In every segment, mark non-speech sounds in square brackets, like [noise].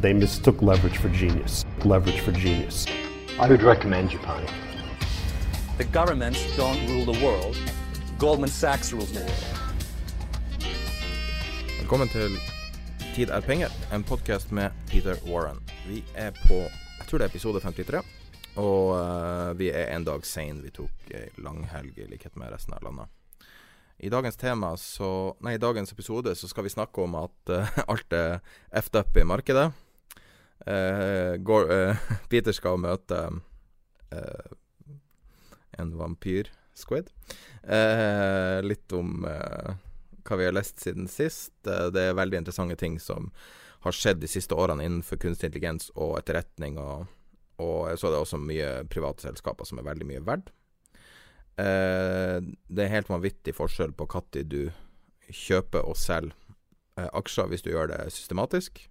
They mistook leverage for genius. Leverage for genius. I would recommend Japan. The governments don't rule the world. Goldman Sachs rules the world. Velkommen til Tid er penger, en podkast med Peter Warren. Vi er på jeg tror det er episode 53, og uh, vi er en dag sein. Vi tok ei langhelg i likhet med resten av landet. I dagens tema så, nei, i dagens episode så skal vi snakke om at uh, [laughs] alt er effed up i markedet. Uh, går, [laughs] Peter skal møte en vampyr-squid. litt om hva vi har lest siden sist. Det er veldig interessante ting som har skjedd de siste årene innenfor kunstig intelligens og etterretning. Og, og så er det også mye private selskaper som er veldig mye verdt. Eh, det er helt vanvittig forskjell på når du kjøper og selger eh, aksjer hvis du gjør det systematisk.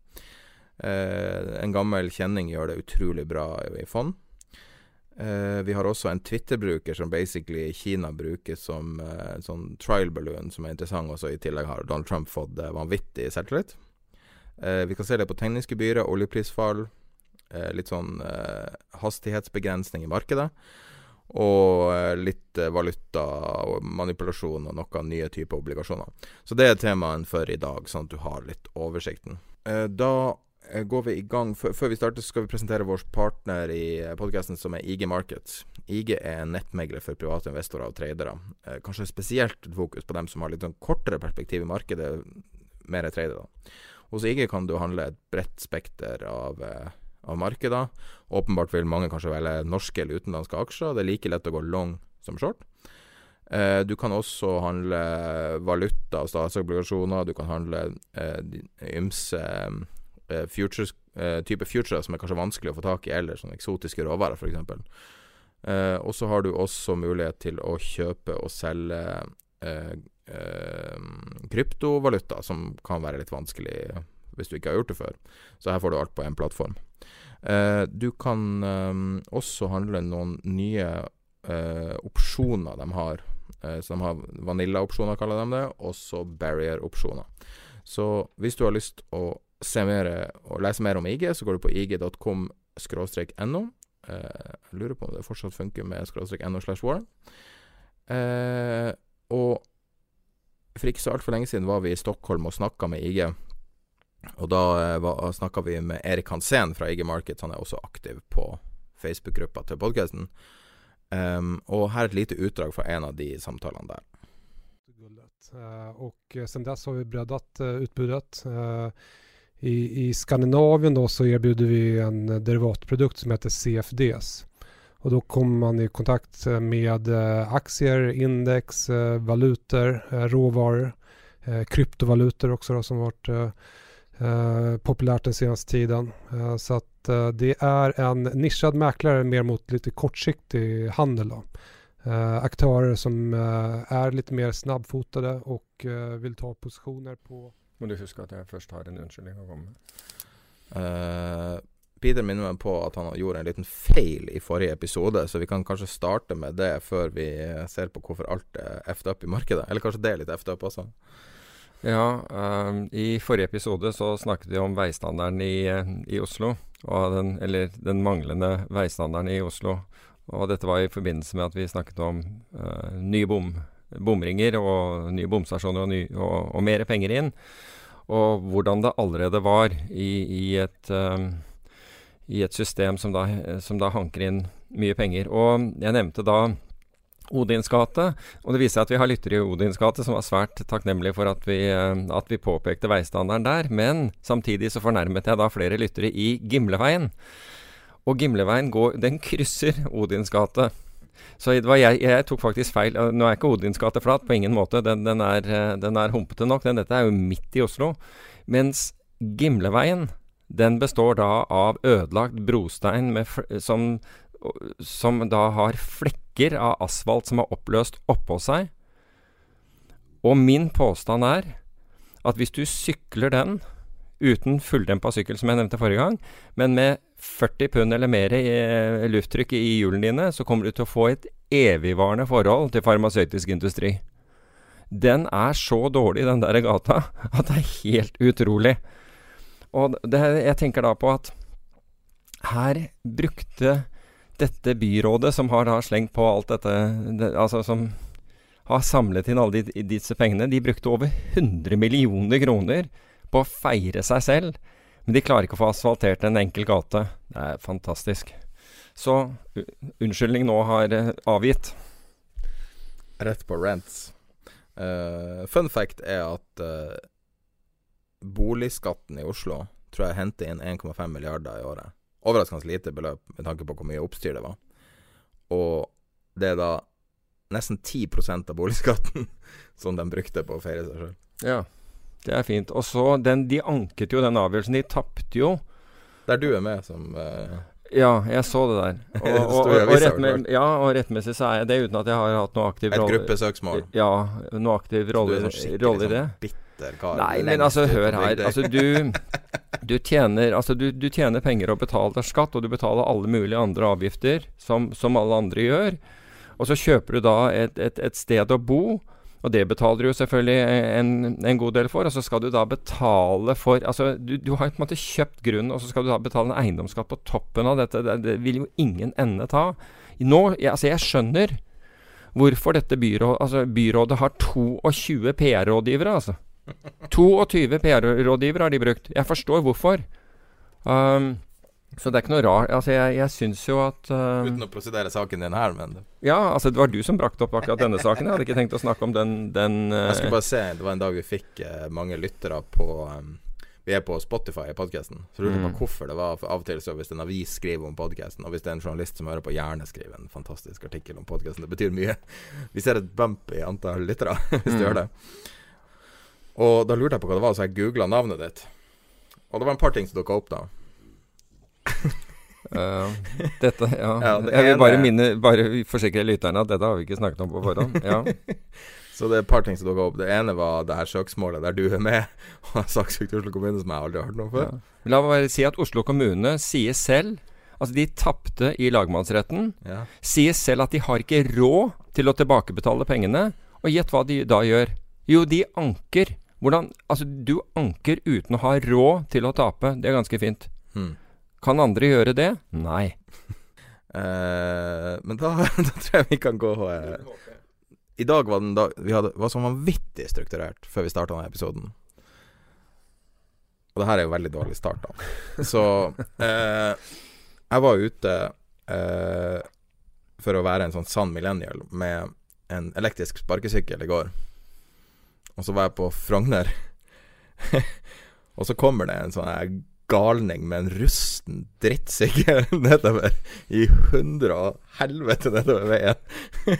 Eh, en gammel kjenning gjør det utrolig bra i fond. Eh, vi har også en Twitter-bruker som basically Kina bruker som eh, sånn trial balloon, som er interessant. Også I tillegg har Donald Trump fått uh, vanvittig selvtillit. vi kan se det på tegningsgebyret, oljeprisfall, litt sånn hastighetsbegrensning i markedet. Og litt valuta og manipulasjon og noen nye typer obligasjoner. Så det er temaen for i dag, sånn at du har litt oversikten. da Eh, går vi i gang. Før vi starter, skal vi presentere vår partner i eh, podkasten, som er IG Markets. IG er nettmegler for private investorer og tradere. Eh, kanskje spesielt fokus på dem som har litt sånn kortere perspektiv i markedet, mer tradere. Hos IG kan du handle et bredt spekter av, av markeder. Åpenbart vil mange kanskje velge norske eller utenlandske aksjer. Det er like lett å gå long som short. du kan også handle valuta og statsobligasjoner. Du kan handle ymse Eh, futures, uh, type futures som er kanskje vanskelig å få tak i, eller sånne eksotiske råvarer, f.eks. Eh, og så har du også mulighet til å kjøpe og selge uh, kryptovaluta, som kan være litt vanskelig hvis du ikke har gjort det før. Så her får du alt på én plattform. du kan også handle noen nye opsjoner de har. så de har Vanilla-opsjoner, kaller de det, og så barrier-opsjoner. Så hvis du har lyst å se mer og lese mer om IG, så går du på ig.com no. Eh, jeg lurer på om det fortsatt funker med skråstrek no slash warren. Eh, og for ikke så altfor lenge siden var vi i Stockholm og snakka med IG. Og da eh, snakka vi med Erik Hansen fra IG Markets, han er også aktiv på Facebook-gruppa til podkasten. Um, og her er et lite utdrag fra en av de samtalene der. Uh, og siden dess har vi breddet uh, utbudet. Uh, i, I Skandinavien då så erbjuder vi en derivatprodukt som heter CFDs. Och då kommer man i kontakt med eh, aktier, index, eh, valutor, eh, råvaror, kryptovalutor också då, som varit populärt den senaste tiden. Så att det är en nischad mäklare mer mot lite kortsiktig handel. Då. Aktörer som är lite mer snabbfotade och vill ta positioner på må du huske at jeg først har en unnskyldning å komme med. Uh, Peter minner meg på at han gjorde en liten feil i forrige episode, så vi kan kanskje starte med det før vi ser på hvorfor alt er effed up i markedet. Eller kanskje det er litt effed up også? Ja, um, i forrige episode så snakket vi om veistandarden i, i Oslo. Den, eller den manglende veistandarden i Oslo. Og dette var i forbindelse med at vi snakket om uh, nye bom bomringer og nye bomstasjoner og, ny, og, og mer penger inn. Og hvordan det allerede var i, i, et, um, i et, system som da, som da hanker inn mye penger. Og jeg nevnte da Odins gate. Og det viser seg at vi har lyttere i Odins gate som var svært takknemlige for at vi, at vi påpekte veistandarden der. Men samtidig så fornærmet jeg da flere lyttere i Gimleveien. Og Gimleveien går, den krysser Odins gate. Så jeg, jeg, tok faktisk feil. Nå er ikke Odins gate flat, på ingen måte. Den, den, er, den er, humpete nok. Den, dette er jo midt i Oslo. Mens Gimleveien, den består da av ødelagt brostein med, som, som da har flekker av asfalt som er oppløst oppå seg. Og min påstand er at hvis du sykler den uten fulldempa sykkel, som jeg nevnte forrige gang, men med 40 pund eller mer i eh, lufttrykk i hjulene dine, så kommer du til å få et evigvarende forhold til farmasøytisk industri. Den er så dårlig, den der gata, [laughs] at det er helt utrolig. Og det, jeg tenker da på at her brukte dette byrådet, som har da slengt på alt dette det, Altså som har samlet inn alle de, disse pengene, de brukte over 100 millioner kroner på å feire seg selv men de klarer ikke å få asfaltert en enkel gate. Det er fantastisk. Så unnskyldning nå har uh, avgitt. Rett på rents. Uh, fun fact er at uh, boligskatten i Oslo tror jeg henter inn 1,5 milliarder i året. Overraskende lite beløp med tanke på hvor mye oppstyr det var. Og det er da nesten 10% av boligskatten [laughs] som de brukte på å feire seg sjøl. Ja. Det er fint. Og så De anket jo den avgjørelsen. De tapte jo. Der du er med som uh... Ja, jeg så det der. [laughs] Og, og, og, og, rettme ja, og rettmessig så er jeg det uten at jeg har hatt noe aktiv rolle Et gruppesøksmål? Ja, noe aktiv rolle, sånn rolle i det. Sånn bitter kar. Nei, men altså, hør her. Altså, du, [laughs] du, tjener, altså du, du, tjener penger og betaler skatt, og du betaler alle mulige andre avgifter, som, som alle andre gjør. Og så kjøper du da et, et, et sted å bo. Og det betaler du jo selvfølgelig en, en, god del for. Og så skal du da betale for Altså, du, du har på en måte kjøpt grunnen, og så skal du da betale en eiendomsskatt på toppen av dette. Det, det vil jo ingen ende ta. Nå, jeg, altså, jeg skjønner hvorfor dette byrådet Altså, byrådet har 22 PR-rådgivere, altså. [laughs] 22 PR-rådgivere har de brukt. Jeg forstår hvorfor. Um, så det er ikke noe rart. Altså, jeg, jeg syns jo at uh, Uten å prosedere saken din her, men Ja, altså det var du som brakte opp akkurat denne saken. Jeg hadde ikke tenkt å snakke om den, den uh, Jeg skulle bare se, det var en dag vi fikk uh, mange lyttere på um, Vi er på Spotify i podkasten. Så lurte jeg mm. på hvorfor det var av og til så hvis en avis skriver om podkasten, og hvis det er en journalist som hører på, gjerne skriver en fantastisk artikkel om podkasten. Det betyr mye. [laughs] Vi ser et bump i antall lyttere [laughs] hvis mm. du gjør det. Og da lurte jeg på hva det var, så jeg googla navnet ditt. Og det var en par ting som dukka opp da. Uh, [laughs] dette, ja. ja det jeg vil bare minne Bare forsikre lytterne at dette har vi ikke snakket om på forhånd. Ja. [laughs] Så det er et par ting som dukka opp. Det ene var det her søksmålet der du er med [laughs] og har saksøkt Oslo kommune, som jeg aldri har hørt noe før. Ja. La meg bare si at Oslo kommune sier selv Altså, de tapte i lagmannsretten. Ja. Sier selv at de har ikke råd til å tilbakebetale pengene. Og gjett hva de da gjør. Jo, de anker. Hvordan Altså, du anker uten å ha råd til å tape. Det er ganske fint. Hmm. Kan andre gjøre det? Nei. uh, [laughs] men da, [laughs] da, tror jeg vi kan gå uh, I dag var den dag Vi hadde, var så vanvittig strukturert før vi starta denne episoden. Og det her er jo veldig dårlig start, da. [laughs] Så uh, jeg var ute for å være en sånn sann millennial med en elektrisk sparkesykkel i går. Og så var jeg på Frogner. og så kommer det en sånn galning med en rusten drittsykkel [laughs] nedover i hundre og helvete nedover veien. [laughs]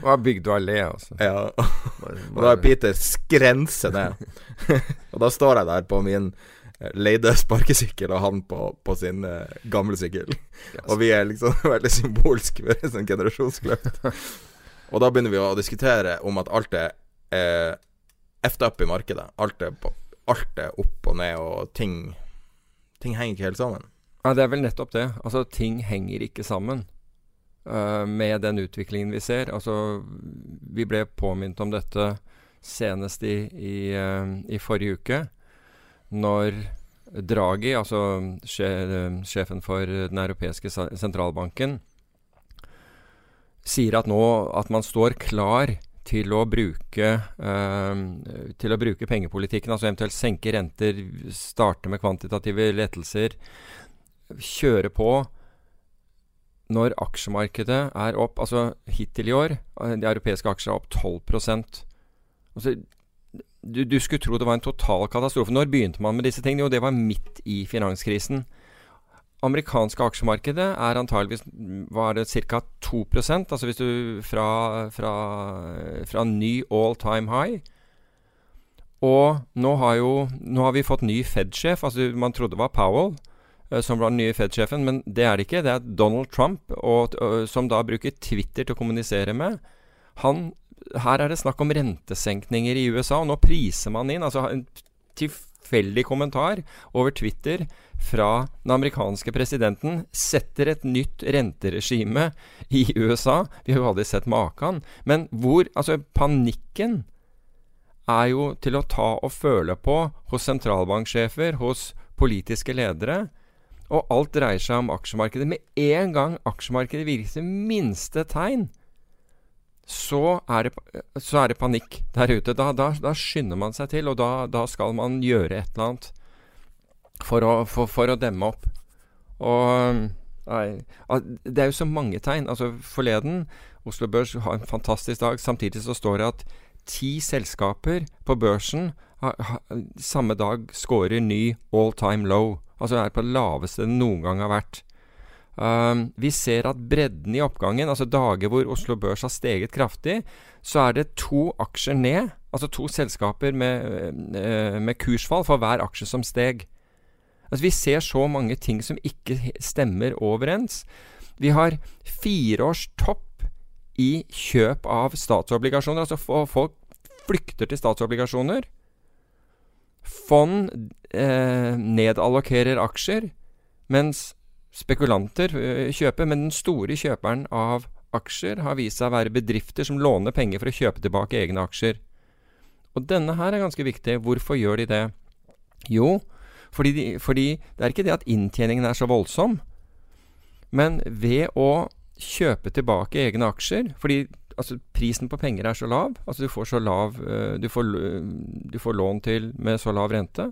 Og bygd du allé, altså? Ja. Og da er Peter skrense ned. [laughs] og da står jeg der på min eh, leide sparkesykkel, og han på, på sin uh, gamle sykkel. Yes. Og vi er liksom veldig symbolske for en sånn generasjonskløft. og da begynner vi å diskutere om at alt er eh, effed up i markedet. Alt er, på, alt er opp og ned, og ting ting henger ikke helt sammen. Ja, det er vel nettopp det. Altså, ting henger ikke sammen uh, med den utviklingen vi ser. Altså, vi ble påminnet om dette senest i, i, uh, i forrige uke, når Draghi, altså sjefen for Den europeiske sentralbanken, sier at nå at man står klar til å bruke eh, til å bruke pengepolitikken, altså eventuelt senke renter, starte med kvantitative lettelser, kjøre på når aksjemarkedet er opp Altså hittil i år, eh, de europeiske aksjene er opp 12 altså, du, du skulle tro det var en total katastrofe. Når begynte man med disse tingene? Jo, det var midt i finanskrisen amerikanske aksjemarkedet er antageligvis var det ca. 2 altså hvis du fra, fra, fra ny all time high. Og nå har, jo, nå har vi fått ny Fed-sjef. altså Man trodde det var Powell uh, som var den nye Fed-sjefen, men det er det ikke. Det er Donald Trump, og, som da bruker Twitter til å kommunisere med. Han, her er det snakk om rentesenkninger i USA, og nå priser man inn altså en tilfeldig kommentar over Twitter fra den amerikanske presidenten setter et nytt renteregime i USA. Vi har jo aldri sett maken. Men hvor Altså, panikken er jo til å ta og føle på hos sentralbanksjefer, hos politiske ledere. Og alt dreier seg om aksjemarkedet. Med en gang aksjemarkedet viser minste tegn, så er, det, så er det, panikk der ute. Da, da, da, skynder man seg til, og da, da skal man gjøre et eller annet for å, for, for å demme opp. Og nei, Det er jo så mange tegn. Altså Forleden Oslo Børs har en fantastisk dag. Samtidig så står det at ti selskaper på børsen ha, ha, samme dag scorer ny all time low. Altså er på det laveste det noen gang har vært. Um, vi ser at bredden i oppgangen, altså dager hvor Oslo Børs har steget kraftig, så er det to aksjer ned. Altså to selskaper med, uh, med kursfall for hver aksje som steg. Altså, vi ser så mange ting som ikke stemmer overens. Vi har fireårs topp i kjøp av statsobligasjoner. Altså folk flykter til statsobligasjoner. Fond eh, nedallokerer aksjer, mens spekulanter kjøpe, kjøper. Men den store kjøperen av aksjer har vist seg å være bedrifter som låner penger for å kjøpe tilbake egne aksjer. Og denne her er ganske viktig. Hvorfor gjør de det? Jo, fordi, de, fordi det er ikke det at inntjeningen er så voldsom, men ved å kjøpe tilbake egne aksjer fordi altså, prisen på penger er så lav, altså du får så lav uh, du, får, du får lån til med så lav rente,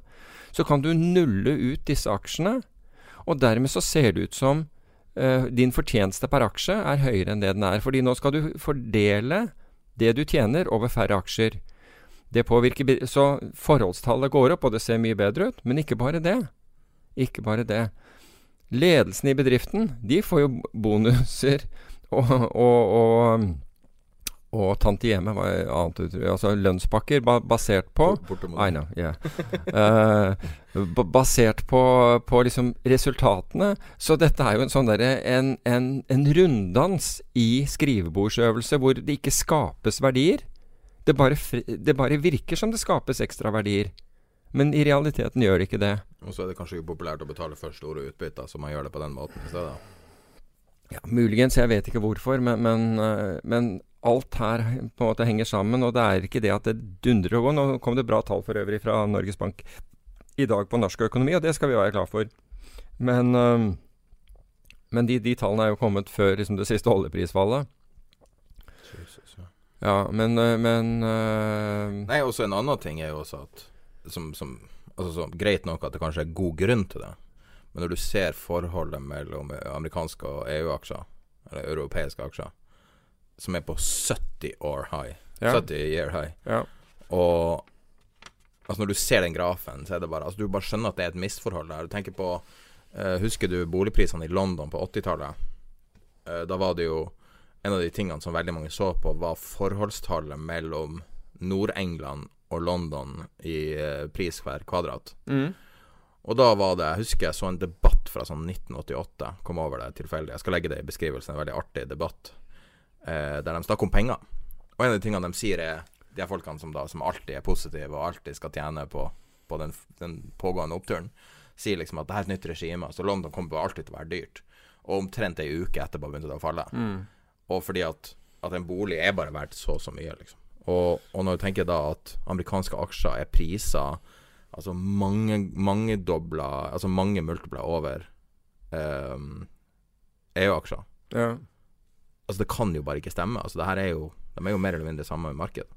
så kan du nulle ut disse aksjene, og dermed så ser det ut som uh, din fortjeneste per aksje er høyere enn det den er. Fordi nå skal du fordele det du tjener over færre aksjer. Det påvirker Så forholdstallet går opp, og det ser mye bedre ut. Men ikke bare det. Ikke bare det. Ledelsen i bedriften, de får jo bonuser og, og, og, og tantieme, hva annet Altså lønnspakker ba basert på I know, yeah. uh, basert på, på liksom resultatene. Så dette er jo en sånn derre en, en, en runddans i skrivebordsøvelse hvor det ikke skapes verdier. Det bare, det bare virker som det skapes ekstra verdier. Men i realiteten gjør det ikke det. Og så er det kanskje ikke populært å betale for store utbytter, så man gjør det på den måten i stedet. Ja, muligens. Jeg vet ikke hvorfor, men, men, eh, men, alt her på en måte henger sammen. Og det er ikke det at det dundrer og går. Nå kom det bra tall for øvrig fra Norges Bank i dag på norsk økonomi, og det skal vi være glad for. Men, eh, men de, de, tallene er jo kommet før liksom, det siste oljeprisfallet. Ja, men, eh, men. Nei, også en annen ting er jo også at som, som, altså, så, Greit nok at det kanskje er god grunn til det, men når du ser forholdet mellom amerikanske og EU-aksjer, eller europeiske aksjer, som er på 70 år high, ja. 70 year high, ja. og Altså Når du ser den grafen, så er det bare Altså Du bare skjønner at det er et misforhold der. Du tenker på uh, Husker du boligprisene i London på 80-tallet? Uh, da var det jo en av de tingene som veldig mange så på, var forholdstallet mellom Nord-England og London i uh, pris hver kvadrat. Mm. Og da var det Jeg husker jeg så en debatt fra sånn 1988. Kom over det tilfeldig. Jeg skal legge det i beskrivelsen. En veldig artig debatt eh, der de snakker om penger. Og en av de tingene de sier, er de folkene som, da, som alltid er positive og alltid skal tjene på, på den, den, pågående oppturen, sier liksom at det er et nytt regime. Så London kommer alltid til å være dyrt. Og omtrent ei uke etterpå begynte det å falle. Mm og fordi at, at en bolig er bare verdt så og så mye, liksom. Og, og, når du tenker da at amerikanske aksjer er prisa altså mange, mange dobla Altså mange multipler over um, EU-aksjer ja. Altså, det kan jo bare ikke stemme. Altså, det her er jo De er jo mer eller mindre samme marked.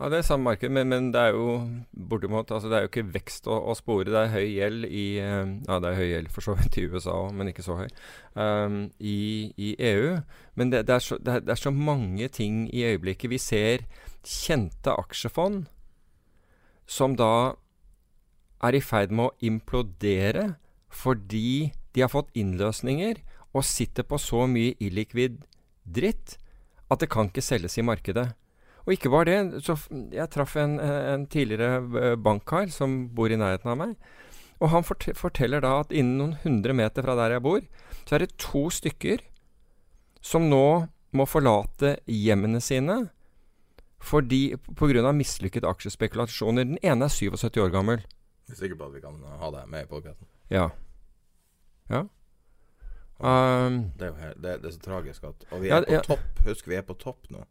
Ja, det er samme marked, men, men det er jo bortimot altså Det er jo ikke vekst å, å spore. Det er høy gjeld i eh, Ja, det er høy gjeld for så vidt i USA òg, men ikke så høy. Um, i, i, EU. Men det, det, er så, det, er, det, er så, mange ting i øyeblikket. Vi ser kjente aksjefond som da er i ferd med å implodere fordi de har fått innløsninger og sitter på så mye illikvid dritt at det kan ikke selges i markedet. Og ikke bare det. Så jeg traff en, en tidligere eh, bankkar som bor i nærheten av meg. Og han fort forteller da at innen noen hundre meter fra der jeg bor, så er det to stykker som nå må forlate hjemmene sine fordi pga. mislykket aksjespekulasjoner. Den ene er 77 år gammel. Jeg er sikker på at vi kan ha det med i podkasten. Ja. Ja. Um, det, er jo det, det, er så tragisk at Og vi er ja, på ja. topp. Husk, vi er på topp nå.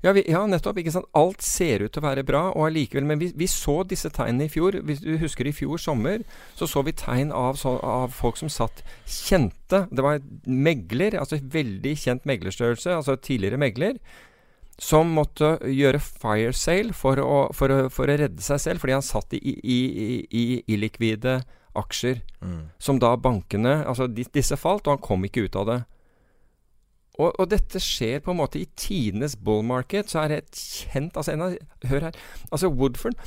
Ja, vi, ja, nettopp. ikke sant? Alt ser ut til å være bra, og allikevel Men vi, vi, så disse tegnene i fjor. Hvis du husker i fjor sommer, så så vi tegn av, så, av folk som satt kjente. Det var megler, altså veldig kjent meglerstørrelse, altså tidligere megler, som måtte gjøre fire sale for å, for å, for å redde seg selv, fordi han satt i, i, i, i illikvide aksjer. Mm. Som da bankene Altså, disse falt, og han kom ikke ut av det. Og, og, dette skjer på en måte i tidenes bull market. Så er det et kjent altså av, Hør her. Altså Woodford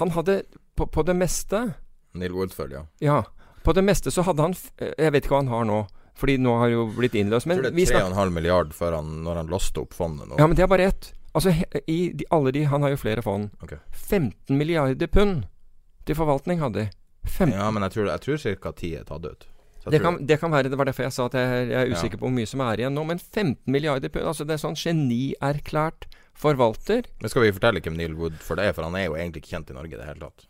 Han hadde på, på, det meste Neil Woodford, ja. Ja. På det meste så hadde han Jeg vet ikke hva han har nå. Fordi nå har jo blitt innløst. Men jeg tror det er 3,5 milliard før han, når han låste opp fondet nå. Ja, men det er bare ett. Altså, i de, alle de Han har jo flere fond. Okay. 15 milliarder pund til forvaltning hadde de. Ja, men jeg tror, jeg tror ca. 10 er tatt ut. Det kan, det kan, være, det var derfor jeg sa at jeg, jeg er usikker ja. på hvor mye som er igjen nå. Men 15 milliarder pund, altså det er sånn genierklært forvalter. Men Skal vi fortelle hvem Neil Wood for det er? For han er jo egentlig ikke kjent i Norge i det hele tatt.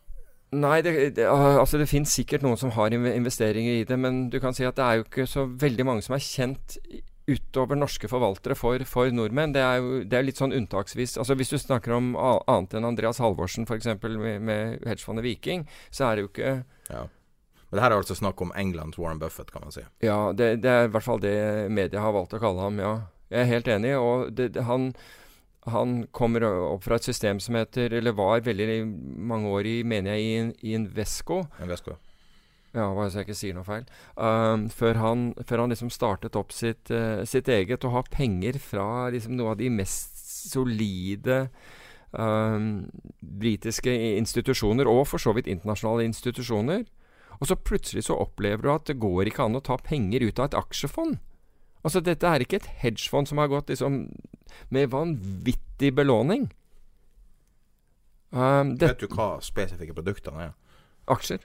Nei, det, det, altså det finnes sikkert noen som har investeringer i det, men du kan si at det er jo ikke så veldig mange som er kjent utover norske forvaltere for, for nordmenn. Det er jo det er litt sånn unntaksvis. Altså Hvis du snakker om annet enn Andreas Halvorsen f.eks. med, med hedgefondet Viking, så er det jo ikke ja. Men det her er altså snakk om Englands Warren Buffett, kan man si. Ja, det, det, er i hvert fall det media har valgt å kalle ham, ja. Jeg er helt enig. Og det, han, han, kommer opp fra et system som heter, eller var veldig mange år i, mener jeg, i, Invesco. Invesco. Ja, bare så jeg ikke sier noe feil. Um, før, han, før, han, liksom startet opp sitt, uh, sitt eget, og har penger fra liksom, noe av de mest solide um, britiske institusjoner, og for så vidt internasjonale institusjoner. Og så plutselig så opplever du at det går ikke an å ta penger ut av et aksjefond. Altså dette er ikke et hedgefond som har gått liksom med vanvittig belåning. Um, Vet du hva spesifikke produktene er? Aksjer.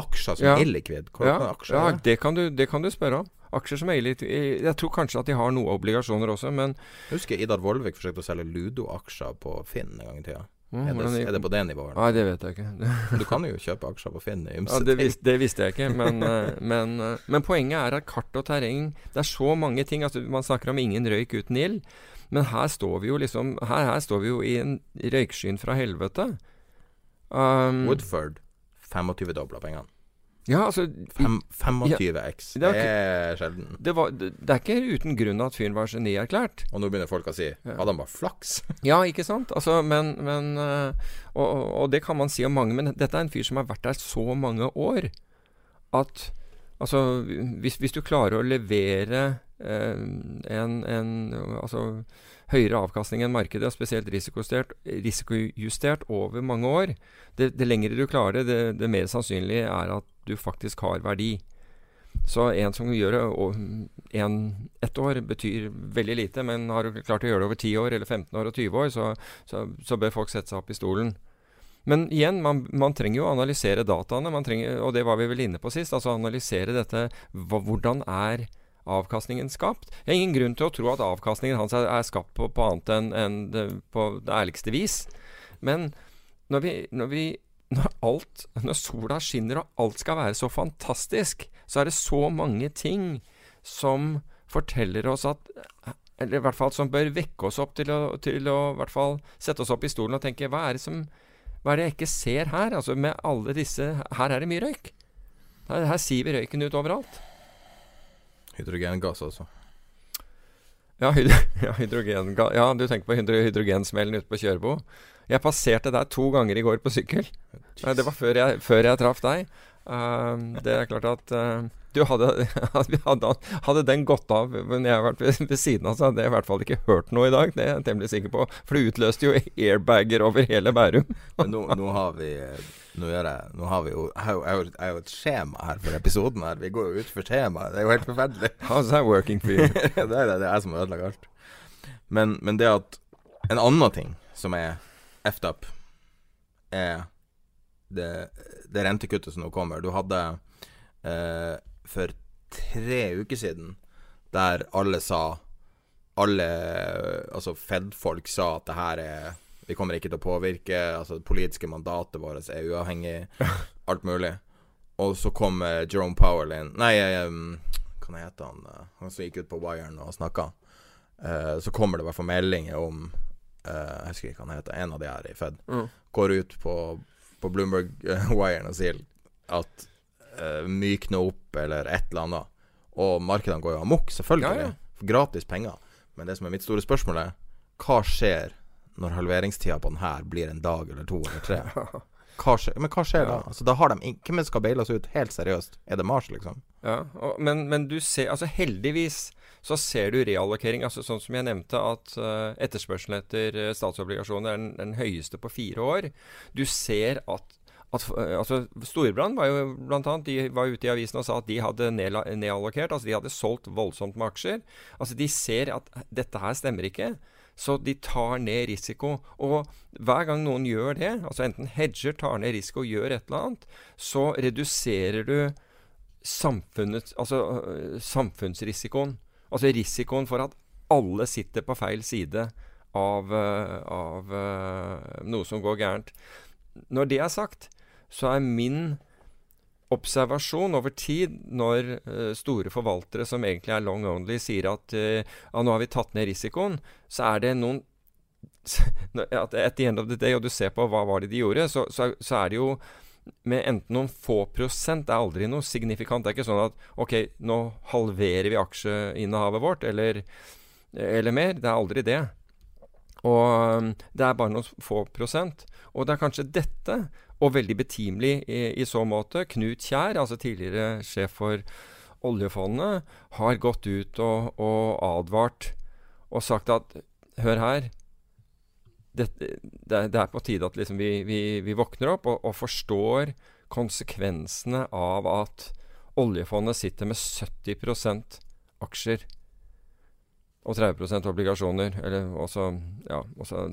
Aksjer som ja. illikvid? Ja, aksjer, ja det, kan du, det, kan du, spørre om. Aksjer som er illikvid Jeg tror kanskje at de har noen obligasjoner også, men Jeg husker Idar Vollvik forsøkte å selge Ludo-aksjer på Finn en gang i tida. Mm, er, det, er, det, på det nivået? Nei, det vet jeg ikke. [laughs] du kan jo kjøpe aksjer på Finn i ymse ja, det, vis, det, visste jeg ikke. Men, eh, men, eh, men, poenget er at kart og terreng Det er så mange ting. Altså, man snakker om ingen røyk uten ild. Men her står vi jo liksom Her, her står vi jo i en røykskyen fra helvete. Um, Woodford 25-dobla pengene. Ja, altså 25x. Ja, det, er sjelden. Det, var, det, det, er ikke uten grunn at fyren var genierklært. Og nå begynner folk å si Hadde han bare flaks? [laughs] ja, ikke sant. Altså, men, men og, og, og, det kan man si om mange, men dette er en fyr som har vært der så mange år at Altså, hvis, hvis du klarer å levere eh, en, en Altså høyere avkastning enn markedet, spesielt risikojustert, over mange år, det, det lengre du klarer det, det, det mer sannsynlig er at du faktisk har verdi. Så en som gjør det en, ett år, betyr veldig lite. Men har du klart å gjøre det over 10 år, eller 15 år og 20 år, så, så, så bør folk sette seg opp i stolen. Men igjen, man, man trenger jo å analysere dataene, trenger, og det var vi vel inne på sist. Altså analysere dette. Hvordan er avkastningen skapt? Det er ingen grunn til å tro at avkastningen hans er, er skapt på, på annet enn en på det ærligste vis. Men når vi, når vi når alt Når sola skinner og alt skal være så fantastisk, så er det så mange ting som forteller oss at Eller i hvert fall som bør vekke oss opp til å, til å i hvert fall sette oss opp i stolen og tenke Hva er det som Hva er det jeg ikke ser her? Altså med alle disse Her er det mye røyk. Her, her siver røyken ut overalt. Hydrogengass, altså. Ja, hydro, [laughs] ja, hydrogen, ja, du tenker på hydro hydrogensmellen ute på Kjørbo. Jeg passerte deg to ganger i går på sykkel. Det var før jeg, før jeg traff deg. Uh, det er klart at uh, du hadde, [laughs] hadde, hadde, den gått av men jeg har vært ved, ved siden av, så hadde jeg i hvert fall ikke hørt noe i dag. Det er jeg temmelig sikker på. For det utløste jo [laughs] airbager over hele Bærum. [laughs] Nå, nå, har vi nå, jeg, nå har vi jo Jeg har jo et skjema her for episoden her. Vi går jo ut for skjemaet. Det er jo helt forferdelig. How's that working for you? det, er, det er jeg som har ødelagt alt. Men, men det at En annen ting som er effed up, er det, det rentekuttet som nå kommer. Du hadde eh, for tre uker siden der alle sa Alle altså Fed-folk sa at det her er Vi kommer ikke til å påvirke. Altså Det politiske mandatet vårt er uavhengig. [laughs] Alt mulig. Og så kom Jerome Powell inn Nei, um, hva heter han? Uh, han som gikk ut på Wiren og snakka. Eh, så kommer det i hvert fall meldinger om Jeg husker ikke hva han heter. En av de her i Fed. Mm. Går ut på, på Bloomberg-wiren og sier at uh, mykne opp eller et eller annet. Og markedene går jo amok, selvfølgelig. Ja, ja. Gratis penger. Men det som er mitt store spørsmål, er hva skjer når halveringstida på den her blir en dag eller to eller tre? [laughs] Hva skjer, men hva skjer ja. da? Altså, da har de Hvem skal baile oss ut? Helt seriøst. Er det Mars, liksom? Ja, og, men, men, du ser Altså, heldigvis så ser du reallokering. Altså, sånn som jeg nevnte, at uh, etterspørselen etter uh, statsobligasjoner er den, den, høyeste på fire år. Du ser at at, eh, altså, Storebrand var jo blant annet, de var ute i avisen og sa at de hadde nedallokert. altså De hadde solgt voldsomt med aksjer. altså De ser at dette her stemmer ikke. Så de tar ned risiko. Og hver gang noen gjør det, altså enten hedger, tar ned risiko gjør et eller annet, så reduserer du altså, øh, samfunnsrisikoen. Altså risikoen for at alle sitter på feil side av, øh, av uh, noe som går gærent. Når det er sagt, så er min observasjon over tid når uh, store forvaltere som egentlig er long only, sier at ja, nå har vi tatt ned risikoen, så er det noen [laughs] at At the end of the day, og du ser på hva var det de gjorde, så, så, så er det jo med enten noen få prosent. Er aldri noe signifikant. Det er ikke sånn at OK, nå halverer vi aksjeinnehavet vårt, eller, eller mer. Det er aldri det. Og det er bare noen få prosent. Og det er kanskje dette og veldig betimelig i, i, så måte. Knut Kjær, altså tidligere sjef for oljefondet, har gått ut og, og advart og sagt at hør her, det, det, er på tide at liksom vi, vi, vi, våkner opp og, og, forstår konsekvensene av at oljefondet sitter med 70% aksjer og 30% obligasjoner. Eller også, ja, også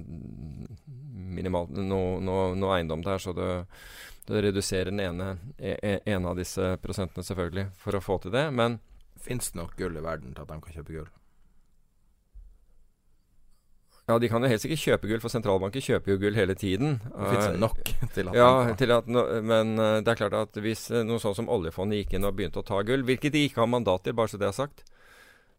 minimalt noe, noe, noe, eiendom der, så det, det reduserer den ene, e, e, ene av disse prosentene, selvfølgelig, for å få til det. Men Fins det nok gull i verden til at de kan kjøpe gull? Ja, de kan jo helst ikke kjøpe gull, for sentralbanker kjøper jo gull hele tiden. Det fins uh, nok [laughs] til at Ja, til at no, men uh, det er klart at hvis uh, noe sånt som oljefondet gikk inn og begynte å ta gull, hvilket de ikke har mandat til, bare så det er sagt,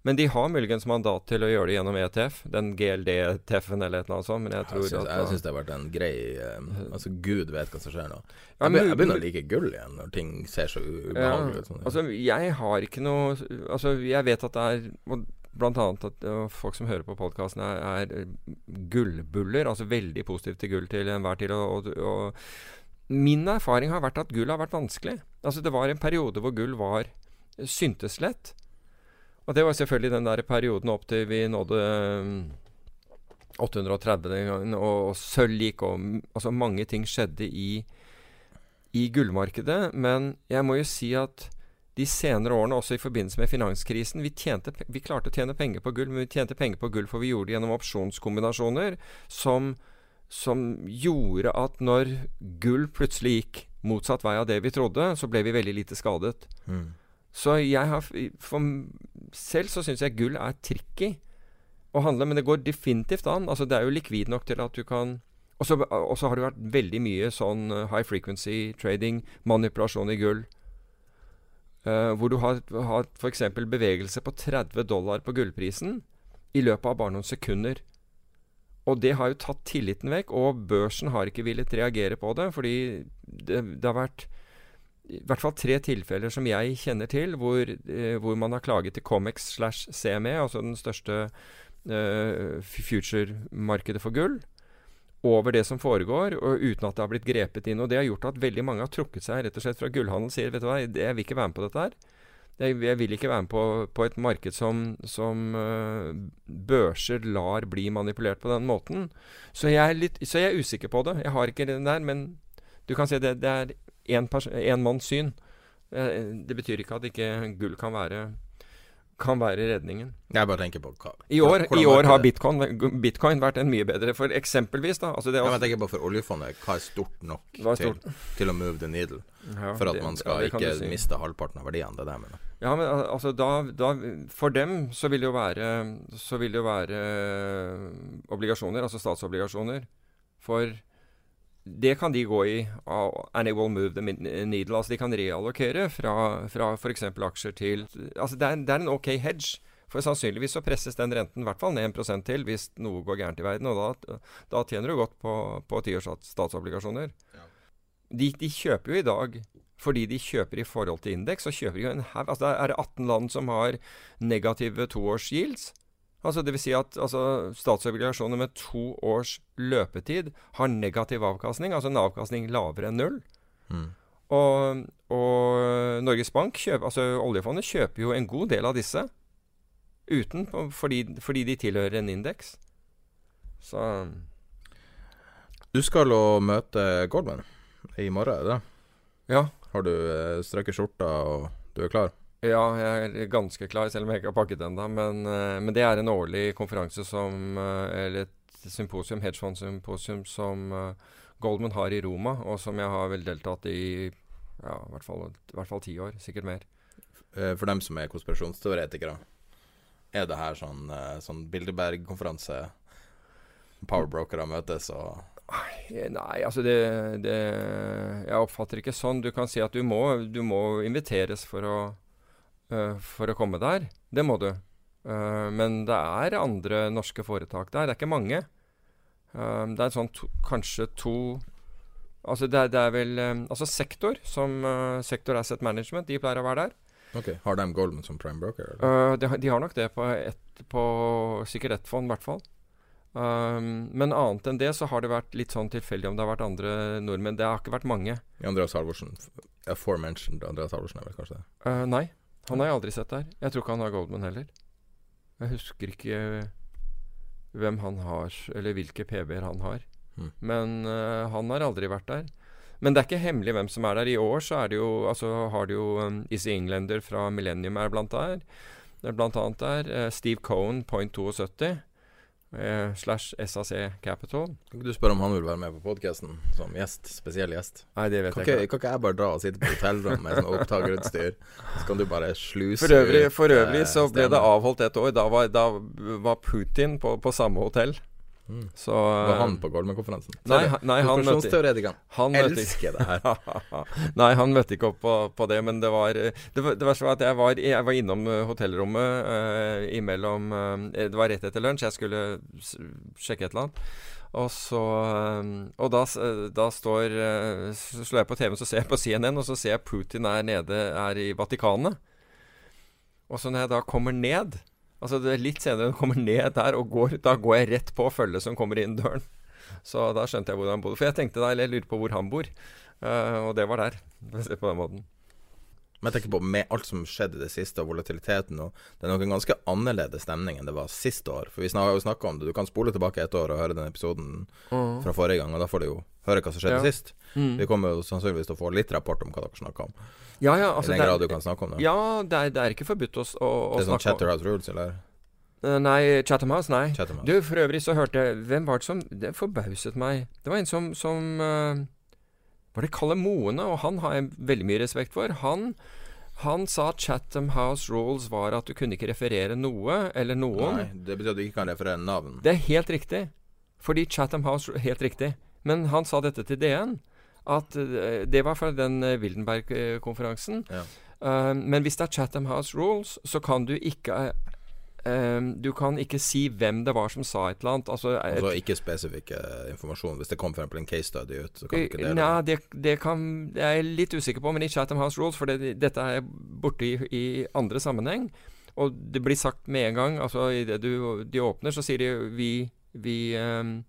men de har muligens mandat til å gjøre det gjennom ETF, den GLD-TF-en eller et eller annet sånt. Men jeg tror jeg synes, at Jeg syns det har vært en grei um, Altså, gud vet hva som skjer nå. Ja, jeg, jeg, begynner å like gull igjen når ting ser så ubehagelig ut. Ja, altså, jeg har ikke noe Altså, jeg vet at det er Blant annet at folk som hører på podkasten, er, er, gullbuller. Altså veldig positivt til gull til enhver tid. og, og, og min erfaring har vært at gull har vært vanskelig. Altså Det var en periode hvor gull var syntes lett. Og det var selvfølgelig den der perioden opp til vi nådde 830 den gangen, og, og sølv gikk, og altså mange ting skjedde i, i gullmarkedet. Men jeg må jo si at de senere årene, også i forbindelse med finanskrisen, vi, tjente, vi klarte å tjene penger på gull, men vi tjente penger på gull for vi gjorde det gjennom opsjonskombinasjoner som, som gjorde at når gull plutselig gikk motsatt vei av det vi trodde, så ble vi veldig lite skadet. Mm. Så jeg har For selv så syns jeg gull er tricky å handle, men det går definitivt an. Altså Det er jo likvid nok til at du kan Og så har det vært veldig mye sånn uh, high frequency trading, manipulasjon i gull. Uh, hvor du har, har f.eks. bevegelse på 30 dollar på gullprisen i løpet av bare noen sekunder. Og det har jo tatt tilliten vekk, og børsen har ikke villet reagere på det, fordi det, det har vært i hvert fall tre tilfeller som jeg kjenner til, hvor, uh, hvor man har klaget til Comex slash CME, altså den største uh, future-markedet for gull, over det som foregår, og uten at det har blitt grepet inn. Og det har gjort at veldig mange har trukket seg rett og slett fra gullhandel og sier vet du hva, jeg vil ikke være med på dette her. Jeg, vil ikke være med på, på et marked som, som uh, børser lar bli manipulert på den måten. Så jeg, er litt, så jeg er usikker på det. Jeg har ikke den der, men du kan si det, det er én manns syn. Uh, det betyr ikke at ikke gull kan være kan være redningen. Jeg bare tenker på hva I år, i år har bitcoin, bitcoin, vært en mye bedre For eksempelvis, da altså det også, Jeg tenker bare for oljefondet. Hva er stort nok er stort? Til, til, å move the needle? Ja, for at det, man skal ja, ikke si. miste halvparten av verdiene. Det der mener Ja, men altså da, da, For dem så vil det jo være Så vil det jo være uh, obligasjoner, altså statsobligasjoner. For det kan de gå i, and it will move the needle. Altså de kan reallokere fra, fra f.eks. aksjer til Altså det er, det er, en ok hedge. For sannsynligvis så presses den renten i hvert fall ned 1% til hvis noe går gærent i verden. Og da, da tjener du godt på, på tiårs statsobligasjoner. Ja. De, de, kjøper jo i dag fordi de kjøper i forhold til indeks, så kjøper de jo en haug altså Er det 18 land som har negative toårs yields? Altså det vil si at altså, statsobligasjoner med to års løpetid har negativ avkastning, altså en avkastning lavere enn null. Mm. Og, og, Norges Bank, kjøper, altså oljefondet, kjøper jo en god del av disse uten, fordi, fordi de tilhører en indeks. Så Du skal å møte Goldman i morgen, er det? Ja. Har du eh, strøket skjorta og du er klar? Ja, jeg er ganske klar, selv om jeg ikke har pakket ennå. Men, uh, men, det er en årlig konferanse som uh, Eller et symposium, hedgefondssymposium, som uh, Goldman har i Roma, og som jeg har vel deltatt i ja, i hvert fall, i hvert fall ti år. Sikkert mer. For dem som er konspirasjonsteoretikere, er det her sånn, sånn Bilderberg-konferanse? Powerbrokere møtes og Nei, altså det, det, Jeg oppfatter ikke sånn. Du kan si at du må, du må inviteres for å uh, for å komme der. Det må du. Uh, men det er andre norske foretak der. Det er ikke mange. Um, det er sånn to, kanskje to Altså det er, det er vel Altså Sektor, som Sektor Asset Management, de pleier å være der. Ok, Har de Goldman som prime broker? De, de, har nok det på, et, på sikkert ett fond, i hvert fall. Um, men annet enn det så har det vært litt sånn tilfeldig om det har vært andre nordmenn. Det har ikke vært mange. Andreas Halvorsen. Aforementioned Andreas Halvorsen er vel kanskje det? Uh, nei. Han har jeg aldri sett der. Jeg tror ikke han har Goldman heller. Jeg husker ikke hvem han har, eller hvilke PB-er han har. Mm. Men uh, han har aldri vært der. Men det er ikke hemmelig hvem som er der. I år så er det jo, altså, har du jo um, Easy Englander fra Millennium er blant der. Blant annet der. Uh, Steve Cohen, point 72 eh, slash SAC Capital. Kan ikke du spørre om han vil være med på podkasten som gjest? Spesiell gjest? Nei, det vet kan jeg ikke. Kan ikke jeg bare dra og sitte på hotellrom med sånn opptakerutstyr, så kan du bare sluse For øvrig, for øvrig så ble det avholdt et år. Da var, da var Putin på, på samme hotell. Mm. Så, var han på Golmen-konferansen? Nei, nei han møtte Han elsker det her. [laughs] nei, han møtte ikke opp på, på, det, men det var Det, var, det var at jeg var, jeg var innom eh, hotellrommet uh, imellom uh, Det var rett etter lunsj. Jeg skulle sjekke et eller annet. Og så Og da, da står Så slår jeg på TV-en, så ser jeg på CNN, og så ser jeg Putin er nede er i Vatikanet. Og så når jeg da kommer ned Altså det er Litt senere hun kommer ned der og går, da går jeg rett på følget som kommer inn døren. Så da skjønte jeg hvor han bodde. For jeg tenkte da, eller jeg lurte på hvor han bor. Uh, og det var der. på den måten. Men jeg tenker på med alt som skjedde i det siste, og volatiliteten og Det er nok en ganske annerledes stemning enn det var sist år. For vi har jo snakka om det. Du kan spole tilbake et år og høre den episoden mm. fra forrige gang, og da får du jo høre hva som skjedde ja. sist. Mm. Vi kommer jo sannsynligvis til å få litt rapport om hva dere snakka om. Ja, ja, altså, I den grad du kan snakke om det. Ja, det er, det er ikke forbudt å, å, å Det er sånn Chatterhouse Rules, eller? Uh, nei, Chatham House, nei. Chatham House. Du, for øvrig så hørte jeg Hvem var det som Det forbauset meg. Det var en som, som uh, Var det Kalle Moene? Og han har jeg veldig mye respekt for. Han han sa at Chatham House Rules var at du kunne ikke referere noe eller noen. Nei, Det betyr at du ikke kan referere navn. Det er helt riktig. Fordi Chatham House Helt riktig. Men han sa dette til DN at uh, Det var fra den uh, Wildenberg-konferansen. Ja. Uh, men hvis det er Chatham House Rules, så kan du ikke Um, Du kan ikke si hvem det var som sa et eller annet. Altså, et, Altså ikke spesifikk eh, informasjon. Hvis det kom f.eks. en case study ut, så kan du ikke dele Nei, det. det, det er Jeg litt usikker på, men i Chatham House Rules, for det, dette er borte i, i andre sammenheng. Og det blir sagt med en gang, altså idet de åpner, så sier de vi, vi, um,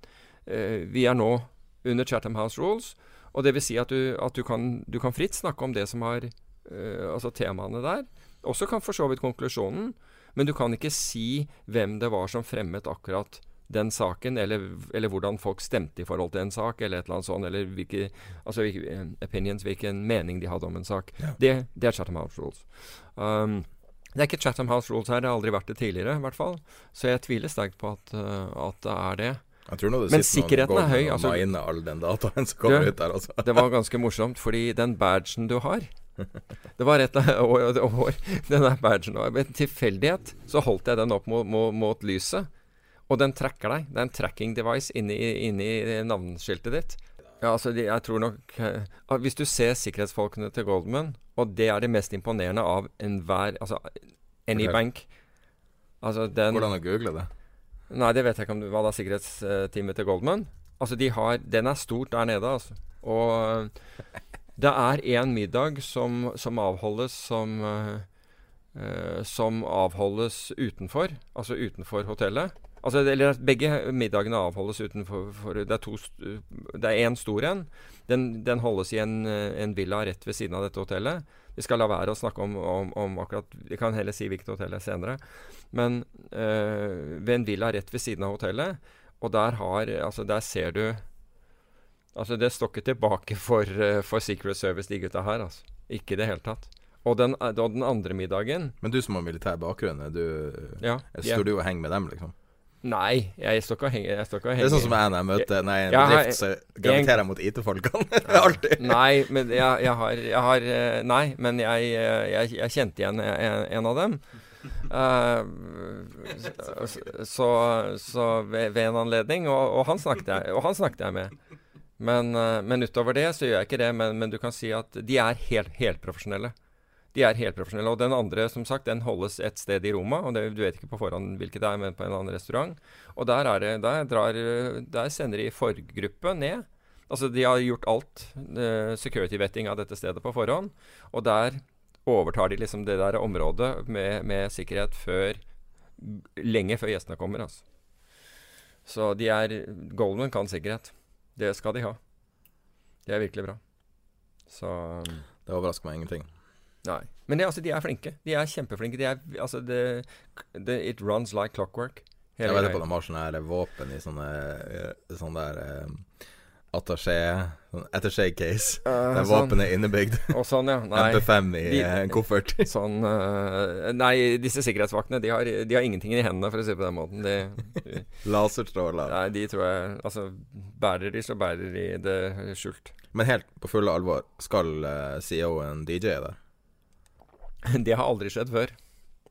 uh, vi er nå under Chatham House Rules. Og det vil si at du, at du, kan, du kan fritt snakke om det som har uh, Altså temaene der. Også kan for så vidt konklusjonen. Men du kan ikke si hvem det var som fremmet akkurat den saken, eller, eller hvordan folk stemte i forhold til en sak, eller et eller annet sånt, eller hvilke, altså, hvilke eh, opinions, hvilken mening de hadde om en sak. Det, det er Chatham House Rules. Um, det er ikke Chatham House Rules her, det har aldri vært det tidligere, i hvert fall. Så jeg tviler sterkt på at, uh, at det er det. Det Men sikkerheten er høy, altså- ut der, altså. Det var ganske morsomt, fordi den badgen du har [laughs] Det var et år, år Den der badgen og Ved en tilfeldighet så holdt jeg den opp mot, mot, mot lyset, og den tracker deg. Det er en tracking device inni, inni navneskiltet ditt. Ja, altså, jeg tror nok eh, Hvis du ser sikkerhetsfolkene til Goldman, og det er det mest imponerende av enhver Altså bank Altså den Hvordan å google det? Nei, det vet jeg ikke om det var da sikkerhetsteamet til Goldman. Altså, de har Den er stort der nede, altså. Og det er en middag som, som avholdes som eh, eh, Som avholdes utenfor, altså utenfor hotellet. Altså, eller begge middagene avholdes utenfor for, Det er én stor en. Den, den holdes i en, en villa rett ved siden av dette hotellet. Vi skal la være å snakke om, om, om akkurat Vi kan heller si hvilket hotell er senere. Men øh, ved en villa rett ved siden av hotellet, og der har Altså, der ser du Altså, det står ikke tilbake for, eh, for Secret Service, de gutta her, altså. Ikke i det hele tatt. Og den, og den andre middagen Men du som har militær bakgrunn, du Ja. Står du og henger med dem, liksom? Nei, jeg står ikke og henger ikke og Det er sånn som jeg når jeg møter Nei, en Jeg bedrift, så graviterer jeg mot IT-folkene. [laughs] Alltid. Nei, men jeg, jeg, har, jeg har eh, Nei, men jeg, eh, jeg, jeg kjente igjen en, en av dem. Uh, så, så ved, ved en anledning. Og, og, han og han snakket jeg med. Men, men utover det så gjør jeg ikke det. Men, men du kan si at de er helt, helt profesjonelle. De er helt profesjonelle. Og den andre, som sagt, den holdes et sted i Roma. Og det, du vet ikke på forhånd hvilket det er, men på en annen restaurant. Og der, er det, der, drar, der sender de forgruppe ned. Altså, de har gjort alt uh, security-vetting av dette stedet på forhånd. Og der overtar de liksom det der området med, med sikkerhet før Lenge før gjestene kommer, altså. Så de er Goldman kan sikkerhet. Det skal de ha. Det er virkelig bra. Så um, Det overrasker meg ingenting. Nei. Men det, altså, de er flinke. De er kjempeflinke. De er, altså, det, det, it runs like clockwork. Jeg vet på de har sånne her våpen i sånne eh, Sånne der eh, attaché sånn Attaché-case. Uh, der sånn. våpenet er innebygd. [laughs] Og sånn, ja. Nei. MP5 i De- eh, en koffert. [laughs] Sånn uh, Nei, disse sikkerhetsvaktene, de har, de har ingenting i hendene, for å si det på den måten. De, [laughs] Laserstråler. nei, de tror jeg Altså, bærer de, så bærer de det skjult. Men helt på fulle alvor, skal uh, CEO-en DJ der? [laughs] Det har aldri skjedd før.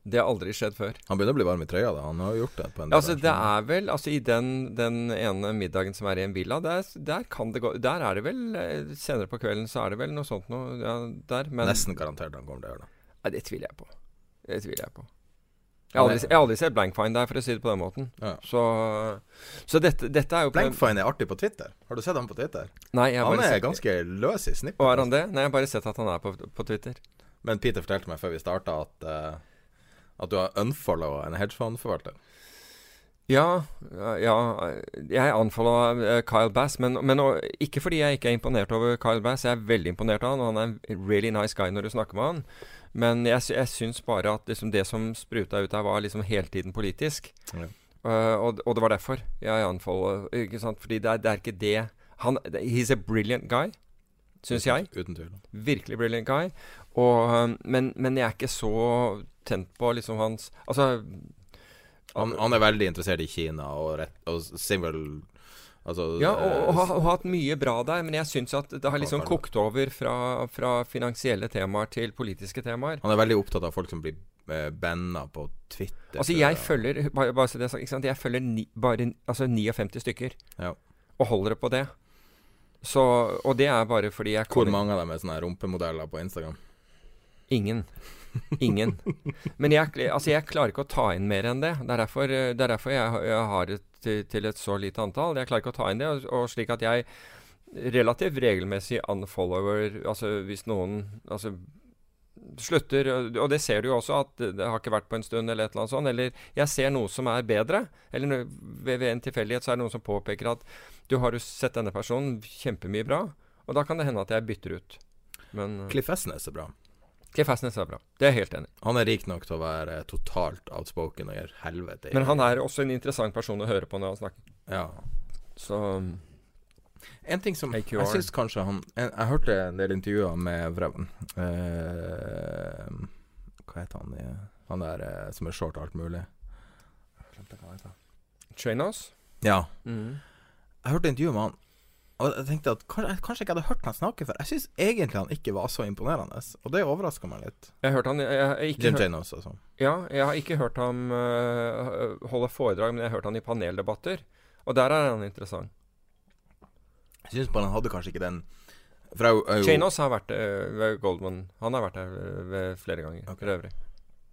Det har aldri skjedd før. Han begynner å bli varm i trøya, da. Han har jo gjort det på en Ja, altså, det er vel Altså, i den, den ene middagen som er i en villa, der, der kan det gå Der er det vel eh, Senere på kvelden så er det vel noe sånt noe ja, der, men Nesten garantert han kommer til å gjøre det. Nei, det tviler jeg på. Det tviler jeg på. Jeg har aldri, aldri sett Blankfine der, for å si det på den måten. Ja. Så, så dette, dette er jo Blankfine er artig på Twitter. Har du sett ham på Twitter? Nei, jeg har Han bare er sett- ganske løs i snippet. Og er han det? Nei, jeg har bare sett at han er på, på Twitter. Men Peter fortalte meg før vi starta at uh, At du har unfollowa en hedgefondforvalter. Ja, ja Jeg anfollowa uh, Kyle Bass, men, men ikke fordi jeg ikke er imponert over Kyle Bass. Jeg er veldig imponert av han, og han er en really nice guy når du snakker med han. Men jeg, jeg syns bare at liksom, det som spruta ut der, var liksom hele tiden politisk. Ja. Uh, og, og det var derfor jeg anfollowa. Ikke sant? Fordi det er, det er ikke det han, He's a brilliant guy, syns jeg. Uten tvil. Virkelig brilliant guy. Og, um, men, men jeg er ikke så tent på liksom hans Altså Han, han er veldig interessert i Kina og, rett, og civil Altså Ja, og, og, eh, har- og hatt mye bra der, men jeg syns at det har liksom kokt over fra, fra finansielle temaer til politiske temaer. Han er veldig opptatt av folk som blir uh, banna på Twitter. Altså, jeg følger bare, bare så det? Jeg følger ni, bare altså 59 stykker, Ja. og holder det på det. Så, og det er bare fordi jeg Hvor mange av dem er sånne rumpemodeller på Instagram? Ingen. Ingen. Men jeg, altså jeg klarer ikke å ta inn mer enn det. Det er derfor, det er derfor jeg, jeg har det til, til, et så lite antall. Jeg klarer ikke å ta inn det. Og, og slik at jeg relativt regelmessig unfollower Altså hvis noen altså, slutter Og det ser du jo også, at det har ikke vært på en stund, eller et eller annet sånt. Eller jeg ser noe som er bedre. Eller ved, ved en tilfeldighet så er det noen som påpeker at du har jo sett denne personen kjempemye bra, og da kan det hende at jeg bytter ut. Men Cliff Esnes er bra. Cliff Esnes er bra. Det er jeg helt enig. Han er rik nok til å være totalt outspoken og gjøre helvete i Men han er også en interessant person å høre på når han snakker. Ja. Så En ting som AQR. Jeg syns kanskje han jeg, jeg hørte en del intervjuer med Vreven. Uh, Hva heter han i- Han der uh, som er short alt mulig? Jeg glemte hva han heter. Trainhouse? Ja. Mm. Jeg hørte intervjuet med han, og jeg tenkte at kanskje, jeg ikke hadde hørt han snakke før. Jeg syns egentlig han ikke var så imponerende, og det overraska meg litt. Jeg har hørt han jeg, jeg, Jim Jane også, altså. Ja, jeg har ikke hørt ham uh, holde foredrag, men jeg har hørt han i paneldebatter. Og der er han interessant. Jeg syns bare han hadde kanskje ikke den For jeg, Chanos har vært uh, ved Goldman. Han har vært der uh, flere ganger Ok. for øvrig.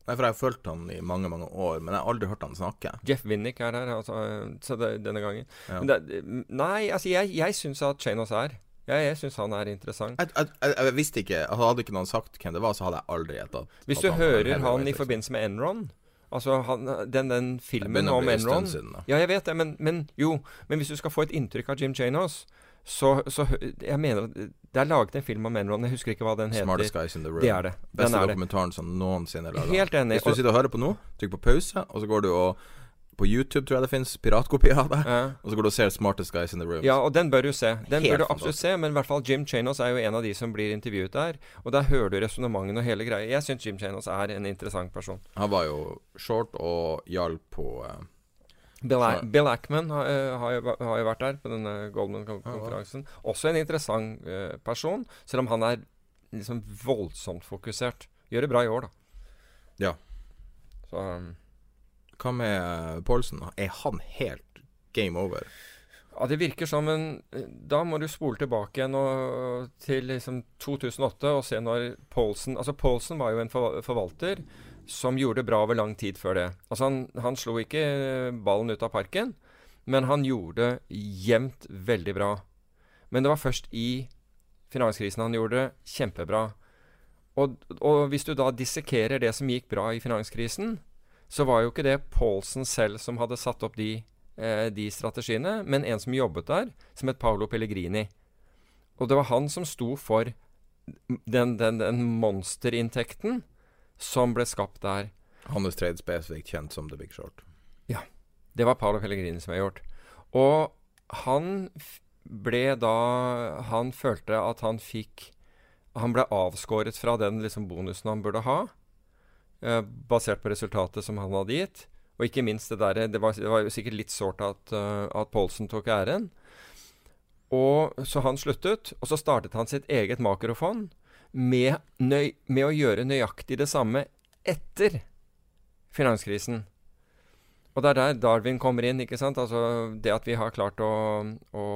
Nei, for jeg har fulgt han i mange, mange år, men jeg har aldri hørt han snakke. Jeff Winnick er der altså, så det, denne gangen. Ja. Men det, nei, altså jeg, jeg syns at Chanos er Jeg, jeg syns han er interessant. Jeg, jeg, jeg, visste ikke altså, Hadde ikke noen sagt hvem det var, så hadde jeg aldri gjetta. Hvis du han hører han, han i liksom. forbindelse med Enron Altså han, den, den filmen om Enron siden. Ja, jeg vet det, men, men jo Men hvis du skal få et inntrykk av Jim Chanos, så, så Jeg mener at det er laget en film om Enron. Jeg husker ikke hva den heter. Smartest guys in the room. Det er det. Den Beste er det. dokumentaren som noensinne er laga. Helt enig. Hvis du sitter og hører på nå, trykk på pause, og så går du og På YouTube tror jeg det fins piratkopier av det. Ja. Og så går du og ser Smartest guys in the room. Ja, og den bør du se. Den Helt bør du absolutt se, men i hvert fall Jim Chanos er jo en av de som blir intervjuet der. Og der hører du resonnementene og hele greia. Jeg syns Jim Chanos er en interessant person. Han var jo short og hjalp på eh, Bill, A Bill Ackman har, eh, har, jo, har jo vært der på denne Goldman-konferansen. Også en interessant uh, person, selv om han er liksom voldsomt fokusert. Gjør det bra i år, da. Ja. Så um, Hva med eh, Paulsen? Er han helt game over? Ja, det virker som en Da må du spole tilbake igjen og, til liksom 2008 og se når Paulsen Altså, Paulsen var jo en for, forvalter som gjorde det bra over lang tid før det. Altså, han, han slo ikke ballen ut av parken, men han gjorde det jevnt veldig bra. Men det var først i finanskrisen han gjorde det kjempebra. Og, og hvis du da dissekerer det som gikk bra i finanskrisen, så var jo ikke det Paulsen selv som hadde satt opp de eh, de strategiene, men en som jobbet der, som het Paolo Pellegrini. Og det var han som sto for den, den, den monsterinntekten som ble skapt der. Hannes Trade spesifikt kjent som The Big Short. Ja. Det var Paolo Pellegrini som hadde gjort. Og han ble da Han følte at han fikk Han ble avskåret fra den liksom bonusen han burde ha, eh, basert på resultatet som han hadde gitt. Og ikke minst det derre det, var- det var jo sikkert litt sårt at, uh, at Paulsen tok æren. Og Så han sluttet, og så startet han sitt eget makrofond med, nøy, med å gjøre nøyaktig det samme etter finanskrisen. Og det er der Darwin kommer inn. ikke sant? Altså Det at vi har klart å, å,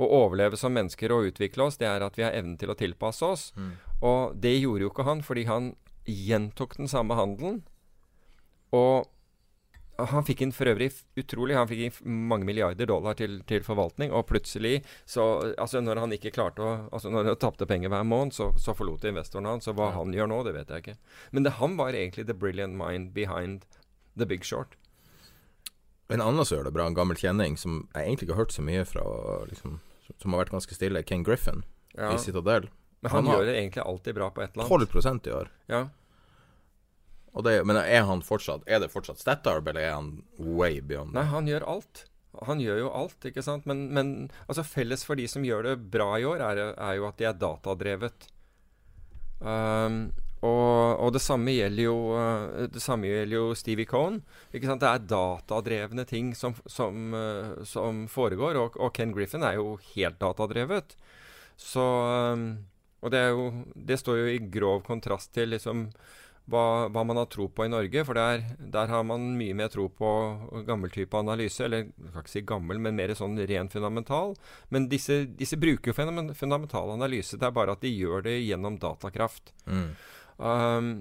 å overleve som mennesker og utvikle oss, det er at vi har evnen til å tilpasse oss. Og det gjorde jo ikke han, fordi han gjentok den samme handelen. Og han fikk inn for øvrig utrolig Han fikk inn mange milliarder dollar til, til forvaltning, og plutselig så Altså, når han ikke klarte å Altså, når han tapte penger hver måned, så, så forlot investoren han. Så hva han gjør nå, det vet jeg ikke. Men det, han var egentlig the brilliant mind behind The Big Short. En annen som gjør det bra, en gammel kjenning som jeg egentlig ikke har hørt så mye fra, liksom, som har vært ganske stille, Ken Griffin Ja. i Citadel. Men han, han gjør det egentlig alltid bra på et eller annet. 12 i år. Ja. Det, men er han fortsatt Er det fortsatt Statarb, eller er han way beyond Nei, han gjør alt. Han gjør jo alt, ikke sant. Men, men altså felles for de som gjør det bra i år, er, er jo at de er datadrevet. Um, og, og det samme gjelder jo uh, Det samme gjelder jo Stevie Cohn. Ikke sant? Det er datadrevne ting som, som, uh, som foregår, og, og Ken Griffin er jo helt datadrevet. Så um, Og det, jo, det står jo i grov kontrast til liksom hva, hva man har tro på i Norge. For der, der har man mye mer tro på gammel type analyse. Eller jeg kan ikke si gammel, men mer sånn ren fundamental. Men disse, disse bruker jo fundamental analyse. Det er bare at de gjør det gjennom datakraft. Mm. Um,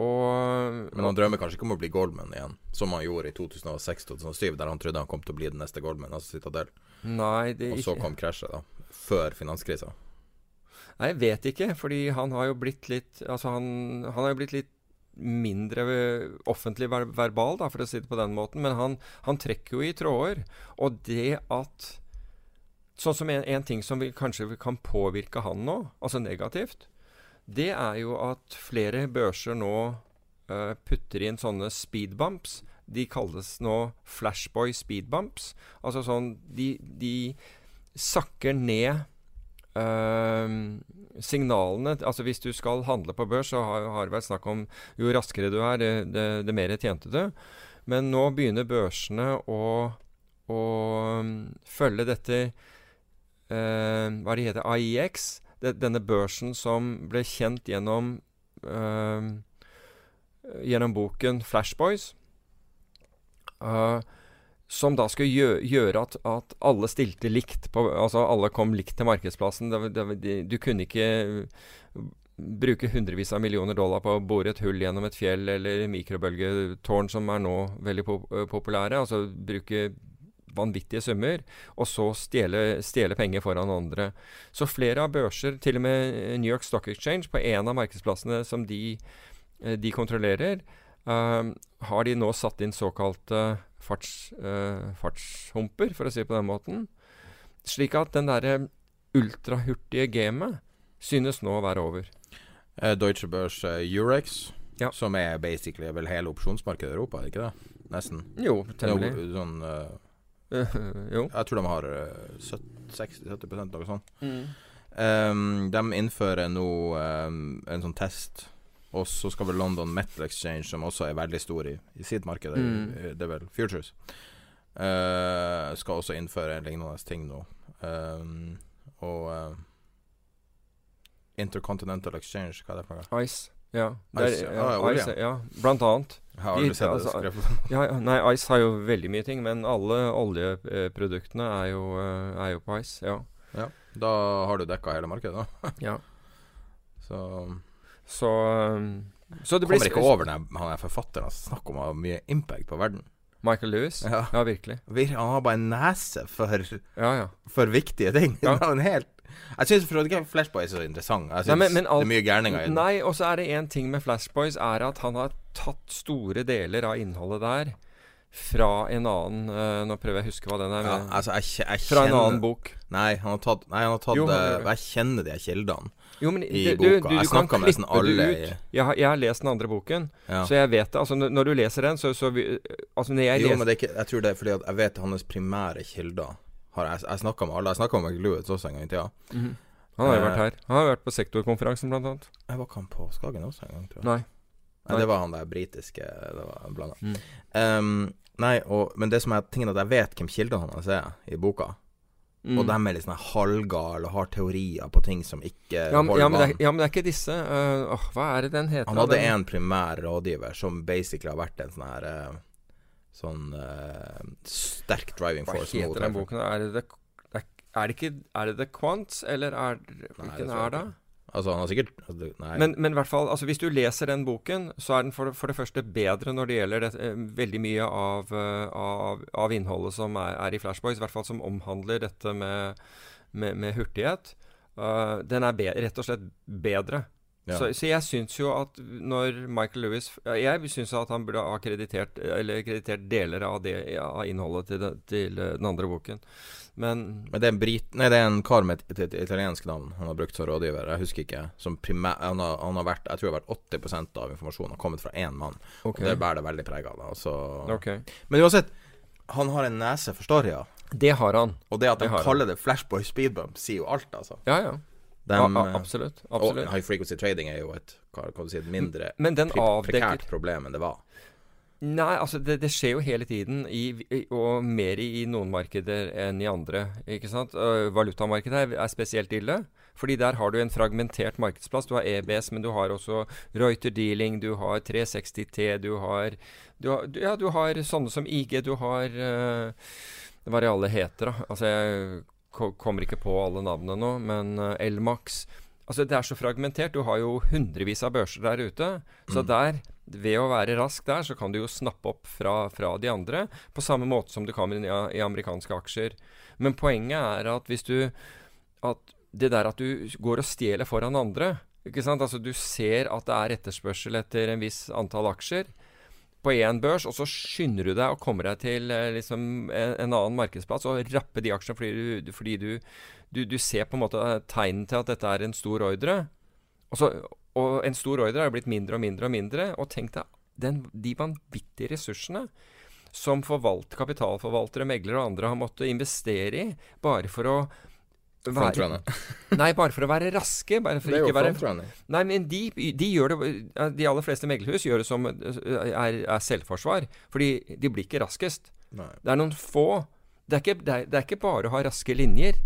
og Men han drømmer kanskje ikke om å bli Goldman igjen, som han gjorde i 2006-2007, der han trodde han kom til å bli den neste Goldman, altså Citadel. Nei, det Og så kom krasjet, da. Før finanskrisa. Nei, jeg vet ikke, fordi han har jo blitt litt Altså, han, han har jo blitt litt mindre offentlig ver verbal, da, for å si det på den måten. Men han, han trekker jo i tråder. Og det at Sånn som en, en ting som vi, kanskje kan påvirke han nå, altså negativt, det er jo at flere børser nå uh, putter inn sånne speedbumps. De kalles nå Flashboy speedbumps. Altså sånn De, de sakker ned eh, signalene Altså Hvis du skal handle på børs, så har, har det vært snakk om jo raskere du er, det, det, det mer tjente du. Men nå begynner børsene å, å um, følge dette uh, Hva det heter AIX. Det, denne børsen som ble kjent gjennom uh, Gjennom boken Flashboys. Eh, som da skulle gjø gjøre at, at alle stilte likt. På, altså alle kom likt til markedsplassen. Det, det, de, du kunne ikke bruke hundrevis av millioner dollar på å bore et hull gjennom et fjell eller mikrobølgetårn, som er nå veldig pop populære. Altså bruke vanvittige summer, og så stjele, stjele penger foran andre. Så flere av børser, til og med New York Stock Exchange, på en av markedsplassene som de, de kontrollerer, uh, har de nå satt inn såkalte farts, uh, fartshumper, for å si det på den måten. Slik at den derre ultrahurtige gamet synes nå å være over. Eh, Deutsche Børs uh, Eurex, Ja. som er basically vel hele opsjonsmarkedet i Europa, ikke det? Nesten. Jo, temmelig. Jo, Sånn, uh, [laughs] jo. jeg tror de har eh, 60-70 noe sånt. Mm. Um, de innfører nå um, en sånn test. Og så skal vel London Metal Exchange, som også er veldig stor i, i sitt marked, Mm. det er vel Futures, uh, skal også innføre lignende ting nå. Um, og uh, Intercontinental Exchange, hva er det for noe? Ice. Ja. Der, Ice, ja, ja. Ice, ja. Blant annet. Har aldri sett det altså, skrevet. Ja, nei, Ice har jo veldig mye ting, men alle oljeproduktene er jo, eh, er jo på Ice. Ja. Ja, da har du dekka hele markedet, da. ja. [laughs] Så Så, um, så det blir kommer ikke over når han er forfatter. Altså, snakk om å ha mye impact på verden. Michael Lewis? Ja. Ja, virkelig. Vir- Han har bare en nese for, Ja, ja. for viktige ting. Ja. [laughs] Han helt Jeg syns Flashboys er så interessant. Jeg Nei, men- men alt- det er mye gærninger i den. Nei, og så er det én ting med Flashboys, er at han har tatt store deler av innholdet der fra en annen uh, Nå prøver jeg å huske hva den er. Ja, altså, jeg, jeg fra en kjenner- annen bok. Nei, han har tatt, nei, han har tatt Jo, han eh, det. Jeg kjenner de kildene Jo, men i du, boka. du, du, jeg snakker med nesten alle i. Jeg har, jeg har lest den andre boken, ja. så jeg vet det. Altså, når, du leser den, så, så vi, Altså, når jeg Jo, leser men det er ikke Jeg tror det er fordi at jeg vet hans primære kilder. Har jeg jeg snakka med alle. Jeg snakka med Lewis også en gang i tida. Mhm. Han har jo Eh, vært her. Han har vært på sektorkonferansen, blant annet. Jeg var ikke han på Skagen også en gang, tror jeg. Nei. Nei, det var han der britiske Det var blanda. Mm. Um, nei, og, men det som er tingen at jeg vet hvem kildene hans er i boka. Mm. Og de er litt sånn halvgale og har teorier på ting som ikke ja, men, holder ja, men det, ja, men det er ikke disse Uh, åh, Hva er det den heter? Han hadde den? en primær rådgiver som basically har vært en sånn her uh, Sånn uh, sterk driving force. Hva heter den boken? Er det, the, er det ikke Er det The Quants, eller er Nei, Hvilken det er det? Altså, han har sikkert altså. Men, men hvert fall, altså hvis du leser den boken, så er den for, for det første bedre når det gjelder det, eh, veldig mye av, eh, av, av innholdet som er, er i Flashboys, i hvert fall som omhandler dette med, med, med hurtighet. Uh, den er rett og slett bedre. Ja. Så, så jeg syns jo at når Michael Lewis Jeg syns at han burde ha kreditert Eller kreditert deler av, det, av innholdet til, det, til eh, den andre boken. Men Men det er en brit Nei, det er en kar med et, et, et italiensk navn han har brukt som rådgiver. Jeg husker ikke. Som primær Han har, han har vært Jeg tror det har vært 80% av informasjonen har kommet fra én mann. ok. Og det bærer det veldig preg av. Altså. Okay. Men uansett, han har en nese for storyer. Det har han. Og det at de Det har han. kaller det flashboy speedbump, sier jo alt, altså. Ja, ja. De, ja, eh, absolutt. Absolutt. high frequency trading er jo et hva hva du si, mindre Men den avdekker prekært problem enn det var. Nei, altså det, det, skjer jo hele tiden, i, og mer i, i, noen markeder enn i andre. ikke sant? Uh, valutamarkedet er, er, spesielt ille, fordi der har du en fragmentert markedsplass. Du har EBS, men du har også Reuter Dealing, du har 360T, du har, du har, ja, du har sånne som IG, du har uh, Hva er det alle heter, da? Altså, jeg kommer ikke på alle navnene nå, men uh, Elmax Altså, det er så fragmentert. Du har jo hundrevis av børser der ute. Så mm. der ved å være rask der, så kan du jo snappe opp fra, fra de andre, på samme måte som du kan i, i, amerikanske aksjer. Men poenget er at hvis du at Det der at du går og stjeler foran andre ikke sant? Altså Du ser at det er etterspørsel etter en viss antall aksjer på én børs, og så skynder du deg og kommer deg til eh, liksom, en, en, annen markedsplass og rapper de aksjene fordi, du, fordi du, du, du, ser på en måte tegnen til at dette er en stor ordre. Og så, og en stor ordre har blitt mindre og mindre og mindre. Og tenk deg den, de vanvittige ressursene som forvalt, kapitalforvaltere, meglere og andre har måttet investere i bare for å være, [laughs] nei, bare for å være raske. Bare for det er jo frontrunner. Nei, men de, de, gjør det De aller fleste meglerhus gjør det som er, er selvforsvar. Fordi de blir ikke raskest. Nei. Det er noen få. Det er, ikke, det, er, det er ikke bare å ha raske linjer.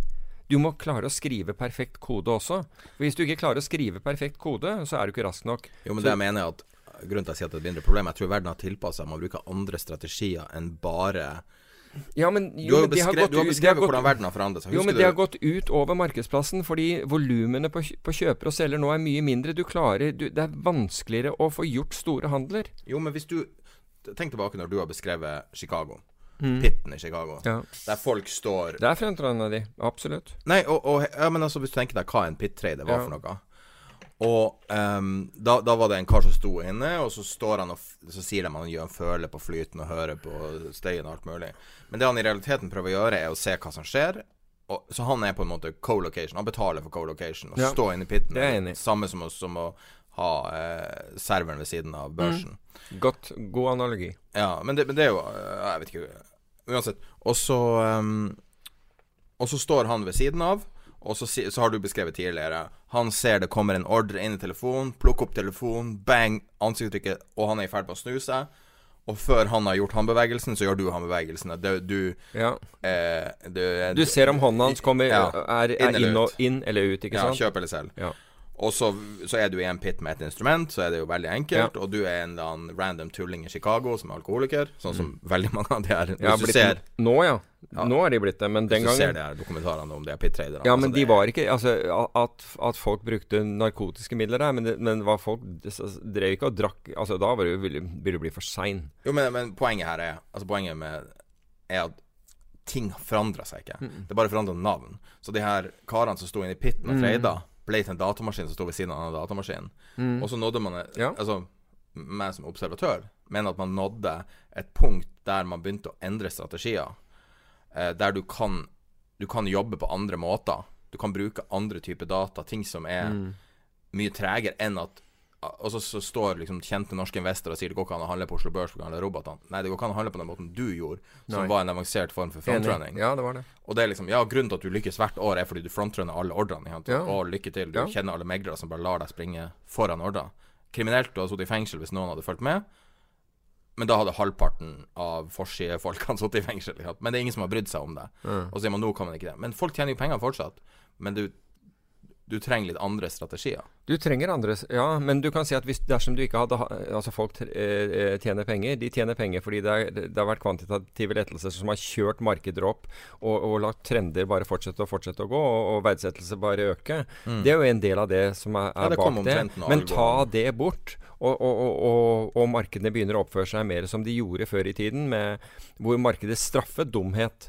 Du må klare å skrive perfekt kode også. For Hvis du ikke klarer å skrive perfekt kode, så er du ikke rask nok. Jo, men så, det jeg mener at Grunnen til at jeg sier at det er et mindre problem, jeg tror verden har tilpassa seg. Man bruker andre strategier enn bare ja, men, jo, du har jo beskrevet, har beskrevet hvordan verden har forandret seg. jo, men det har gått ut over markedsplassen fordi volumene på, på kjøper og selger nå er mye mindre. Du klarer, du, det er vanskeligere å få gjort store handler. Jo, men hvis du Tenk tilbake når du har beskrevet Chicago mm. pitten i Chicago. Ja. Der folk står Det er frontrunna de. Absolutt. Nei, og, og, ja, men altså, hvis du tenker deg hva en pit-trader var ja. for noe og um, da, da, var det en kar som sto inne, og så står han og så sier de at han gjør en føle på flyten og hører på støyen og alt mulig. Men det han i realiteten prøver å gjøre, er å se hva som skjer. Og, så han er på en måte co-location. Han betaler for co-location og ja. stå inne i pitten. Det er enig. Samme som, som å ha eh, serveren ved siden av børsen. Mm. Godt, god analogi. Ja, men det, men det er jo Jeg vet ikke Uansett. Og så um, Og så står han ved siden av, og så, så, har du beskrevet tidligere Han ser det kommer en ordre inn i telefonen, plukker opp telefonen, bang, ansiktsuttrykket, og han er i ferd med å snu seg. Og før han har gjort håndbevegelsen, så gjør du håndbevegelsen. Du, du, ja. eh, du, du, ser om hånda hans kommer, ja, er, er inn, inn, eller ut, ikke ja, sant? Kjøp eller selv. Ja. Og så, så, er du i en pit med et instrument, så er det jo veldig enkelt. Ja. Og du er en eller annen random tulling i Chicago som er alkoholiker, sånn som mm. veldig mange av de er. Ja, du ser, nå, ja. ja. Nå er de blitt det, men den gangen Hvis du ser de her dokumentarene om de er pit-traderne Ja, men altså, de var ikke Altså, at, at, folk brukte narkotiske midler der, men, det, men var folk drev ikke og drakk Altså, da var det, ville du bli for sein. Jo, men, men, poenget her er Altså, poenget med er at ting forandrer seg ikke. Mm. Det bare forandra navn. Så de her karene som sto inne i pitten og trada mm ble til en datamaskin som sto ved siden av en datamaskin. Mm. Og så nådde man ja. Altså, meg som observatør mener at man nådde et punkt der man begynte å endre strategier. Eh, der du kan, du kan jobbe på andre måter. Du kan bruke andre typer data, ting som er mm. mye tregere enn at og så, så, står liksom kjente norske investorer og sier det går ikke an å handle på Oslo Børs pga. robotene. Nei, det går ikke an å handle på den måten du gjorde, som Nei. var en avansert form for frontrunning. Ja, det var det. Og det er liksom Ja, grunnen til at du lykkes hvert år, er fordi du frontrunner alle ordrene. Ja. Og lykke til. Du ja. kjenner alle meglere som bare lar deg springe foran ordrer. Kriminelt å ha sittet i fengsel hvis noen hadde fulgt med. Men da hadde halvparten av forsidefolkene [laughs] sittet i fengsel. Men det er ingen som har brydd seg om det. Mm. Og så sier man nå kan man ikke det. Men folk tjener jo penger fortsatt. Men du du trenger litt andre strategier. Du trenger andre Ja, men du kan si at hvis, dersom du ikke hadde Altså, folk eh, tjener penger. De tjener penger fordi det, er, det har vært kvantitative lettelser som har kjørt markeder opp og, og lagt trender bare fortsette og fortsette å gå, og, og verdsettelse bare øke. Mm. Det er jo en del av det som er, er ja, bak det. Men ta det bort. Og, og, og, markedene begynner å oppføre seg mer som de gjorde før i tiden, med, hvor markedet straffet dumhet.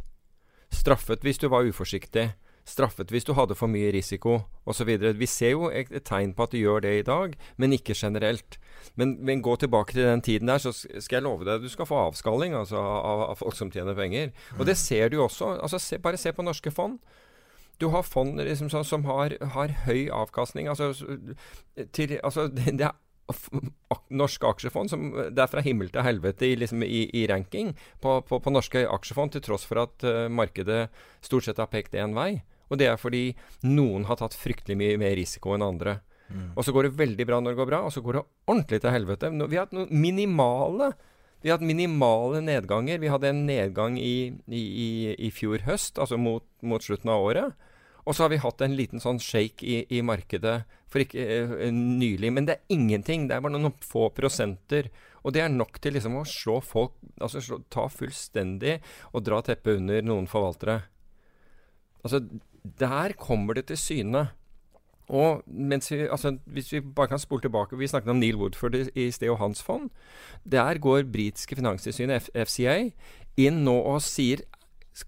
Straffet hvis du var uforsiktig straffet hvis du hadde for mye risiko osv. Vi ser jo et, tegn på at du gjør det i dag, men ikke generelt. Men, men, gå tilbake til den tiden der, så skal jeg love deg at du skal få avskalling altså, av, av, folk som tjener penger. Og det ser du jo også. Altså, se, bare se på norske fond. Du har fond liksom, som, som har, har, høy avkastning. Altså, til, altså det, [laughs] det er norske aksjefond som det er fra himmel til helvete i, liksom, i, i ranking på, på, på, norske aksjefond, til tross for at uh, markedet stort sett har pekt én vei. Og det er fordi noen har tatt fryktelig mye mer risiko enn andre. Mm. Og så går det veldig bra når det går bra, og så går det ordentlig til helvete. Vi har hatt noen minimale Vi har hatt minimale nedganger. Vi hadde en nedgang i, i, i, i fjor høst, altså mot, mot, slutten av året. Og så har vi hatt en liten sånn shake i, i markedet for ikke uh, nylig. Men det er ingenting. Det er bare noen få prosenter. Og det er nok til liksom å slå folk Altså slå, ta fullstendig og dra teppet under noen forvaltere. Altså, der kommer det til syne. Og mens vi, altså, Hvis vi bare kan spole tilbake Vi snakket om Neil Woodford i, i sted og hans fond. Der går britiske finanstilsynet, FCA, inn nå og sier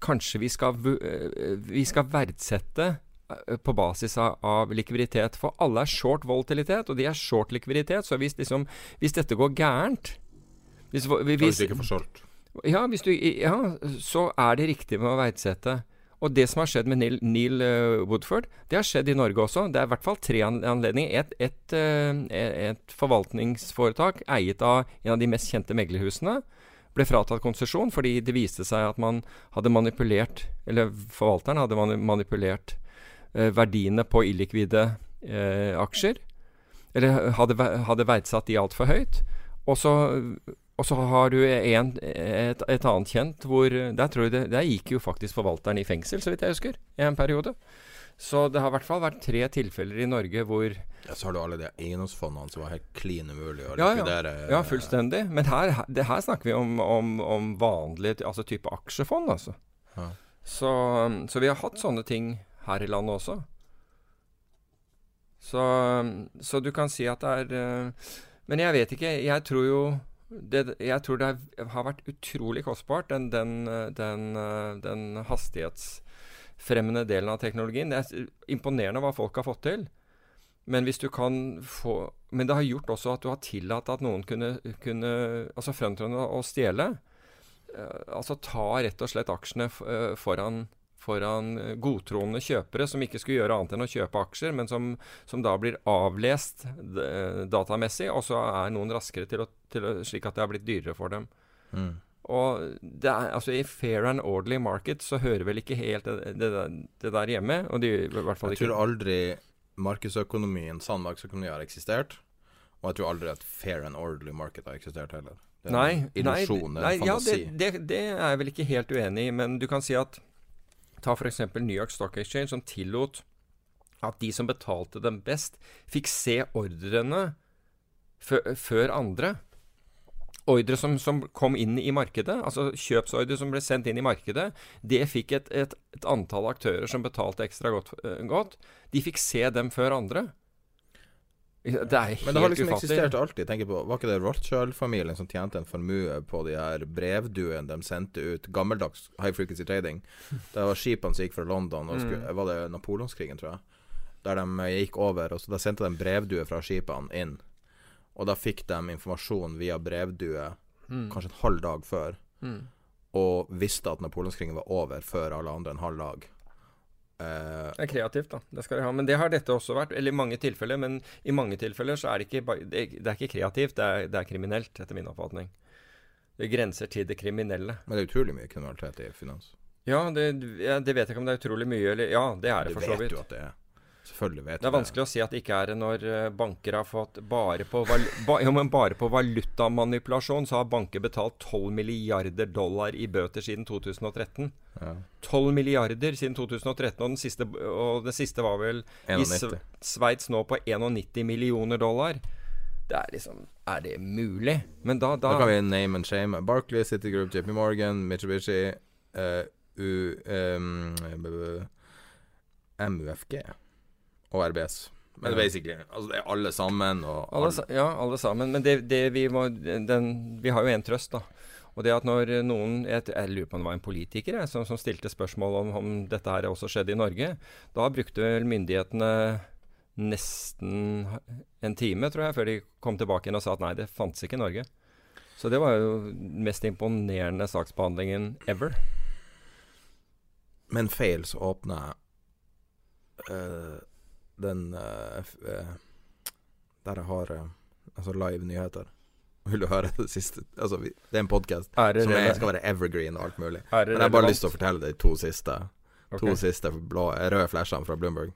kanskje vi skal, eh, vi skal verdsette eh, på basis av, av, likviditet. For alle er short volatilitet, og de er short likviditet. Så hvis, liksom, hvis dette går gærent hvis, hvis, hvis? Ja, du, ja, så er det riktig med å verdsette. Og det som har skjedd med Neil, Neil uh, Woodford, det har skjedd i Norge også. Det er i hvert fall tre anledninger. Et, et, uh, et, forvaltningsforetak eiet av en av de mest kjente meglerhusene ble fratatt konsesjon fordi det viste seg at man hadde manipulert Eller forvalteren hadde manipulert uh, verdiene på illikvide aksjer. Eller hadde, hadde verdsatt de altfor høyt. Og så og så har du en, et, et, annet kjent hvor der, tror jeg det, der gikk jo faktisk forvalteren i fengsel, så vidt jeg husker, i en periode. Så det har i hvert fall vært tre tilfeller i Norge hvor Ja, Så har du alle de eiendomsfondene som var helt klin umulig å likvidere. Ja, ja. ja, fullstendig. Men her, det, her snakker vi om, om, om vanlig altså type aksjefond, altså. Ja. Så, så, vi har hatt sånne ting her i landet også. Så, så du kan si at det er eh, Men jeg vet ikke. Jeg tror jo det, jeg tror det har vært utrolig kostbart, den, den, den, den, hastighetsfremmende delen av teknologien. Det er imponerende hva folk har fått til. Men hvis du kan få Men det har gjort også at du har tillatt at noen kunne, kunne altså fremtredende å stjele. Eh, altså ta rett og slett aksjene eh, foran foran eh, godtroende kjøpere som ikke skulle gjøre annet enn å kjøpe aksjer, men som, som da blir avlest eh, datamessig, og så er noen raskere til å, til å, slik at det har blitt dyrere for dem. Mm. Og det er, altså I fair and orderly market så hører vel ikke helt det, det, det der hjemme. Og de, i hvert fall jeg tror aldri markedsøkonomien, sann markedsøkonomi, har eksistert. Og jeg tror aldri at fair and orderly market har eksistert heller. Det er nei, illusjon, nei, nei. Ja, det, det, det er jeg vel ikke helt uenig i, men du kan si at Ta f.eks. New York Stock Exchange, som tillot at de som betalte dem best, fikk se ordrene før andre. Ordre som, som, kom inn i markedet, altså kjøpsordre som ble sendt inn i markedet, det fikk et, et, et antall aktører som betalte ekstra godt, uh, godt. De fikk se dem før andre. Det er helt Men det har liksom ufattig. eksistert alltid. Tenker på, Var ikke det Rothschild-familien som tjente en formue på de her brevduene de sendte ut? Gammeldags high frequency trading. [laughs] Det var skipene som gikk fra London, og skulle, mm. var det napoleonskrigen, tror jeg. Der de eh, gikk over, og så da sendte de brevduer fra skipene inn. Og da fikk de informasjon via brevdue mm. kanskje en halv dag før. Mm. Og visste at napoleonskrigen var over før alle andre en halv dag. Uh, det er kreativt, da. Det skal de ha. Men det har dette også vært. Eller i mange tilfeller. Men i mange tilfeller så er det ikke, det er ikke kreativt, det er, det er, kriminelt, etter min oppfatning. Det grenser til det kriminelle. Men det er utrolig mye kriminalitet i finans. Ja, det, ja, det vet jeg ikke om det er utrolig mye, eller Ja, det er det for så vidt. Du vet jo at det er. Selvfølgelig vet Det er vanskelig å si at det ikke er det når eh, banker har fått Bare på, val, ba, ja, bare på valutamanipulasjon så har banker betalt 12 milliarder dollar i bøter siden 2013. Ja. 12 milliarder siden 2013, og, den siste, og det siste var vel 91. i Sveits nå på 91 millioner dollar. Det er liksom Er det mulig? Men da Da, da kan vi name and shame. Barclay, City Group, JP Morgan, Mitsubishi, uh, U, um, MUFG og RBS. Men basically, altså det er alle sammen. Alle, ja, alle sammen. Men det, det vi, må, den, vi har jo én trøst, da. Og det at når noen Jeg, jeg lurer på om det var en politiker jeg, som, som, stilte spørsmål om, om dette her også skjedde i Norge. Da brukte myndighetene nesten en time, tror jeg, før de kom tilbake igjen og sa at nei, det fantes ikke i Norge. Så det var jo den mest imponerende saksbehandlingen ever. Men feil så åpner uh, den uh, Der jeg har uh, altså live nyheter. [laughs] Vil du høre det siste? Altså, vi, det er en podkast som er, skal være evergreen og alt mulig. Men jeg har bare lyst til å fortelle de to siste okay. To siste blå, røde flashene fra Bloomberg.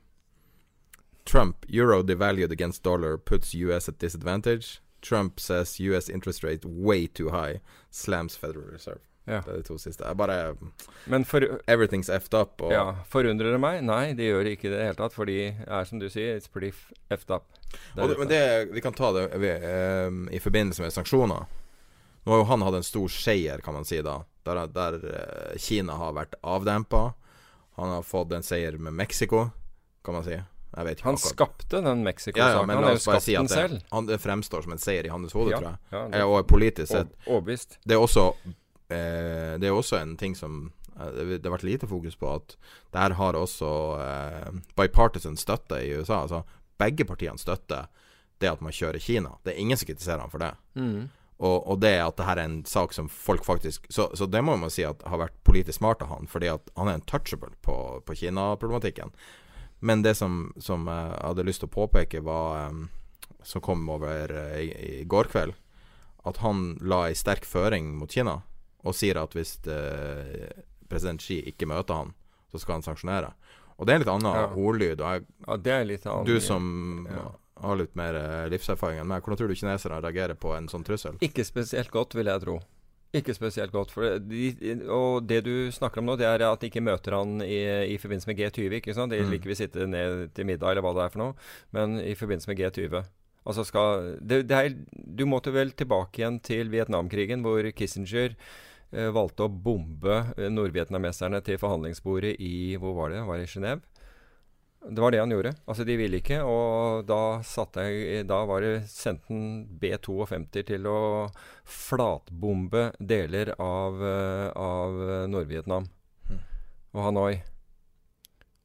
Trump, euro devalued against dollar puts US at disadvantage. Trump says US interest rate way too high. Slams Federal Reserve. Ja. Det er de to siste. Jeg bare Men for, Everything's effed up. Og, ja, forundrer det meg? Nei, det gjør det ikke i det hele tatt. Fordi, er som du sier, it's pretty effed up. Det det, men det, vi kan ta det vi, um, i forbindelse med sanksjoner. Nå har jo han hatt en stor seier, kan man si, da. Der, der uh, Kina har vært avdempa. Han har fått en seier med Mexico, kan man si. Jeg vet ikke Han akkurat. skapte den ja, ja, Mexico-saken. men han har jo skapt si den selv. han, det fremstår som en seier i hans hode, Ja, tror jeg. ja, det, Eh, Og politisk sett. Overbevist. Det er også eh, Det er også en ting som eh, det har vært lite fokus på, at det her har også eh, bipartisan støtte i USA. Altså begge partiene støtter det at man kjører Kina. Det er ingen som kritiserer ham for det. Mm. Og, og det at det her er en sak som folk faktisk Så, så det må man si at har vært politisk smart av han, fordi at han er untouchable på, på Kina-problematikken. Men det som, som jeg hadde lyst til å påpeke, var em, Som kom over eh, i, i går kveld, at han la ei sterk føring mot Kina, og sier at hvis eh, president Xi ikke møter han, så skal han sanksjonere. Og det er en litt annen Ja. ordlyd. Og jeg, Ja, det er litt annen, du som Ja. har litt mer eh, livserfaring enn meg, hvordan tror du kineserne reagerer på en sånn trussel? Ikke spesielt godt, vil jeg tro. Ikke spesielt godt. De, og det du snakker om nå, det er at de ikke møter han i, i forbindelse med G20. ikke sant? De Mm. liker vi sitte ned til middag, eller hva det er for noe. Men i forbindelse med G20. Altså skal det, det er, Du måtte vel tilbake igjen til Vietnamkrigen, hvor Kissinger valgte å bombe eh, nordvietnameserne til forhandlingsbordet i Hvor var det? Var det i Genéve? Det var det han gjorde. Altså, de ville ikke, og da satte jeg Da var det sendt en B-52 til å flatbombe deler av, eh, av eh, Nord-Vietnam mm. og Hanoi.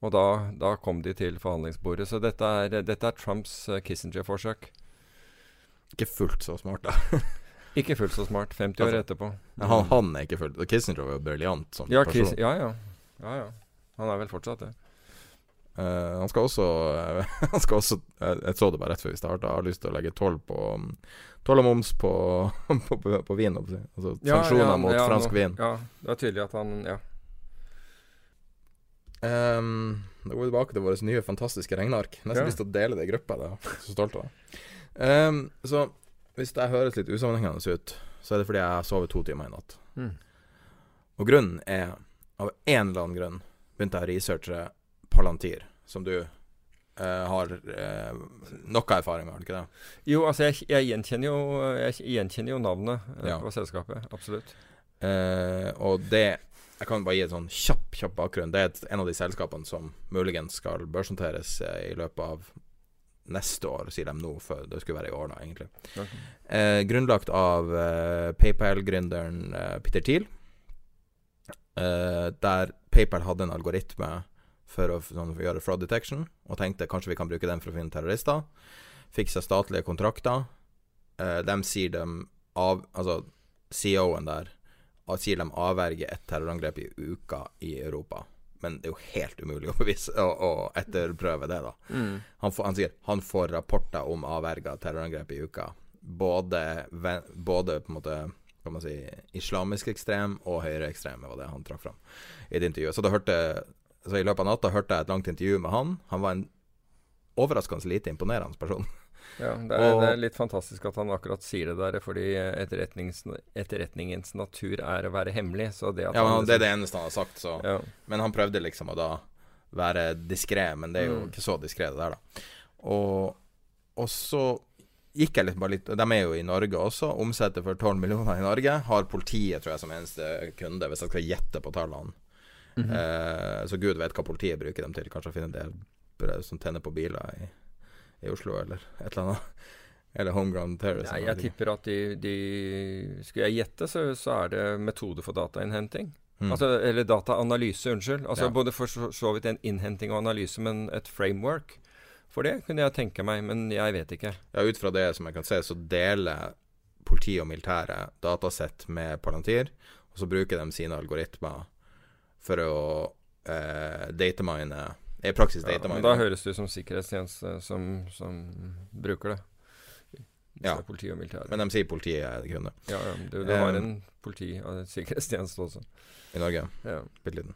Og da, da kom de til forhandlingsbordet. Så dette er, dette er Trumps eh, Kissinger-forsøk. Ikke fullt så smart, da. [laughs] Ikke fullt så smart 50 år Altså, etterpå. Mm. Han, han er ikke fullt Kissinger var jo briljant som ja, person. Kiss, ja, ja, ja, ja. Han er vel fortsatt det. Uh, han skal også, uh, [laughs] han skal også jeg, jeg så det bare rett før vi starta. Har lyst til å legge toll på um, Toll og moms på, [laughs] på, på, på vin. Altså Ja, sanksjoner ja, mot ja, fransk nå- vin. Ja, det er tydelig at han Ja. Um, da går vi tilbake til vårt nye fantastiske regneark. Nesten lyst til å dele det i gruppa. Jeg er så stolt av det. Um, så hvis det høres litt usammenhengende ut, så er det fordi jeg har sovet to timer i natt. Mm. Og grunnen er Av en eller annen grunn begynte jeg å researche Palantir, som du eh, har eh, nok erfaring med, har du ikke det? Jo, altså, jeg, jeg, gjenkjenner jo, jeg gjenkjenner jo navnet eh, Ja. på selskapet. Absolutt. Eh, og det Jeg kan bare gi et sånn kjapp kjapp bakgrunn. Det er et, en av de selskapene som muligens skal børsnoteres i løpet av neste år, sier de nå. For det skulle være i år, da, egentlig. Okay. Eh, grunnlagt av eh, PayPal-gründeren eh, Peter Thiel. Eh, der PayPal hadde en algoritme for å, sånn, for å gjøre fraud detection, og tenkte kanskje vi kan bruke den for å finne terrorister. Fikk seg statlige kontrakter. Eh, de sier dem av Altså, CEO-en der sier de avverger et terrorangrep i uka i Europa. Men det er jo helt umulig å bevise å, å etterprøve det, da. Han, får, han sier han får rapporter om avverga terrorangrep i uka. Både, både på en måte kan man si, islamisk ekstrem og høyreekstreme, var det han trakk fram i det intervjuet. Så, hørte, så i løpet av natta hørte jeg et langt intervju med han. Han var en overraskende lite imponerende person. Ja, det er, Og- det er litt fantastisk at han akkurat sier det der, fordi etterretningens natur er å være hemmelig. Så det at Ja, han Det er det eneste han har sagt, så Ja. Men han prøvde liksom å da være diskré, men det er jo Mm. ikke så diskré, det der, da. Og, og så gikk jeg litt bare litt De er jo i Norge også, omsetter for 12 millioner i Norge. Har politiet, tror jeg, som eneste kunde, hvis jeg skal gjette på tallene. Mhm. eh, så gud vet hva politiet bruker dem til. Kanskje finne en del som tenner på biler i, i Oslo, eller et eller annet. [laughs] Eller homegrown terrorism. Nei, jeg tipper at de, de Skulle jeg gjette, så, så er det metode for datainnhenting. Mm. Altså, eller dataanalyse, unnskyld. Altså Ja. Både for så, vidt en innhenting og analyse, men et framework. For det kunne jeg tenke meg, men jeg vet ikke. Ja, ut fra det som jeg kan se, så deler politi og militære datasett med Palantir, og så bruker de sine algoritmer for å eh, datamine I praksis Ja, datamine. men da høres det ut som sikkerhetstjeneste som, som bruker det. Ja. Men de sier politiet er kunde ja, ja, du, du har Um, en politi og en sikkerhetstjeneste også. i Norge. Ja. Bitte liten.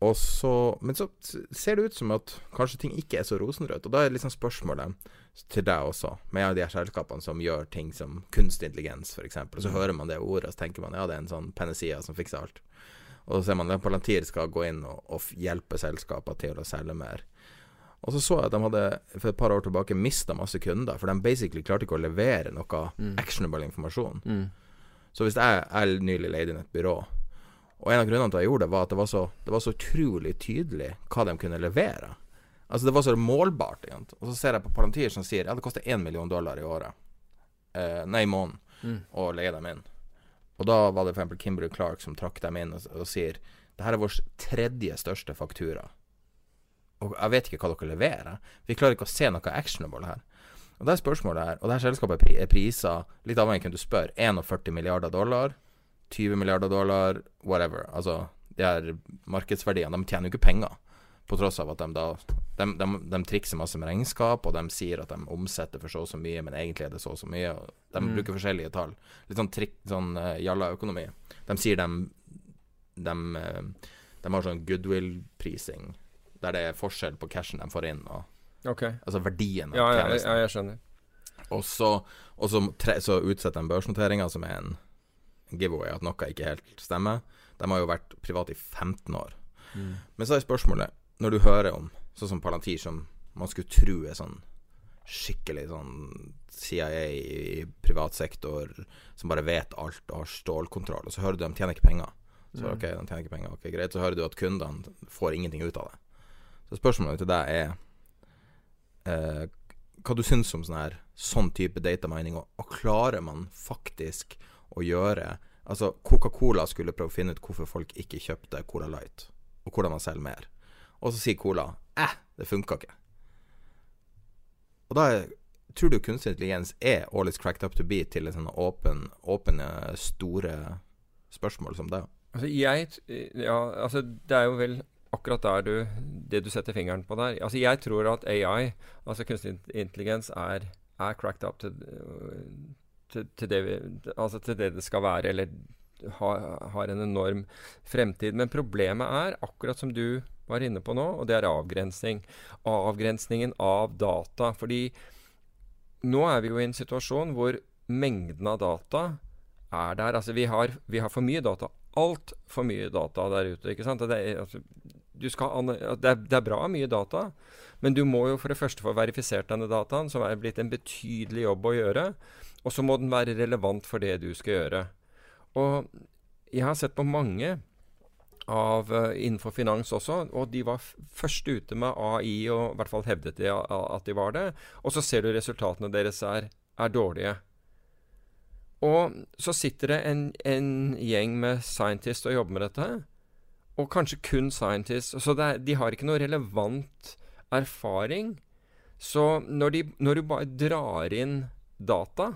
Og så Men så ser det ut som at kanskje ting ikke er så rosenrødt. Og da er liksom spørsmålet til deg også, med de her selskapene som gjør ting som kunstig intelligens, f.eks. Og så hører man det ordet, og så tenker man ja, det er en sånn Penesia som fikser alt. Og så ser man at Palantir skal gå inn og, og hjelpe selskaper til å selge mer. Og så så jeg at de hadde for et par år tilbake mista masse kunder, for de basically klarte ikke å levere noe actionable informasjon. Mm. Så hvis jeg, jeg nylig leide inn et byrå, og en av grunnene til at jeg gjorde det, var at det var så, det var så utrolig tydelig hva de kunne levere. Altså Det var så målbart. Egentlig. Og så ser jeg på Palantir som sier ja, det koster én million dollar i året. Eh, nei, i måneden. Mm. Å leie dem inn. Og da var det f.eks. Kimberley Clark som trakk dem inn og, og sier det her er vår tredje største faktura. Og jeg vet ikke hva dere leverer. Vi klarer ikke å se noe actionable her. Og det er spørsmålet her, og det her selskapet er pri- prisa, litt avhengig av hvem du spør, 41 milliarder dollar, 20 milliarder dollar, whatever. Altså, de her markedsverdiene, de tjener jo ikke penger. På tross av at de da de, de, de trikser masse med regnskap, og de sier at de omsetter for så og så mye, men egentlig er det så og så mye. De Mm. bruker forskjellige tall. Litt sånn, trikk, sånn uh, jalla-økonomi. De sier de, de, eh, de har sånn goodwill-prising, der det er forskjell på cashen de får inn, og okay. altså verdien av Ja, ja, ja, jeg skjønner. Og så, og så, tre, så utsetter de børsnoteringa, som er en giveaway, at noe ikke helt stemmer. De har jo vært private i 15 år. Men så er spørsmålet, når du hører om sånn som Palantir, som man skulle tro er sånn skikkelig sånn CIA i privat sektor, som bare vet alt og har stålkontroll, og så hører du de tjener ikke penger. Så ok, de tjener ikke penger, ok, greit. Så hører du at kundene får ingenting ut av det. Så spørsmålet til deg er eh, hva du syns om sånn her sånn type data mining, og, og klarer man faktisk å gjøre Altså, Coca-Cola skulle prøve å finne ut hvorfor folk ikke kjøpte Cola Light, og hvordan man selger mer. Og så sier Cola eh, det funka ikke. Og da tror du kunstig intelligens er all it's cracked up to be til et sånn åpen, åpne, store spørsmål som det? Altså, jeg Ja, altså, det er jo vel akkurat der du Det du setter fingeren på der. Altså, jeg tror at AI, altså kunstig intelligens, er, er cracked up til, til, til, det altså til det det skal være, eller har, har en enorm fremtid. Men problemet er, akkurat som du var inne på nå, og det er avgrensning. Avgrensningen av data. Fordi nå er vi jo i en situasjon hvor mengden av data er der. Altså vi har, vi har for mye data. Altfor mye data der ute. ikke sant? Det er, altså, skal, det, er, det er bra mye data, men du må jo for det første få verifisert denne dataen, som er blitt en betydelig jobb å gjøre. Og så må den være relevant for det du skal gjøre. Og jeg har sett på mange av eh, innenfor finans også, og de var først ute med AI, og i hvert fall hevdet de at de var det. Og så ser du resultatene deres er, er dårlige. Og så sitter det en, en gjeng med scientists og jobber med dette, og kanskje kun scientists. Så er, de har ikke noe relevant erfaring. Så når, de, når du bare drar inn data,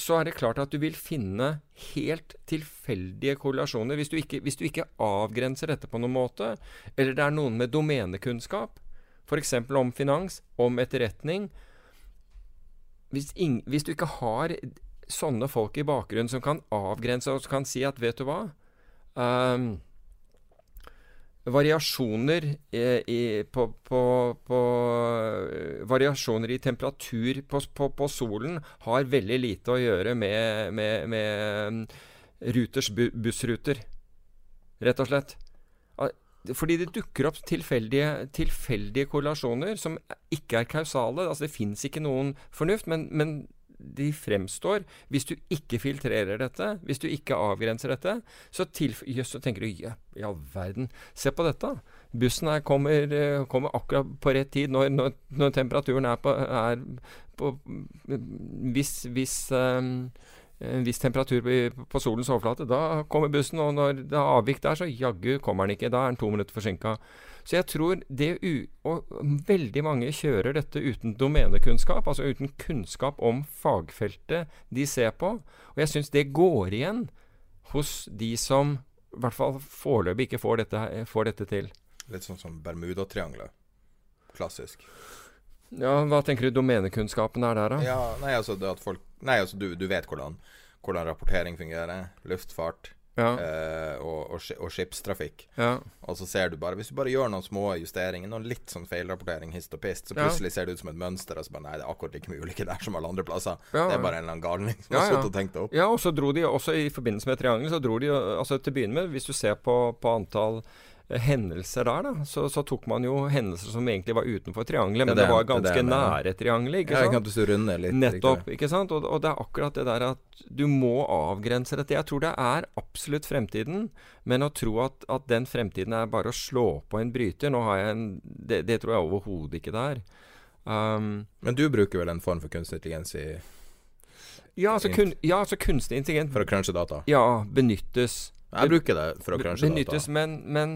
så er det klart at du vil finne helt tilfeldige korrelasjoner. Hvis du ikke, hvis du ikke avgrenser dette på noen måte, eller det er noen med domenekunnskap, f.eks. om finans, om etterretning hvis, ing, hvis du ikke har sånne folk i bakgrunnen som kan avgrense og som kan si at vet du hva Ehm, Variasjoner eh, i, på, på, på Variasjoner i temperatur på, solen har veldig lite å gjøre med, med, med Ruters bu bussruter, rett og slett. Ah, Fordi det dukker opp tilfeldige, tilfeldige korrelasjoner som ikke er kausale. Altså Det fins ikke noen fornuft, men, men de fremstår Hvis du ikke filtrerer dette, hvis du ikke avgrenser dette, så, tilf så tenker du ja, i all verden, se på dette. Bussen her kommer, eh, kommer akkurat på rett tid når, når, når temperaturen er på, er på Hvis, hvis um, en viss temperatur på solens overflate, da kommer bussen, og når det er avvik der, så jaggu kommer den ikke. Da er den to minutter forsinka. Så jeg tror det u Og veldig mange kjører dette uten domenekunnskap, altså uten kunnskap om fagfeltet de ser på. Og jeg syns det går igjen hos de som i hvert fall foreløpig ikke får dette, får dette til. Litt sånn som Bermudatriangelet. Klassisk. Ja, Hva tenker du domenekunnskapen er der, da? Ja, nei, altså det at folk Nei, altså du, du vet hvordan, hvordan rapportering fungerer. Luftfart. Ja. eh, og, og, og skipstrafikk. Ja. Og så ser du bare Hvis du bare gjør noen små justeringer, noen litt sånn feilrapportering hist og pist, så plutselig ser det ut som et mønster, og så bare Nei, det er akkurat like mye ulykker der som alle andre plasser. Det er bare en eller annen galning som har sittet og tenkt det opp. Ja, og så dro de også i forbindelse med triangel, så dro de altså til å begynne med, hvis du ser på, på antall hendelser der, da, så, så tok man jo hendelser som egentlig var utenfor triangelet, men Det det, var det ganske det nære triangelet, ikke Ja, kan du runde litt? Nettopp, riktig. ikke sant? Og, og det er akkurat det der at du må avgrense dette. Jeg tror det er absolutt fremtiden, men å tro at, at den fremtiden er bare å slå på en bryter Nå har jeg en Det, det tror jeg overhodet ikke det er. Um, Men du bruker vel en form for kunstig intelligens i, ja, altså kun, ja, altså kunstig intelligens for å crunche data? Ja, benyttes. Jeg bruker det for å crunche benyttes, data. men, men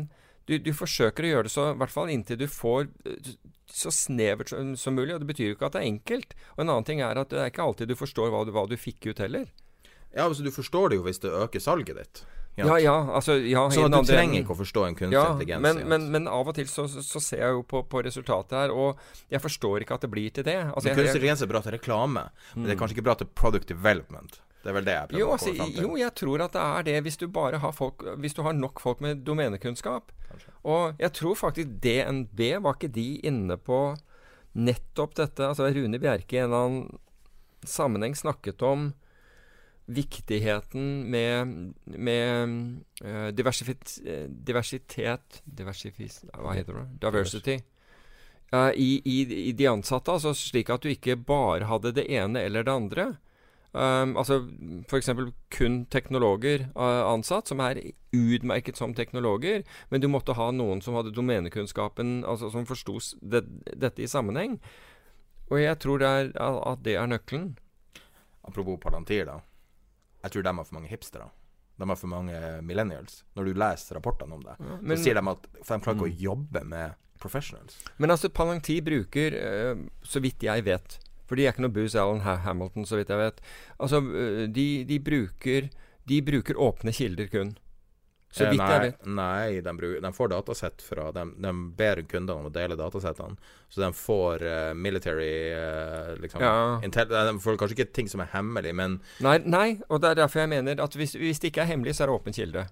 du, du forsøker å gjøre det så, i hvert fall inntil du får eh, så snevert som, som mulig. Og det betyr jo ikke at det er enkelt. Og en annen ting er at det er ikke alltid du forstår hva du, hva du fikk ut heller. Ja, altså Du forstår det jo hvis det øker salget ditt. Ja, ja, altså ja, Så du andre trenger ikke å forstå en kunstig ja, intelligens. men, men, men av og til så, så, ser jeg jo på, på resultatet her, og jeg forstår ikke at det blir til det. Altså, kunstig intelligens er bra til reklame, men det er kanskje ikke bra til product development. Det er vel det jeg prøver jo, å altså, komme fram til. jo, jeg tror at det er det hvis du bare har folk Hvis du har nok folk med domenekunnskap. Og jeg tror faktisk DNB var ikke de inne på nettopp dette. Altså Rune Bjerke i en eller annen sammenheng snakket om viktigheten med, med uh, diversifit, eh, diversitet diversifis, Hva heter det? Diversity. Uh, i, i, I de ansatte, altså slik at du ikke bare hadde det ene eller det andre. Um, altså F.eks. kun teknologer uh, ansatt, som er utmerket som teknologer, men du måtte ha noen som hadde domenekunnskapen, altså som forsto det, dette i sammenheng. Og jeg tror det er, at det er nøkkelen. Apropos Palantir, da. Jeg tror de har for mange hipstere. De har for mange millennials. Når du leser rapportene om det, men- så sier de at de klarer ikke å jobbe med professionals. Men altså, Palantir bruker, eh, så vidt jeg vet For de er ikke noe Booz Allen Hamilton, så vidt jeg vet. Altså, eh, de, de, bruker, de bruker åpne kilder kun. Så Eh, vidt jeg vet. Nei, de, bruker, de får datasett fra de, de ber kundene om å dele datasettene. Så de får uh, military uh, liksom, Ja. intel, De får kanskje ikke ting som er hemmelig, men Nei, nei, og det er derfor jeg mener at hvis, hvis det ikke er hemmelig, så er det åpen kilde.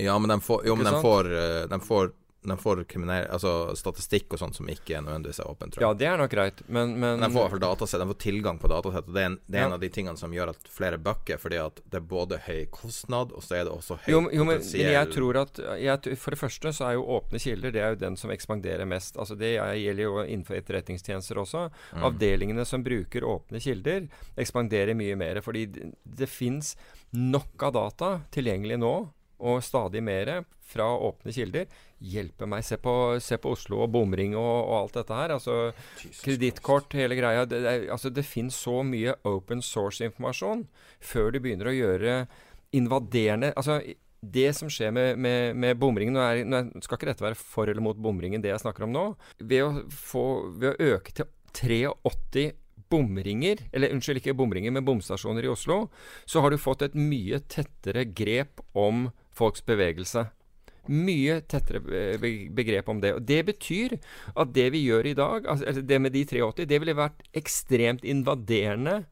Ja, men de får, jo, men de får, de får, de får altså statistikk og sånt som ikke nødvendigvis er åpent, tror Ja, det er nok greit, men, men de får datasett, de får tilgang på datasett. Og det er, en, det er en av de tingene som gjør at flere bucker, fordi at det er både høy kostnad, og så er det også høy jo, jo, men, potensiell jeg tror at jeg, For det første så er jo åpne kilder Det er jo den som ekspanderer mest. Altså Det er- gjelder jo innenfor etterretningstjenester også. Mm. Avdelingene som bruker åpne kilder, ekspanderer mye mer. Fordi det, det fins nok av data tilgjengelig nå, og stadig mer, fra åpne kilder. Hjelpe meg. Se på, se på Oslo og bomring og, og alt dette her. Altså Kredittkort, hele greia. Det, det, altså, det finnes så mye open source-informasjon før du begynner å gjøre invaderende Altså, det som skjer med, med, med bomringen nå, er, nå skal ikke dette være for eller mot bomringen, det jeg snakker om nå. Ved å, få, ved å øke til 83 bomringer, eller unnskyld, ikke bomringer, men bomstasjoner i Oslo, så har du fått et mye tettere grep om folks bevegelse. Mye tettere be- be- begrep om det. Og Det betyr at det vi gjør i dag, altså det med de 83, det ville vært ekstremt invaderende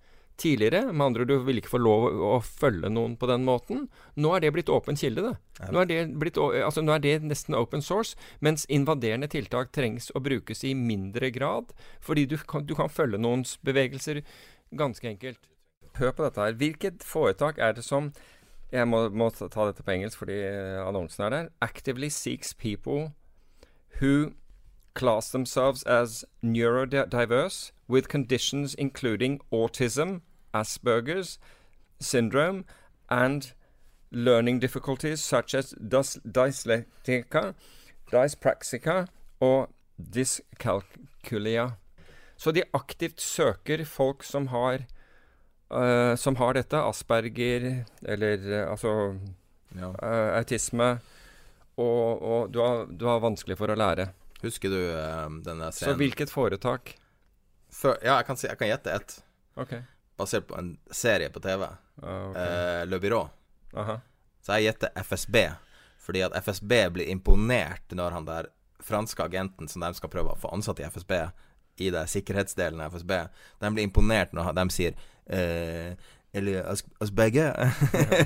tidligere. Med andre ord, du ville ikke få lov å, å følge noen på den måten. Nå er det blitt åpen kilde, det. Nå er det, blitt, altså, nå er det nesten open source, mens invaderende tiltak trengs å brukes i mindre grad, fordi du kan, du kan følge noens bevegelser ganske enkelt. Hør på dette her. Hvilket foretak er det som Jeg må, må ta dette på engelsk fordi eh, annonsen er der. Actively seeks people who class themselves as neurodiverse with conditions including autism, Asperger's syndrome, and learning difficulties such as dys dyslektika, dyspraxica og dyscalculia. Så de aktivt søker folk som har eh, som har dette, Asperger eller uh, altså Ja. uh, autisme, og, og du, har, du har vanskelig for å lære. Husker du denne denne Så hvilket foretak? For, ja, jeg kan, si, jeg kan gjette ett. Okay. Basert på en serie på TV. Ah, ok. Eh, Le Byrå. Aha. Så jeg gjetter FSB. Fordi at FSB blir imponert når han der franske agenten som de skal prøve å få ansatt i FSB, i det sikkerhetsdelen av FSB, de blir imponert når de sier eh, Eller oss, oss begge.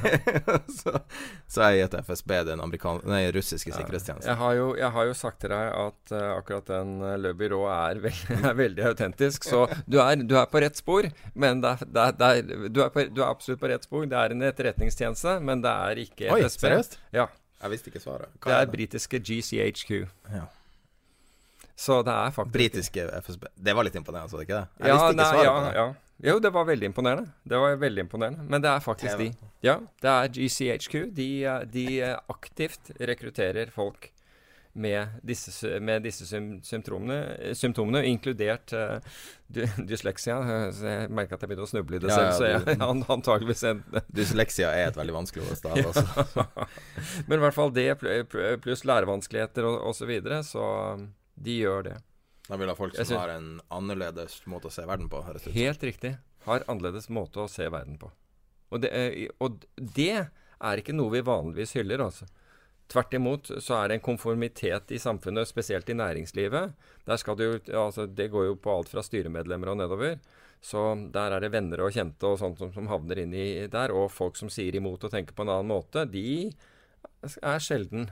[laughs] så, så jeg gitt FSB den nei, russiske sikkerhetstjenesten. Jeg har, jo, jeg har jo sagt til deg at uh, akkurat den uh, Le Byrå er, veld, [laughs] er, veldig autentisk. Så du er, du er, på rett spor, men det er, det er, det er, du, på, du, er absolutt på rett spor. Det er en etterretningstjeneste, men det er ikke Oi, FSB. seriøst? Ja. Jeg visste ikke svaret. Hva det er, er britiske GCHQ. Ja. Så det er faktisk Britiske FSB. Det var litt imponerende, så det ikke det? Jeg ja, visste ikke nei, svaret ja. Ja. Jo, det var veldig imponerende. Det var veldig imponerende. Men det er faktisk de. Ja, det er GCHQ. De, eh, de aktivt rekrutterer folk med disse, med disse symptomene, symptomene, inkludert uh, dysleksia. Så jeg merker at jeg begynner å snuble i det Ja, selv, ja, så jeg du- an, antageligvis en Dysleksia er et veldig vanskelig ord. stav, Altså. [laughs] Men i hvert fall det pl- pl- pluss lærevanskeligheter og osv. Så, videre, så de gjør det. Da vil ha folk som synes- har en annerledes måte å se verden på. det. Helt riktig. Har annerledes måte å se verden på. Og det, eh, og det er ikke noe vi vanligvis hyller, altså. Tvert imot så er det en konformitet i samfunnet, spesielt i næringslivet. Jo, altså Det går jo på alt fra styremedlemmer og nedover. Så der er det venner og kjente og sånt som, som havner inn i der. Og folk som sier imot og tenker på en annen måte, de er sjelden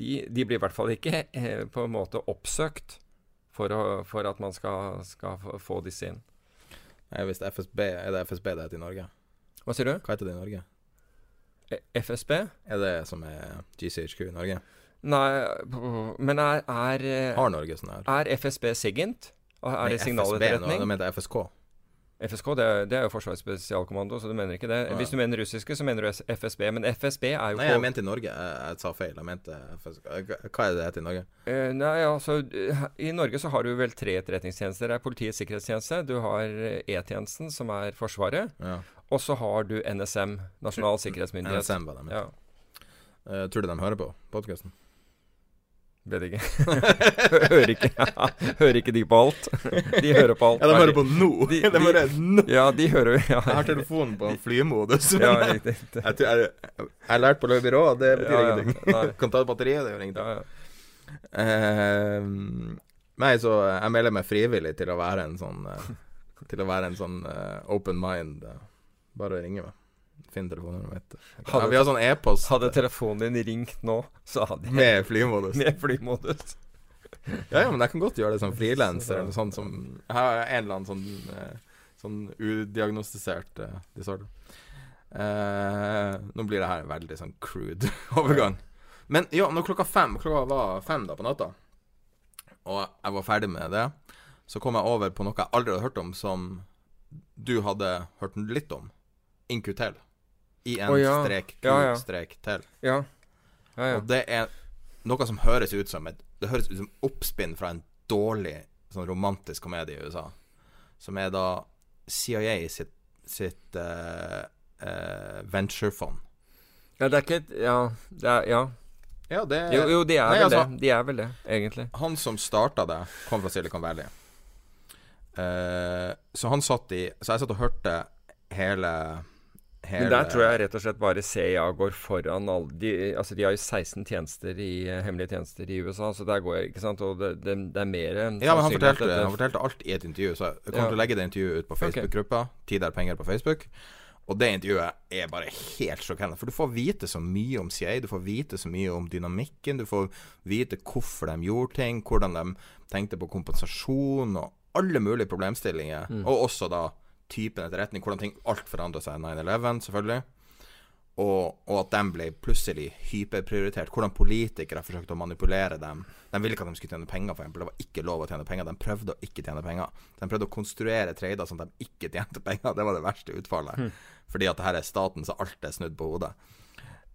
De, de blir i hvert fall ikke eh, på en måte oppsøkt for, å, for at man skal, skal få- disse inn. Nei, hvis det er FSB, er det FSB det heter i Norge? Hva sier du? Hva heter det i Norge? E- FSB? Er det som er GCHQ i Norge? Nei, men er, er, eh, Har Norge sånn her? er FSB SIGINT? Er Nei, det FSB nå, signaletterretning? Da mente jeg FSK. FSK det, er- det er jo Forsvarets spesialkommando, så du mener ikke det. Hvis du mener russiske, så mener du FSB. Men FSB er jo Nei, jeg mente i Norge. Jeg, jeg sa feil. Jeg mente FSK. Hva er det det heter i Norge? Uh, Nei, altså I Norge så har du vel tre etterretningstjenester. Det er Politiets sikkerhetstjeneste, du har E-tjenesten, som er Forsvaret, Ja. og så har du NSM, Nasjonal sikkerhetsmyndighet. NSM var det. Ja, Uh, tror du de hører på podkasten? Vet ikke. [laughs] hører, ikke [laughs] hører ikke de på alt? De hører på alt. Ja, de hører på nå! De- [laughs] De, de- hører nå! Ja, de hører ja. Jeg har telefonen på flymodus. Ja, jeg, tror- jeg, jeg har lært på Løvbyrå, det betyr Ja, ingenting. Kan ta ut batteriet, det gjør ingenting. Eh, nei, så jeg melder meg frivillig til å være en sånn uh, Til å være en sånn uh, open mind. eh. bare ringe meg. Finn telefonnummeret mitt. Hadde- Ja, vi har sånn e-post Hadde telefonen din ringt nå, så hadde jeg med flymodus. med flymodus. Ja, ja, men jeg kan godt gjøre det som frilanser, eller noe sånt som Jeg har en eller annen sånn eh, Sånn udiagnostisert uh, disorder. Uh, nå blir det her en veldig sånn crude [laughs] overgang. Men ja, når klokka fem Klokka var fem da på natta, og jeg var ferdig med det, så kom jeg over på noe jeg aldri hadde hørt om, som du hadde hørt litt om. Incutel. en oh, ja. strek Q Ja, ja. strek til. Ja. Og det er noe som høres ut som et Det høres ut som oppspinn fra en dårlig sånn romantisk komedie i USA. Som er da CIA sitt, sitt uh, uh, venturefond. ja, det er ikke et Ja. Det er, ja. Ja, det Jo, jo, de er Nei, vel altså- det. De er vel det, egentlig. Han som starta det, kom fra Silicon Valley. Uh, så han satt i Så jeg satt og hørte hele Hele Men der tror jeg rett og slett bare CIA går foran alle de, Altså, de har jo 16 tjenester i eh, hemmelige tjenester i USA, så der går jeg, ikke sant Og det, det, det er mer Ja, men han fortalte, det, han fortalte alt i et intervju, så jeg kommer Ja. til å legge det intervjuet ut på Facebook-gruppa. Tid er penger på Facebook. Og det intervjuet er bare helt sjokkerende. For du får vite så mye om CIA. Du får vite så mye om dynamikken. Du får vite hvorfor de gjorde ting, hvordan de tenkte på kompensasjon og alle mulige problemstillinger. Mm. Og også da typen etterretning, hvordan ting alt forandra seg 9-11, selvfølgelig. Og, og at de ble plutselig hyperprioritert. Hvordan politikere forsøkte å manipulere dem. De ville ikke at de skulle tjene penger, eksempel. Det var ikke lov å tjene penger. De prøvde å ikke tjene penger. De prøvde å konstruere trader sånn at de ikke tjente penger. Det var det verste utfallet. Fordi at det her er staten, så alt er snudd på hodet.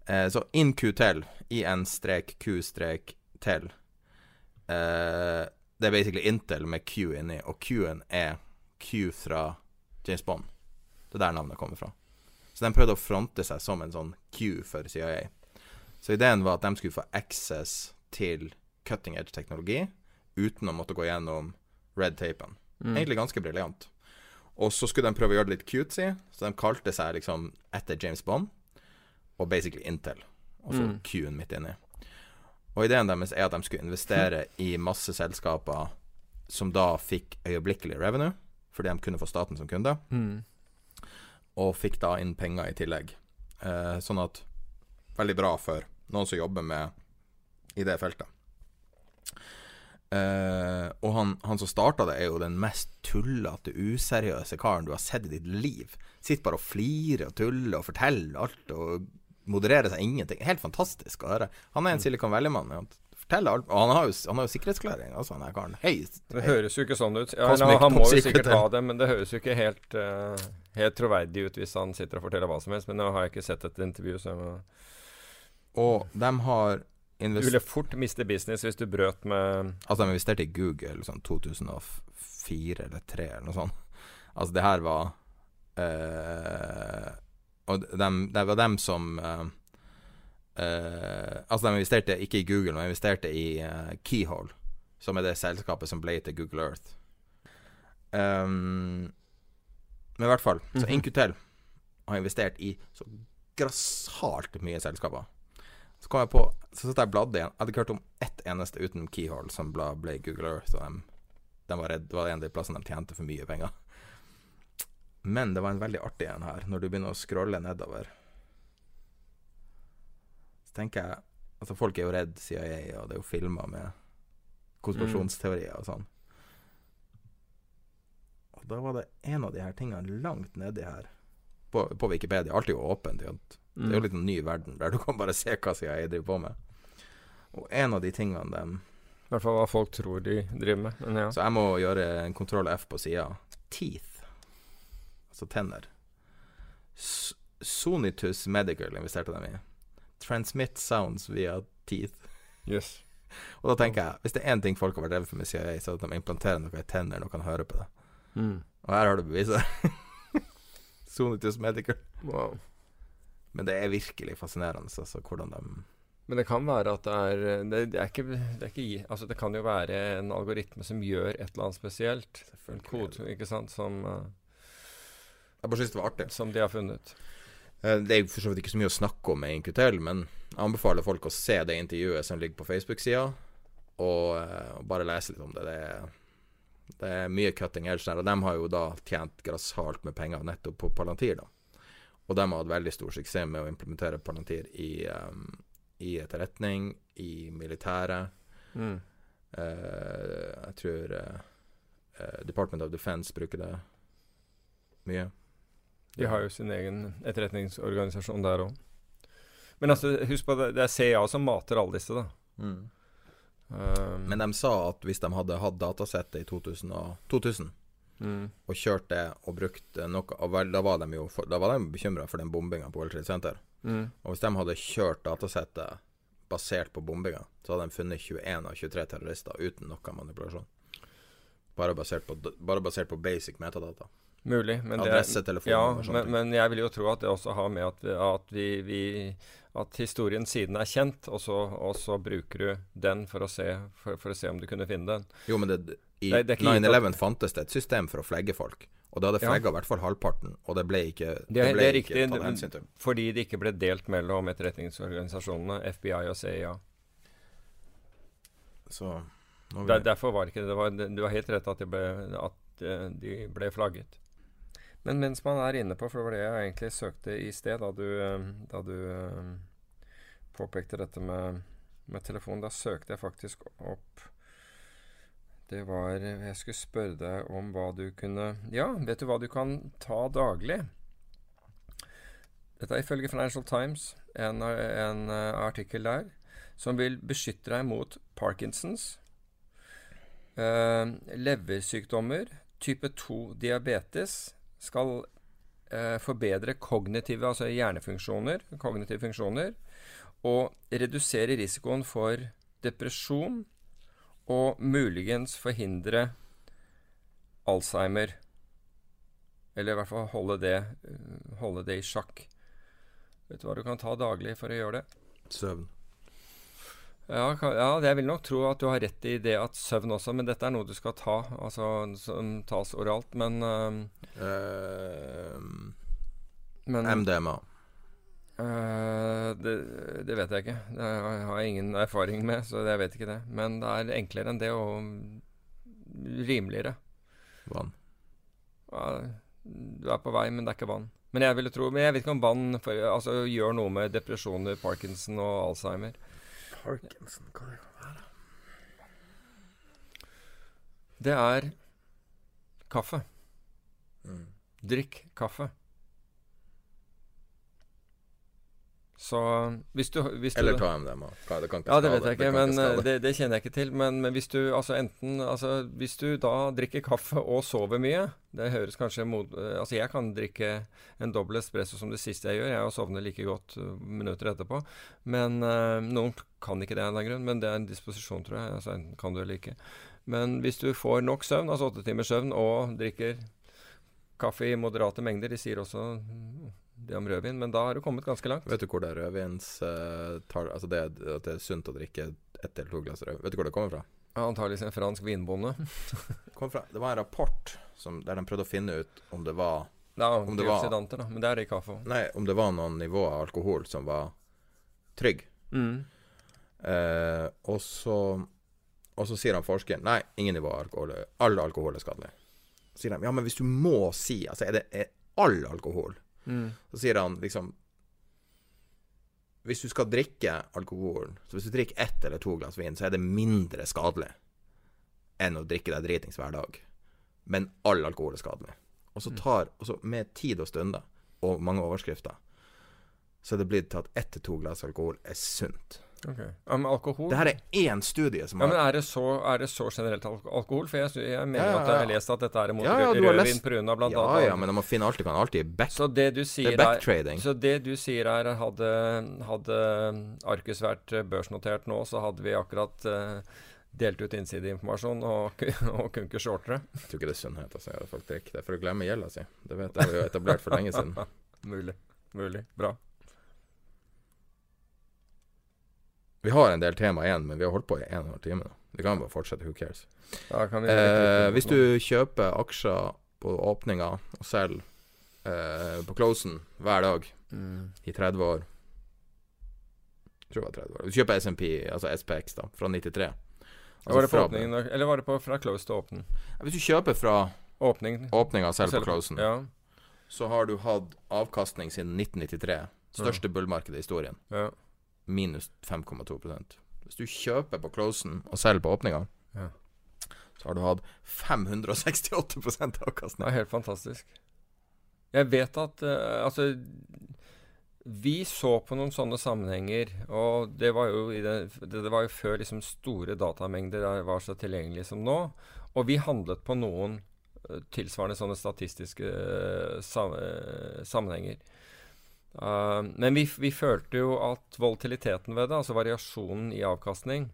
Eh, så InQtel, IN-Q-tel, eh, det er basically Intel med Q inni, og Q-en er Q fra James Bond. Det er der navnet kommer fra. Så de prøvde å fronte seg som en sånn Q for CIA. Så ideen var at de skulle få access til cutting edge teknologi uten å måtte gå gjennom red tapen. Egentlig ganske briljant. Og så skulle de prøve å gjøre det litt cutesy, så de kalte seg liksom etter James Bond og basically Intel. Og så Mm. Q-en midt inni. Og ideen deres er at de skulle investere [laughs] i masse selskaper som da fikk øyeblikkelig revenue, fordi de kunne få staten som kunde. Mm. og fikk da inn penger i tillegg. Eh, sånn at Veldig bra for noen som jobber med i det feltet. Eh, og han, han som starta det, er jo den mest tullete, useriøse karen du har sett i ditt liv. Sitter bare og flirer og tuller og forteller alt og modererer seg ingenting. Helt fantastisk å høre. Han er en Silicon Valley-mann. Han alt. Han har jo, han har jo sikkerhetsklæring, altså, han her karen. Hei. Det høres jo ikke sånn ut. Ja, Cosmic han må jo sikkert ha det, men det høres jo ikke helt, uh, helt troverdig ut hvis han sitter og forteller hva som helst. Men nå har jeg ikke sett et intervju, så jeg må Og de har Du ville fort miste business hvis du brøt med Altså, de investerte i Google sånn 2004 eller 2003 eller noe sånt. Altså, det her var eh, Og det var dem som eh, eh, Altså, de investerte ikke i Google, men de investerte i uh, Keyhole, som er det selskapet som ble til Google Earth. Um, men i hvert fall, så Mhm. Incutel har investert i så grassat mye selskaper. Så kom jeg på Så satt jeg og bladde igjen. Jeg hadde ikke hørt om ett eneste uten Keyhole som ble Google Earth. Og de, de var redd, det var en av de plassene de tjente for mye penger. Men det var en veldig artig en her, når du begynner å scrolle nedover. Tenker jeg Altså, folk er jo redd CIA, og det er jo filmer med konspirasjonsteorier og sånn. Og da var det en av de her tingene langt nedi her, på, på Wikipedia. Alt er jo åpent. Det er jo litt en ny verden der du kan bare [laughs] se hva CIA driver på med. Og en av de tingene dem I hvert fall hva folk tror de driver med. Men ja. Så jeg må gjøre en kontroll F på sida. Teeth. Altså tenner. S Sonitus Medical investerte dem i. Transmit sounds via teeth. Yes. [laughs] Og da tenker jeg, hvis det er én ting folk har vært redde for med CIA, så er det at de implanterer noe i tennene og kan høre på det. Mm. Og her har du beviset. [laughs] Sonitus Medical. Wow. Men det er virkelig fascinerende, altså, hvordan de Men det kan være at det er Det, det er ikke, det er ikke Altså, det kan jo være en algoritme som gjør et eller annet spesielt. En kode, ikke sant, som, uh, Jeg bare syns det var artig. som de har funnet. Eh, Det er for så vidt ikke så mye å snakke om med Incutel, men jeg anbefaler folk å se det intervjuet som ligger på Facebook-sida, og, eh, og bare lese litt om det. Det er, det er mye cutting edge der, og de har jo da tjent grassat med penger nettopp på Palantir, da. Og de har hatt veldig stor suksess med å implementere Palantir i, um, i etterretning, i militæret. Mm. Uh, jeg tror eh, Department of Defense bruker det mye. De har jo sin egen etterretningsorganisasjon der òg. Men altså, husk på det, det er CIA som mater alle disse, da. Mm. Um, Men de sa at hvis de hadde hatt datasettet i 2000, og, 2000 mm, og kjørt det og brukt noe og vel, Da var de jo for, Da var de bekymra for den bombinga på World Trade Center. mm, Og hvis de hadde kjørt datasettet basert på bombinga, så hadde de funnet 21 av 23 terrorister uten noe manipulasjon. Bare basert på, bare basert på basic metadata. Mulig. Men det, ja, men, men jeg vil jo tro at det også har med at, vi, at vi, vi At historien siden er kjent, og så, og så bruker du den for å, se, for, for å se om du kunne finne den. Jo, men det, i Nei, det er ikke gitt 9-11 fantes det et system for å flagge folk. Og det hadde Ja. i hvert fall halvparten, og det ble ikke Det det ble det ikke riktig, tatt hensyn til. fordi det ikke ble delt mellom etterretningsorganisasjonene FBI og CIA. Så Der, derfor var det ikke det. Var, du har helt rett at, ble, at eh, de ble flagget. Men mens man er inne på, for det var det jeg egentlig søkte i sted, da du, eh, da du eh, påpekte dette med, med telefon, da søkte jeg faktisk opp Det var Jeg skulle spørre deg om hva du kunne Ja, vet du hva du kan ta daglig? Dette er ifølge Financial Times, en, en eh, artikkel der, som vil beskytte deg mot Parkinsons, eh, leversykdommer, type 2-diabetes, skal eh, forbedre kognitive, altså hjernefunksjoner, kognitive funksjoner, og redusere risikoen for depresjon, og muligens forhindre Alzheimer. Eller i hvert fall holde det, eh, holde det i sjakk. Vet du hva du kan ta daglig for å gjøre det? Søvn. Ja, ja, jeg vil nok tro at du har rett i det at søvn også, men dette er noe du skal ta, altså som tas oralt. Men, uh, uh, men MDMA. Uh, det, det vet jeg ikke. Det har jeg ingen erfaring med, så jeg vet ikke det. Men det er enklere enn det, og rimeligere. Vann. Du er på vei, men det er ikke vann. Men jeg ville tro, men jeg vet ikke om vann for, altså, gjør noe med depresjoner, parkinson og alzheimer. Parkinson, hva det kan være? Det er kaffe. Mm. Drikk kaffe. Så hvis du, hvis du Eller ta MDMA. Det kan ikke Ja, det vet jeg ikke, det men skade. eh, det, det kjenner jeg ikke til. Men, men hvis du altså enten altså, Hvis du da drikker kaffe og sover mye Det høres kanskje mot eh, Altså, jeg kan drikke en dobbel espresso som det siste jeg gjør. Jeg sovner like godt eh, minutter etterpå. Men eh, noen kan ikke det av en eller annen grunn. Men det er en disposisjon, tror jeg. Altså, enten kan du eller ikke. Men hvis du får nok søvn, altså åtte timers søvn, og drikker kaffe i moderate mengder De sier også det om rødvin, men da har du kommet ganske langt. Vet du hvor det rødvins uh, tar, Altså det at det er sunt å drikke ett eller to glass rød Vet du hvor det kommer fra? Antakeligvis en fransk vinbonde. [laughs] Fra, det var en rapport som, der de prøvde å finne ut om det var er Om det var- da. Men det er det i kaffe. Nei, om det var noen nivå av alkohol som var trygg. Mm. Eh, og så Og så sier han forskeren Nei, ingen nivå av alkohol. All alkohol er skadelig. Så sier de ja, men hvis du må si Altså, er det er all alkohol? Mm. Så sier han liksom Hvis du skal drikke alkoholen Så hvis du drikker ett eller to glass vin, så er det mindre skadelig enn å drikke deg dritings hver dag. Men all alkohol er skadelig. Og så tar og så Med tid og stunder og mange overskrifter så er det blitt til at ett til to glass alkohol er sunt. Ok. Ja, men alkohol Det her er én studie som ja, men er det, så, er det så generelt al alkohol? For jeg, jeg mener Ja, ja, at jeg har lest at dette er mot Ja, ja, rød- du har rødvin pga. blant Ja ja, men man finner alltid, kan alltid back Så det du Det er backtrading. Så det du sier er hadde, hadde Arcus vært eh, børsnotert nå, så hadde vi akkurat uh, delt ut innsideinformasjon og, [laughs] og ikke shortere. Jeg tror ikke det er sunnhet altså, at folk drikker. Det er for å glemme gjelda si. Det vet jeg vi har etablert for lenge siden. [laughs] Mulig. Mulig. Bra. Vi har en del tema igjen, men vi har holdt på i en og en halv time. nå. Vi kan bare fortsette. Who cares? Ja, kan vi Eh, hvis du kjøper aksjer på åpninga og selger eh, på closen hver dag mm. i 30 år Jeg tror det var 30 år. Du kjøper SMP, altså SPX, da, fra 93. Altså Var det på fra- åpningen, eller var det på, fra close til åpen? Hvis du kjøper fra Åpning. åpninga og selger på closen, Ja. så har du hatt avkastning siden 1993. Største bullmarkedet i historien. ja. Minus 5,2% Hvis du kjøper på closen og selger på åpninga, Ja. så har du hatt 568 Det er helt fantastisk. Jeg vet at uh, Altså Vi så på noen sånne sammenhenger, og det var jo, i det, var jo før liksom store datamengder er- var så tilgjengelige som nå. Og vi handlet på noen eh, tilsvarende sånne statistiske eh, sammenhenger. Uh, men vi, vi følte jo at volatiliteten ved det, altså variasjonen i avkastning,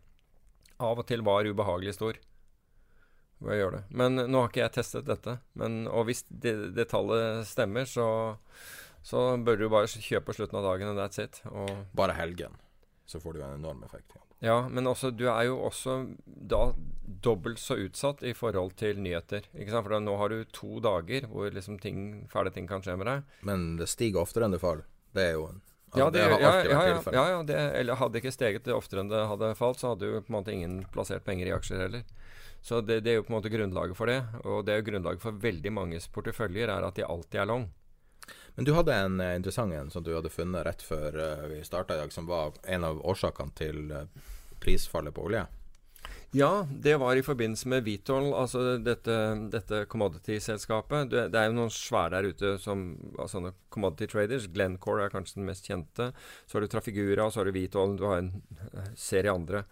av og til var ubehagelig stor. Hva gjør det? Men nå har ikke jeg testet dette. Men, og hvis det, det tallet stemmer, så, så bør du bare kjøpe på slutten av dagen, and that's it. Og, Bare helgen, så får du en enorm effekt. Ja. Ja, men også, du er jo også da dobbelt så utsatt i forhold til nyheter. Ikke sant? For da, nå har du to dager hvor liksom ting, fæle ting kan skje med deg. Men det stiger oftere enn det faller. Det er jo en altså, Ja, det, har ja, ja, ja, ja, det, eller hadde det ikke steget det oftere enn det hadde falt, så hadde jo på en måte ingen plassert penger i aksjer heller. Så det, det er jo på en måte grunnlaget for det. Og det er jo grunnlaget for veldig manges porteføljer, er at de alltid er long. Men du hadde en eh, interessant en som du hadde funnet rett før eh, vi starta i dag, som var en av årsakene til eh, prisfallet på olje. Ja, det var i forbindelse med Vitol, altså dette, dette commodity-selskapet. Det, er jo noen svære der ute som altså commodity traders. Glencore er kanskje den mest kjente. Så har du Trafigura, så har du Vitol, du har en serie andre.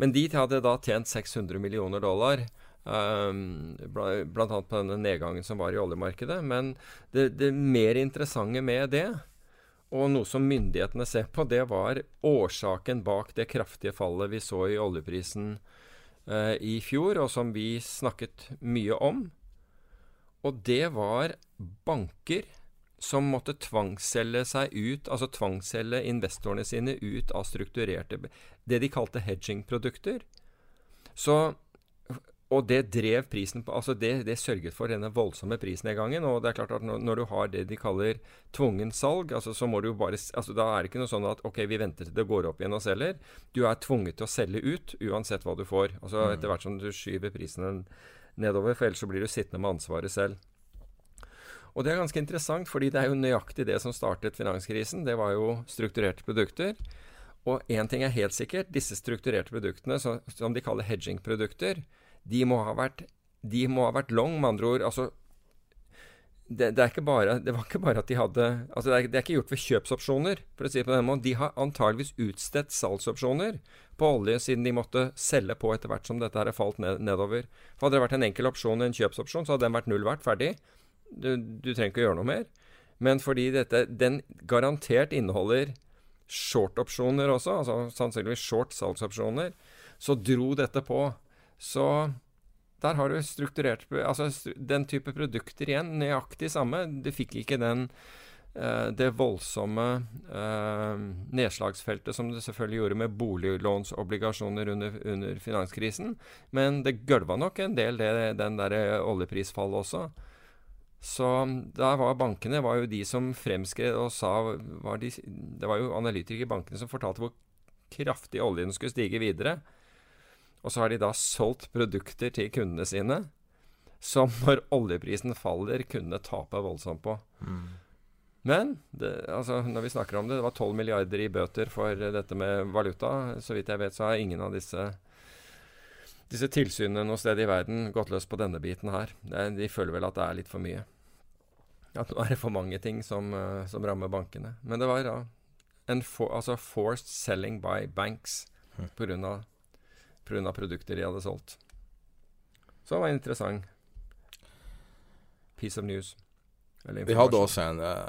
Men de hadde da tjent 600 millioner dollar. Bl- blant annet på denne nedgangen som var i oljemarkedet. Men det, det mer interessante med det, og noe som myndighetene ser på, det var årsaken bak det kraftige fallet vi så i oljeprisen eh, i fjor, og som vi snakket mye om. Og det var banker som måtte tvangsselge seg ut, altså tvangsselge investorene sine ut av strukturerte Det de kalte hedging-produkter. Så og det drev prisen på Altså det, det sørget for denne voldsomme prisnedgangen. Og det er klart at når, når du har det de kaller tvungen salg, altså så må du jo bare altså Da er det ikke noe sånn at ok, vi venter til det går opp igjen og selger. Du er tvunget til å selge ut uansett hva du får. Altså Etter hvert som du skyver prisen nedover, for ellers så blir du sittende med ansvaret selv. Og det er ganske interessant, fordi det er jo nøyaktig det som startet finanskrisen. Det var jo strukturerte produkter. Og én ting er helt sikkert, disse strukturerte produktene, som, som de kaller hedging-produkter, de må ha vært de må ha vært long, med andre ord. altså det, det, bare, det, var ikke bare at de hadde altså det er, det er, ikke gjort ved kjøpsopsjoner. for å si det på den måten. De har antageligvis utstedt salgsopsjoner på olje siden de måtte selge på etter hvert som dette her falt ned, nedover. For Hadde det vært en enkel opsjon en kjøpsopsjon, så hadde den vært null verdt. Ferdig. Du, du, trenger ikke å gjøre noe mer. Men fordi dette, den garantert inneholder short-opsjoner også, altså sannsynligvis short salgsopsjoner, så dro dette på. Så der har du strukturert Altså den type produkter igjen, nøyaktig samme. Du fikk ikke den uh, det voldsomme uh, nedslagsfeltet som det selvfølgelig gjorde med boliglånsobligasjoner under, under finanskrisen. Men det gølva nok en del, det, den der oljeprisfallet også. Så der var bankene var jo de som fremskred og sa var de, Det var jo analytikere i bankene som fortalte hvor kraftig oljen skulle stige videre. Og så har de da solgt produkter til kundene sine som når oljeprisen faller, kunne tape voldsomt på. Mm. Men det, altså, når vi snakker om det, det var 12 milliarder i bøter for dette med valuta. Så vidt jeg vet, så har ingen av disse, disse tilsynene noe sted i verden gått løs på denne biten her. Det, de føler vel at det er litt for mye. At nå er det for mange ting som, uh, som rammer bankene. Men det var da en for, altså forced selling by banks mm. Pga. produkter de hadde solgt. Så det var interessant piece of news. Vi hadde også en uh,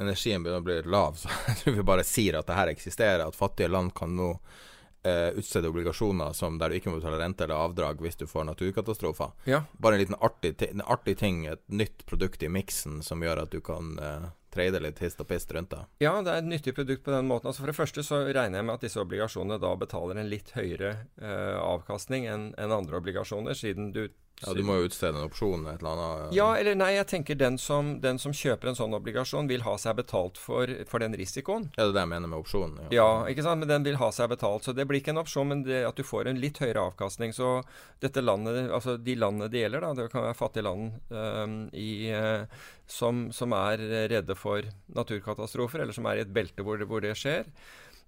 Energien begynner å bli lav, [laughs] så jeg tror vi bare sier at det her eksisterer. At fattige land kan nå uh, utstede obligasjoner som der du ikke må betale rente eller avdrag hvis du får naturkatastrofer. Ja. Bare en liten artig, en artig ting, et nytt produkt i miksen som gjør at du kan uh, trade litt hist og pist rundt det? Ja, det er et nyttig produkt på den måten. Altså For det første så regner jeg med at disse obligasjonene da betaler en litt høyere eh, avkastning enn en andre obligasjoner, siden du ja, Du må jo utstede en opsjon et eller annet Ja, eller nei, jeg tenker den som, den som kjøper en sånn obligasjon, vil ha seg betalt for, for den risikoen. Ja, det er det jeg mener med opsjonen. Ja. ja. ikke sant, men den vil ha seg betalt. Så det blir ikke en opsjon, men det at du får en litt høyere avkastning. Så dette landet, altså de landene det gjelder, da, det kan være fattige land um, i, uh, som, som, er redde for naturkatastrofer, eller som er i et belte hvor det, hvor det skjer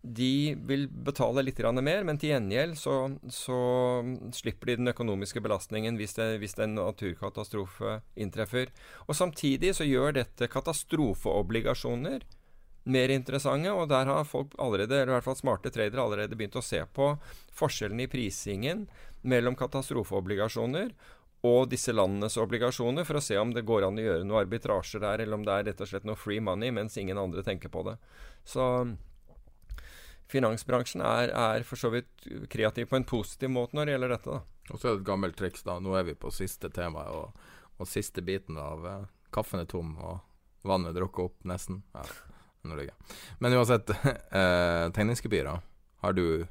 de vil betale litt mer, men til gjengjeld så, så, slipper de den økonomiske belastningen hvis, det, hvis en naturkatastrofe inntreffer. Og Samtidig så gjør dette katastrofeobligasjoner mer interessante, og der har folk allerede, eller i hvert fall smarte tradere allerede begynt å se på forskjellen i prisingen mellom katastrofeobligasjoner og disse landenes obligasjoner, for å se om det går an å gjøre noe arbitrasjer der, eller om det er rett og slett noe free money, mens ingen andre tenker på det. Så finansbransjen er, er, for så vidt kreativ på en positiv måte når det gjelder dette. da. Og så er det et gammelt triks, da. Nå er vi på siste tema og, og siste biten av eh, Kaffen er tom, og vannet drukker opp nesten. Ja, Men uansett, [laughs] eh, tegningsgebyrer har du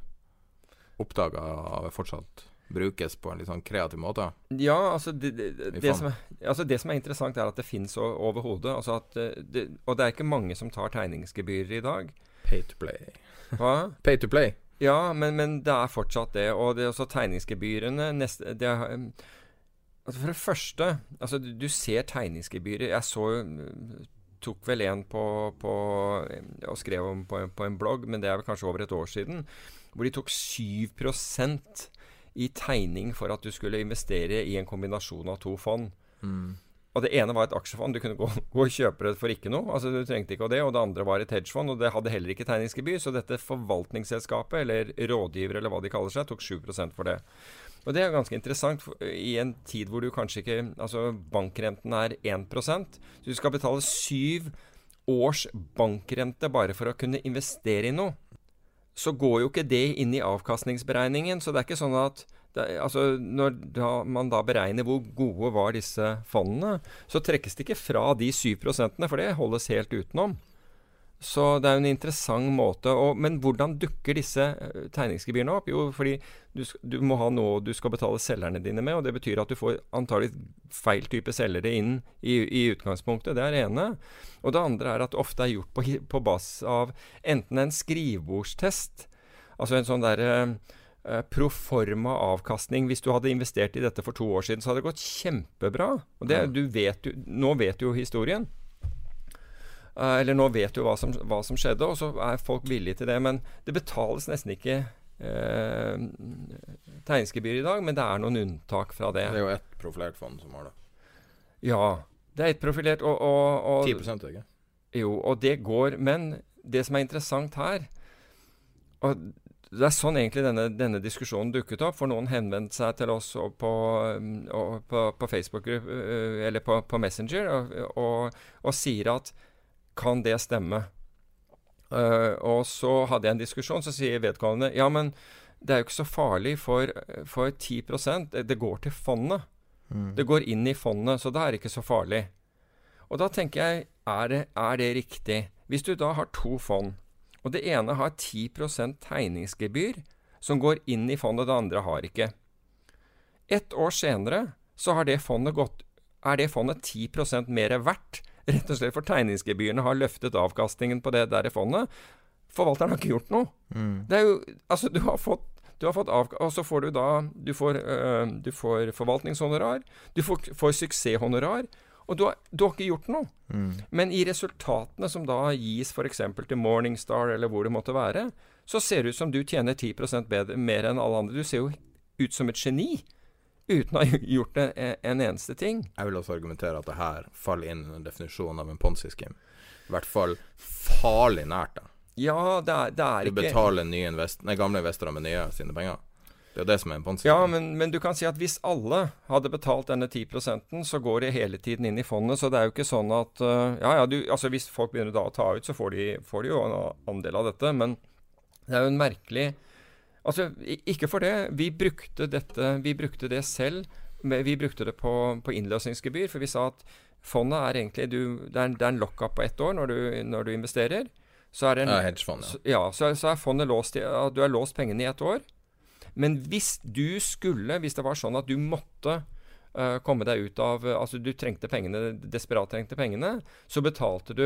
oppdaga fortsatt brukes på en litt sånn kreativ måte? Ja, altså det, det, det, som, er, altså det, som er, interessant, er at det fins over hodet. Altså eh, og det er ikke mange som tar tegningsgebyrer i dag. Pay to play. Hva? Pay to play. Ja, men, men, det er fortsatt det. Og det er også tegningsgebyrene neste, det er, um, altså For det første altså Du, du ser tegningsgebyrer. Jeg så tok vel en på, på og skrev om på, på, en blogg, men det er vel kanskje over et år siden, hvor de tok 7% i tegning for at du skulle investere i en kombinasjon av to fond. Mm. Og Det ene var et aksjefond. Du kunne gå, [laughs] gå, og kjøpe det for ikke noe. altså Du trengte ikke det. Og det andre var et hedgefond, og det hadde heller ikke tegningsgebyr. Så dette forvaltningsselskapet, eller rådgiver, eller hva de kaller seg, tok 7% for det. Og det er ganske interessant i en tid hvor du kanskje ikke Altså bankrenten er 1 Så du skal betale syv års bankrente bare for å kunne investere i noe. Så går jo ikke det inn i avkastningsberegningen. Så det er ikke sånn at det, altså Når da, man da beregner hvor gode var disse fondene, så trekkes det ikke fra de 7% for det holdes helt utenom. Så det er jo en interessant måte å Men hvordan dukker disse uh, tegningsgebyrene opp? Jo, fordi du, du, må ha noe du skal betale selgerne dine med, og det betyr at du får antagelig feil type selgere inn i, i utgangspunktet. Det er det ene. Og det andre er at det ofte er gjort på, på basis av enten en skrivebordstest, altså en sånn derre eh, proforma avkastning Hvis du hadde investert i dette for to år siden, så hadde det gått kjempebra. Og det, du vet jo, nå vet du jo historien. Uh, eller nå vet du hva som, hva som skjedde, og så er folk villige til det. Men det betales nesten ikke uh, tegningsgebyr i dag, men det er noen unntak fra det. Det er jo ett profilert fond som har det. Ja. Det er ett profilert, og, og, og 10 ikke? Jo, og det går Men det som er interessant her og Det er sånn egentlig denne, denne diskusjonen dukket opp. For noen henvendte seg til oss på, på, på Facebook øh, eller på, på Messenger og, og, og, sier at kan det stemme? Uh, og så hadde jeg en diskusjon, så sier vedkommende ja, men det er jo ikke så farlig for, for 10 det, det går til fondet. Mm. Det går inn i fondet, så da er det ikke så farlig. Og da tenker jeg, er det, er det riktig? Hvis du da har to fond, og det ene har 10% tegningsgebyr som går inn i fondet, det andre har ikke. Ett år senere så har det fondet gått, er det fondet 10 mer verdt Rett og slett for tegningsgebyrene har løftet avkastningen på det der i fondet. Forvalteren har ikke gjort noe. Mm. Det er jo Altså, du har fått du har fått av, og så får du da Du får, øh, du får forvaltningshonorar. Du får, får suksesshonorar. Og du har, du har, ikke gjort noe. Mm. Men i resultatene som da gis f.eks. til Morningstar, eller hvor det måtte være, så ser det ut som du tjener 10 bedre, mer enn alle andre. Du ser jo ut som et geni uten å ha [laughs] gjort en eneste ting. Jeg vil også argumentere at det her faller inn under definisjonen av en ponzi-skim. I hvert fall farlig nært det. Ja, det er, det er ikke Du betaler nye invest nei, gamle investorer med nye sine penger. Det er det som er en. Ja, men, men, du kan si at hvis alle hadde betalt denne 10% så går det hele tiden inn i fondet. Så det er jo ikke sånn at uh, Ja, ja, du, altså hvis folk begynner da å ta ut, så får de, får de jo en andel av dette. Men det er jo en merkelig Altså, ikke for det. Vi brukte dette Vi brukte det selv. Vi brukte det på, på innløsningsgebyr, for vi sa at fondet er egentlig du, Det er en, det er en lockup på ett år når du, når du investerer. Så er, en, ja, hedgefond, ja. ja så, så, er fondet låst i, Du har låst pengene i ett år. Men hvis du skulle, hvis det var sånn at du måtte uh, komme deg ut av Altså du trengte pengene, desperat trengte pengene, så betalte du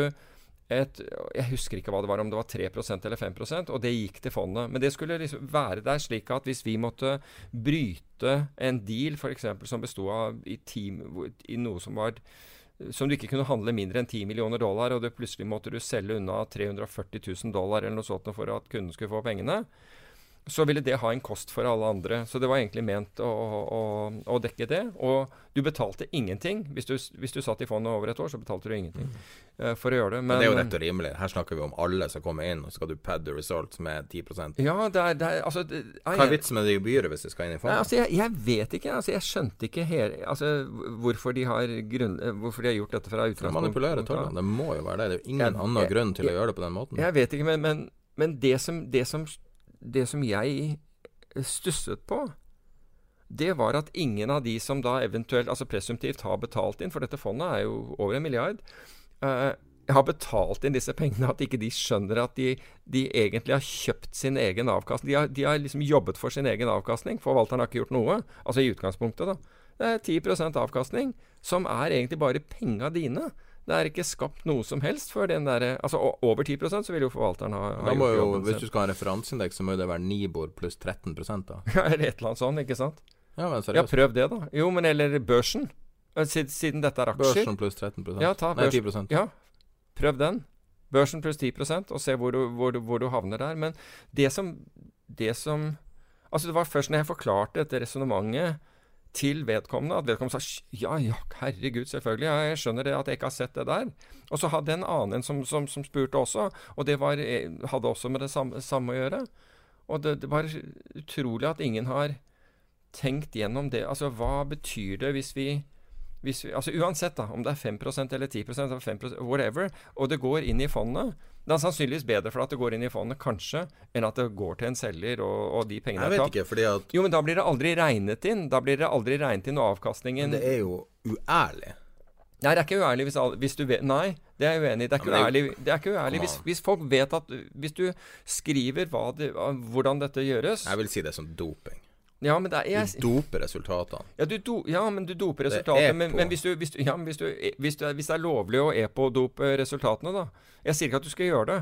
et Jeg husker ikke hva det var, om det var 3% eller 5% og det gikk til fondet. Men det skulle liksom være der slik at hvis vi måtte bryte en deal f.eks. som besto av i, team, i noe som var som du ikke kunne handle mindre enn 10 millioner dollar, og det plutselig måtte du selge unna 340 000 dollar eller noe sånt for at kunden skulle få pengene, så ville det ha en kost for alle andre. Så det var egentlig ment å, å, å dekke det. Og du betalte ingenting. Hvis du, hvis du, satt i fondet over et år, så betalte du ingenting uh, for å gjøre det. Men, Men, det er jo rett og rimelig. Her snakker vi om alle som kommer inn, og skal du pad the results med 10% Ja, det er, det er altså det, Hva er vitsen med det gebyret hvis du skal inn i fondet? Altså, jeg, jeg, vet ikke. Altså, jeg skjønte ikke her, altså, hvorfor, de har grunn, hvorfor de har gjort dette fra utgangspunktet. Manipulere tallene. Det må jo være det. Det er jo ingen jeg, annen grunn til å gjøre det på den måten. Jeg vet ikke, men, men, men det som, det som det som jeg stusset på, det var at ingen av de som da eventuelt, altså presumptivt, har betalt inn, for dette fondet er jo over en milliard, uh, har betalt inn disse pengene, at ikke de skjønner at de, de egentlig har kjøpt sin egen avkastning. De har, de har, liksom jobbet for sin egen avkastning. Forvalteren har ikke gjort noe. Altså i utgangspunktet, da. Det er 10% avkastning, som er egentlig bare penga dine. Det er ikke skapt noe som helst før den derre Altså over 10 så vil jo forvalteren ha, ha da må jo, Hvis du skal ha referanseindeks, så må det være Nibor pluss 13 da. Ja, eller et eller annet sånt, ikke sant? Ja, men seriøst. Ja, prøv det, da. Jo, men eller børsen. Siden, siden dette er aksjer. Børsen pluss 13% ja, ta Nei, 10% Ja, prøv den. Børsen pluss 10% og se hvor du, hvor, du, hvor du, havner der. Men det som, det som Altså, det var først når jeg forklarte dette resonnementet til vedkommende. At vedkommende sa ja, ja, herregud, selvfølgelig, jeg skjønner det at jeg ikke har sett det der. Og så hadde en annen som, som, som spurte også, og det var, eh, hadde også med det samme, samme å gjøre. Og det, det, var utrolig at ingen har tenkt gjennom det. Altså, hva betyr det hvis vi, vi Altså uansett, da, om det er 5% eller 10% eller 5 whatever, og det går inn i fondet det er sannsynligvis bedre for at det går inn i fondet, kanskje, enn at det går til en selger og, og de pengene er tapt. Fordi at Jo, men da blir det aldri regnet inn. Da blir det aldri regnet inn avkastningen Men det er jo uærlig. Nei, det er ikke uærlig hvis, hvis du vet Nei, det er jeg uenig i. Det er ikke ja, uærlig, er ikke uærlig hvis, hvis, folk vet at Hvis du skriver det, hvordan dette gjøres Jeg vil si det som doping. Ja, men er, jeg, du doper resultatene. Ja, du do, ja, men du doper resultatene. Men, men, hvis, du, hvis, du, ja, men hvis, du, hvis, hvis, det er lovlig å epo-dope resultatene, da Jeg sier ikke at du skal gjøre det.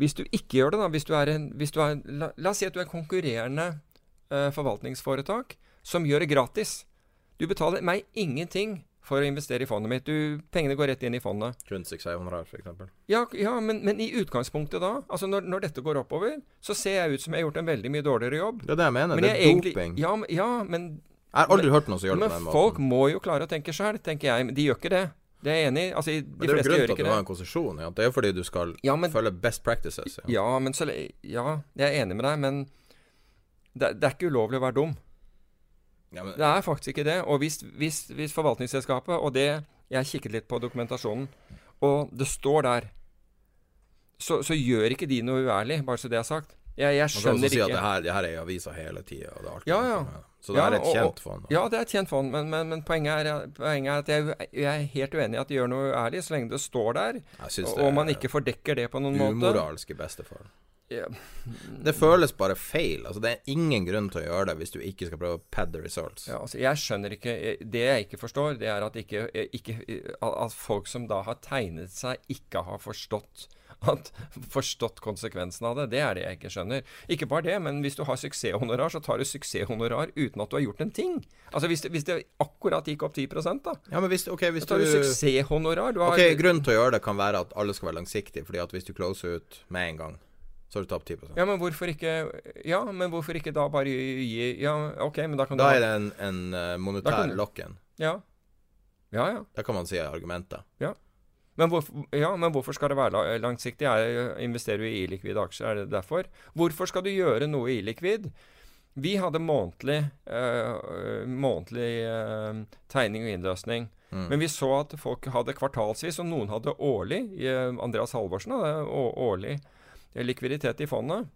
Hvis du ikke gjør det, da hvis du er en, du er, la, la oss si at du er en konkurrerende uh, forvaltningsforetak som gjør det gratis. Du betaler meg ingenting for å investere i fondet mitt. Du, pengene går rett inn i fondet. Suksesshonorar, f.eks. Ja, ja men, men, i utgangspunktet da, altså når, når, dette går oppover, så ser jeg ut som jeg har gjort en veldig mye dårligere jobb. Det er det jeg mener. Men det er egentlig, doping. Ja, ja, men Jeg har aldri hørt noen som gjør det Men på den folk må jo klare å tenke sjøl, tenker jeg. Men de gjør ikke det. Det er jeg enig i. Altså, de Men det er jo grunnen til at du har en konsesjon. Ja. Det er jo fordi du skal Ja, men- følge best practices. Ja. Ja, men så, ja, jeg er enig med deg, men det, det er ikke ulovlig å være dum. Ja, men, Det er faktisk ikke det. Og hvis, hvis, hvis forvaltningsselskapet, og det Jeg kikket litt på dokumentasjonen, og det står der, så, så gjør ikke de noe uærlig, bare så det er sagt. Jeg, jeg man kan også skjønner si at det her, det her er i avisa hele tida. Ja, ja. Så det Ja, er et kjent fond. Ja, det er et kjent fond, men, men, men poenget, er, poenget er at jeg, jeg er helt uenig i at de gjør noe uærlig, så lenge det står der, og, det og man ikke fordekker det på noen måte. Umoralsk i Det føles bare feil. Altså, det er ingen grunn til å gjøre det hvis du ikke skal prøve å pad the results. Ja, altså, jeg skjønner ikke Det jeg ikke forstår, det er at, ikke, ikke, at folk som da har tegnet seg, ikke har forstått at, forstått konsekvensen av det. Det er det jeg ikke skjønner. Ikke bare det, men hvis du har suksesshonorar, så tar du suksesshonorar uten at du har gjort en ting. Altså Hvis det, hvis det akkurat gikk opp 10 da, Ja, men hvis, okay, hvis så tar du du suksesshonorar. Du har, Ok, Grunnen til å gjøre det kan være at alle skal være langsiktige. Fordi at hvis du closer ut med en gang, så har du tapt 10 ja, men hvorfor ikke Ja, men hvorfor ikke da bare gi Ja, OK, men da kan Da du er det en, en eh, monetær du- lock-in. Ja. Ja, ja. Det kan man si er Ja. Men hvorfor, ja, men hvorfor skal det være la- langsiktig? Jeg investerer du i illikvide aksjer? Er det derfor? Hvorfor skal du gjøre noe illikvid? Vi hadde månedlig, øh, månedlig øh, tegning og innløsning. Mm. Men vi så at folk hadde kvartalsvis, og noen hadde årlig. Andreas Halvorsen hadde årlig likviditet i fondet.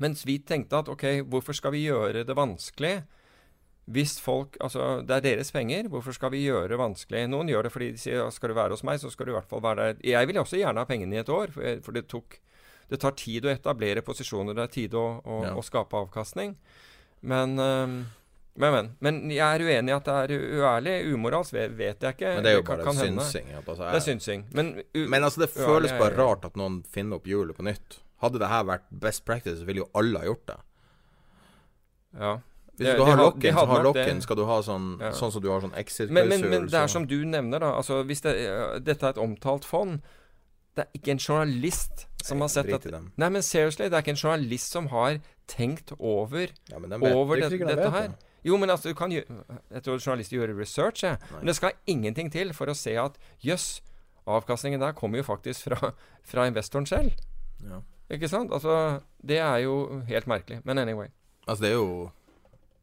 Mens vi tenkte at ok, hvorfor skal vi gjøre det vanskelig? Hvis folk, altså Det er deres penger. Hvorfor skal vi gjøre det vanskelig? Noen gjør det fordi de sier skal du være hos meg, så skal du i hvert fall være der. Jeg vil også gjerne ha pengene i et år, for, det, tok, det tar tid å etablere posisjoner. Det er tid å, å, Ja. å skape avkastning. Men, øhm, men, men. Men jeg er uenig i at det er uærlig. Umoralsk vet, jeg ikke. Men det er jo kan- bare kan hende. synsing. Altså, jeg... Det er synsing. Men, Men altså, det føles bare rart at noen finner opp hjulet på nytt. Hadde det her vært best practice, så ville jo alle ha gjort det. Ja. Hvis du de har lock-in, så har lock-in skal du ha sånn Ja. Sånn som du har sånn Men, exit-klausul. men, men det er som du nevner, da. Altså, hvis det, dette er et omtalt fond Det er ikke en journalist som har sett at. Nei, men seriously, det er ikke en journalist som har tenkt over Ja, over det dette her. det. Jo, men altså, du kan gjøre Jeg tror journalister gjør research, jeg. Nei. Men det skal ingenting til for å se at jøss, avkastningen der kommer jo faktisk fra, fra investoren selv. Ja. Ikke sant? Altså, det er jo helt merkelig. Men anyway. Altså, det er jo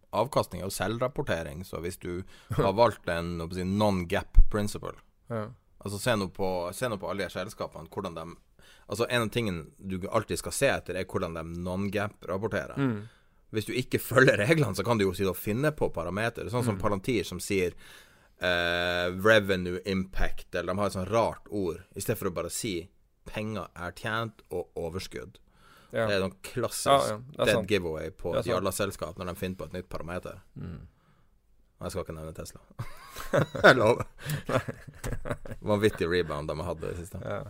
Avkastning er jo selvrapportering, så hvis du har valgt en si, non-gap principle Ja. Altså Se nå på, på alle de selskapene, hvordan de Altså En av tingene du alltid skal se etter, er hvordan de non-gap-rapporterer. Mm. Hvis du ikke følger reglene, så kan du jo si finne på parametere. Sånn som Mm. Palantir, som sier eh, revenue impact, eller de har et sånt rart ord, i stedet for å bare si penger er tjent og overskudd. Ja. Det er noen klassisk Ja, ja, er dead giveaway på er alle selskap når de finner på et nytt parameter. Mm. Jeg skal ikke nevne Tesla. [laughs] Jeg lover. [laughs] Vanvittig rebound de har hatt det siste. Ja.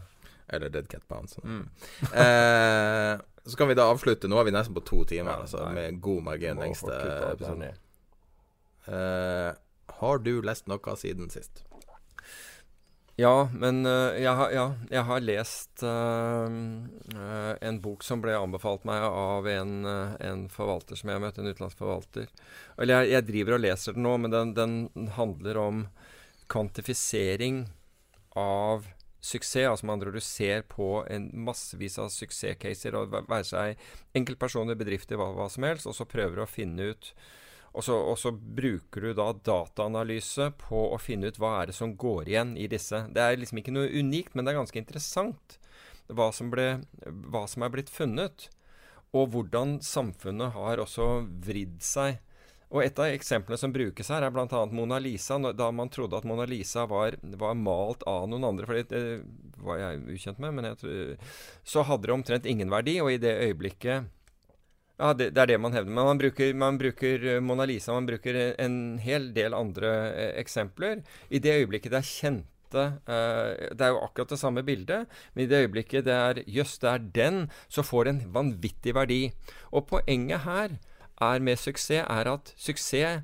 Eller Dead Cat Bounce. Mm. [laughs] Eh, så kan vi da avslutte. Nå er vi nesten på to timer, Ja, altså, med god margin. Lengste episoden. ned. Eh, har du lest noe siden sist? Ja, men uh, jeg, har, ja, jeg har lest uh, uh, en bok som ble anbefalt meg av en, en forvalter som jeg møtte, en utenlandsk forvalter. Eller jeg, jeg driver og leser den nå, men den, den handler om kvantifisering av suksess. Altså med andre du ser på en massevis av suksesscaser, og væ- være seg enkeltpersoner, bedrifter, hva, hva som helst, og så prøver du å finne ut og så, og så bruker du da dataanalyse på å finne ut hva er det som går igjen i disse. Det er liksom ikke noe unikt, men det er ganske interessant hva som, ble, hva som er blitt funnet. Og hvordan samfunnet har også vridd seg. Og et av eksemplene som brukes her, er bl.a. Mona Lisa. Da man trodde at Mona Lisa var, var malt av noen andre, for det, var jeg ukjent med, men jeg så hadde det omtrent ingen verdi. Og i det øyeblikket ja, det, det er det man hevder. Men man bruker, man bruker eh, Mona Lisa, man bruker en hel del andre eh, eksempler. I det øyeblikket det er kjente eh, Det er jo akkurat det samme bildet, men i det øyeblikket det er jøss, det er den, så får det en vanvittig verdi. Og poenget her er med suksess er at suksess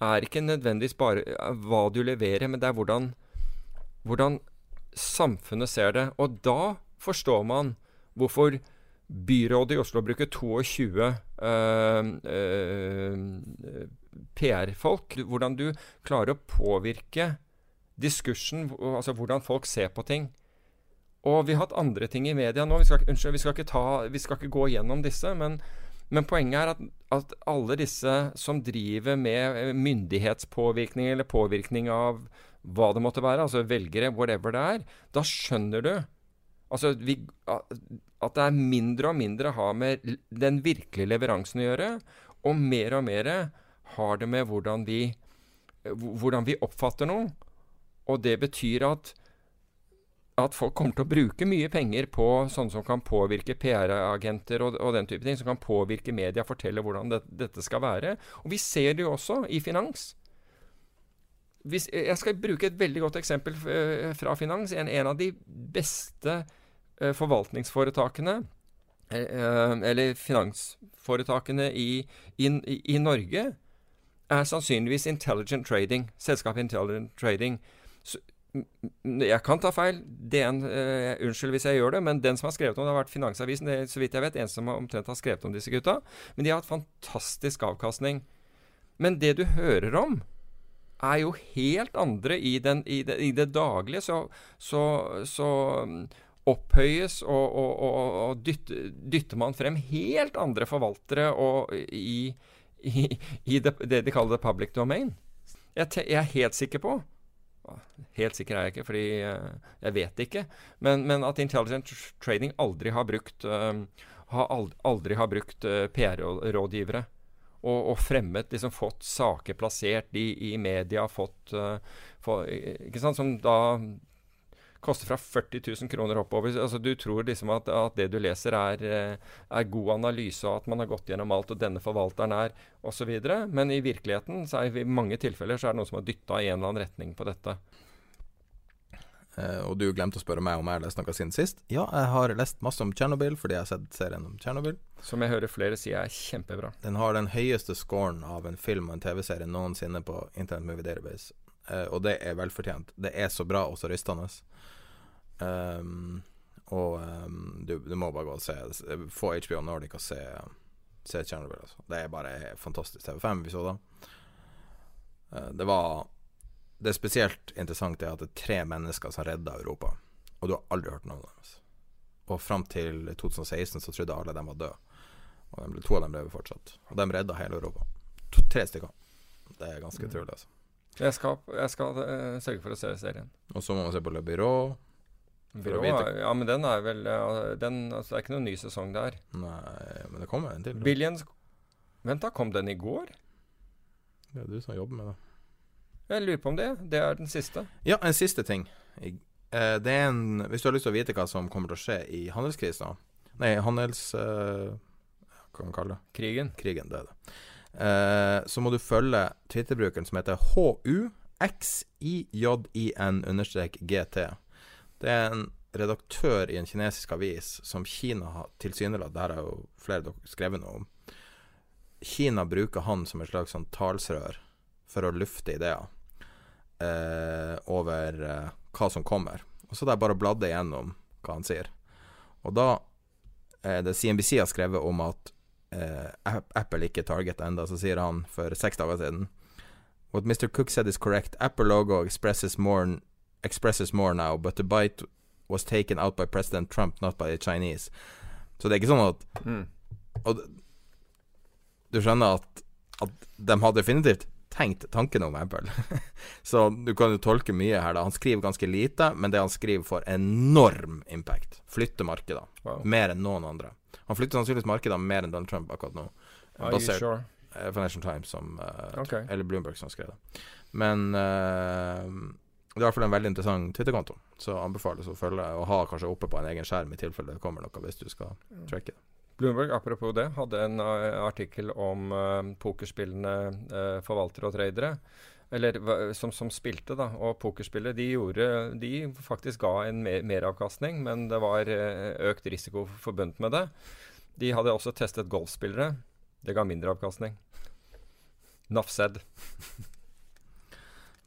er ikke nødvendigvis bare eh, hva du leverer, men det er hvordan, hvordan samfunnet ser det. Og da forstår man hvorfor byrådet i Oslo bruker 22 øh, øh, PR-folk. Hvordan du klarer å påvirke diskursen, altså hvordan folk ser på ting. Og vi har hatt andre ting i media nå. Vi skal, unnskyld, vi skal, ikke, ta, vi skal ikke, gå gjennom disse. Men, men poenget er at, at, alle disse som driver med myndighetspåvirkning eller påvirkning av hva det måtte være, altså velgere, whatever det er, da skjønner du altså vi, at det er mindre og mindre har med den virkelige leveransen å gjøre, og mer og mer har det med hvordan vi, hvordan vi oppfatter noe. Og det betyr at, at folk kommer til å bruke mye penger på sånne som kan påvirke PR-agenter og, og, den type ting, som kan påvirke media, fortelle hvordan det, dette skal være. Og vi ser det jo også i finans. Hvis, jeg skal bruke et veldig godt eksempel eh, fra finans. En, en av de beste uh, forvaltningsforetakene uh, eller finansforetakene i, i, i Norge er sannsynligvis Intelligent Trading. Selskapet Intelligent Trading. Jeg kan ta feil. DN, uh, unnskyld hvis jeg gjør det, men den som har skrevet om det, har vært Finansavisen. Det er så vidt jeg vet en som omtrent har skrevet om disse gutta. Men de har hatt fantastisk avkastning. Men det du hører om, er jo helt andre i, den, i, det, i det, daglige. Så, så, så um, opphøyes og, og, og, og dytter, dytter, man frem helt andre forvaltere i, i, i det, det, de kaller det public domain. Jeg, jeg, er helt sikker på Helt sikker er jeg ikke, fordi uh, jeg vet det ikke. Men, men, at Intelligent Trading aldri har brukt, uh, aldri, har brukt uh, PR-rådgivere. Og, og, fremmet, liksom fått saker plassert i, i media, fått for, som da koster fra 40 000 kroner oppover. Altså, du tror liksom at, at det du leser, er, eh, er, god analyse, og at man har gått gjennom alt, og denne forvalteren er osv. Men i virkeligheten, så er i mange tilfeller, så er det noen som har dytta i en eller annen retning på dette. Uh, og du glemte å spørre meg om jeg har lest noe siden sist. Ja, jeg har lest masse om Tsjernobyl fordi jeg har sett serien om Tsjernobyl. Som jeg hører flere si er kjempebra. Den har den høyeste scoren av en film og en TV-serie noensinne på Internet Movie Database. Uh, og det er velfortjent. Det er så bra og så rystende. Um, og um, du, du, må bare gå og se få HBO Nordic og se, se Chernobyl. Altså. Det er bare fantastisk TV5 vi så da. Uh, det var Det er spesielt interessant det at det er tre mennesker som redda Europa, og du har aldri hørt noe om dem. Altså. Og fram til 2016 så trodde alle de var døde. Og de, to av dem lever fortsatt. Og de redda hele Europa. To, tre stykker. Det er ganske utrolig, altså. Jeg skal, jeg skal uh, sørge for å se serien. Og så må man se på Le Byrå. Byrå, ja, men den er vel den, altså, Det er ikke noen ny sesong der. Nei, men det kommer en til. Billions Vent, da. Kom den i går? Det er du som jobber med det. Jeg lurer på om det. Det er den siste. Ja, en siste ting. Eh, det er en Hvis du har lyst til å vite hva som kommer til å skje i handelskrisa Nei, handels... Uh, hva kan man kalle det? Krigen. Krigen, det er det. Uh, så må du følge Twitter-brukeren som heter HUXIJIN-GT. Det er en redaktør i en kinesisk avis som Kina har tilsynelatende Det har jo flere dere skrevet noe om. Kina bruker han som et slags sånn talsrør for å lufte ideer eh, over eh, hva som kommer. Og så er det bare bladde igjennom hva han sier. Og da eh, det CNBC har skrevet om at eh, Apple ikke target enda, så sier han for seks dager siden What Mr. Cook said is correct. Apple logo expresses more expresses more now, but the bite was taken out by President Trump, not by the Chinese. Så det er ikke sånn at mm. Og du skjønner at, at de har definitivt tenkt tanken om Apple. [laughs] så du kan jo tolke mye her, da. Han skriver ganske lite, men det han skriver, får enorm impact. Flytter markeder. Wow. Mer enn noen andre. Han flytter sannsynligvis markeder mer enn Donald Trump akkurat nå. Basert sure? uh, Financial Times som uh, okay. Eller Bloomberg som skrev det. Men uh, det er i hvert fall en veldig interessant Twitter-konto, så anbefales å følge og ha kanskje oppe på en egen skjerm i tilfelle det kommer noe, hvis du skal tracke det. Bloomberg, apropos det, hadde en uh, artikkel om uh, pokerspillende uh, forvaltere og tradere. eller som, som, spilte, da, og pokerspillet, de, gjorde, de faktisk ga en mer, meravkastning, men det var økt risiko forbundet med det. De hadde også testet golfspillere. Det ga mindre avkastning. Nafsed.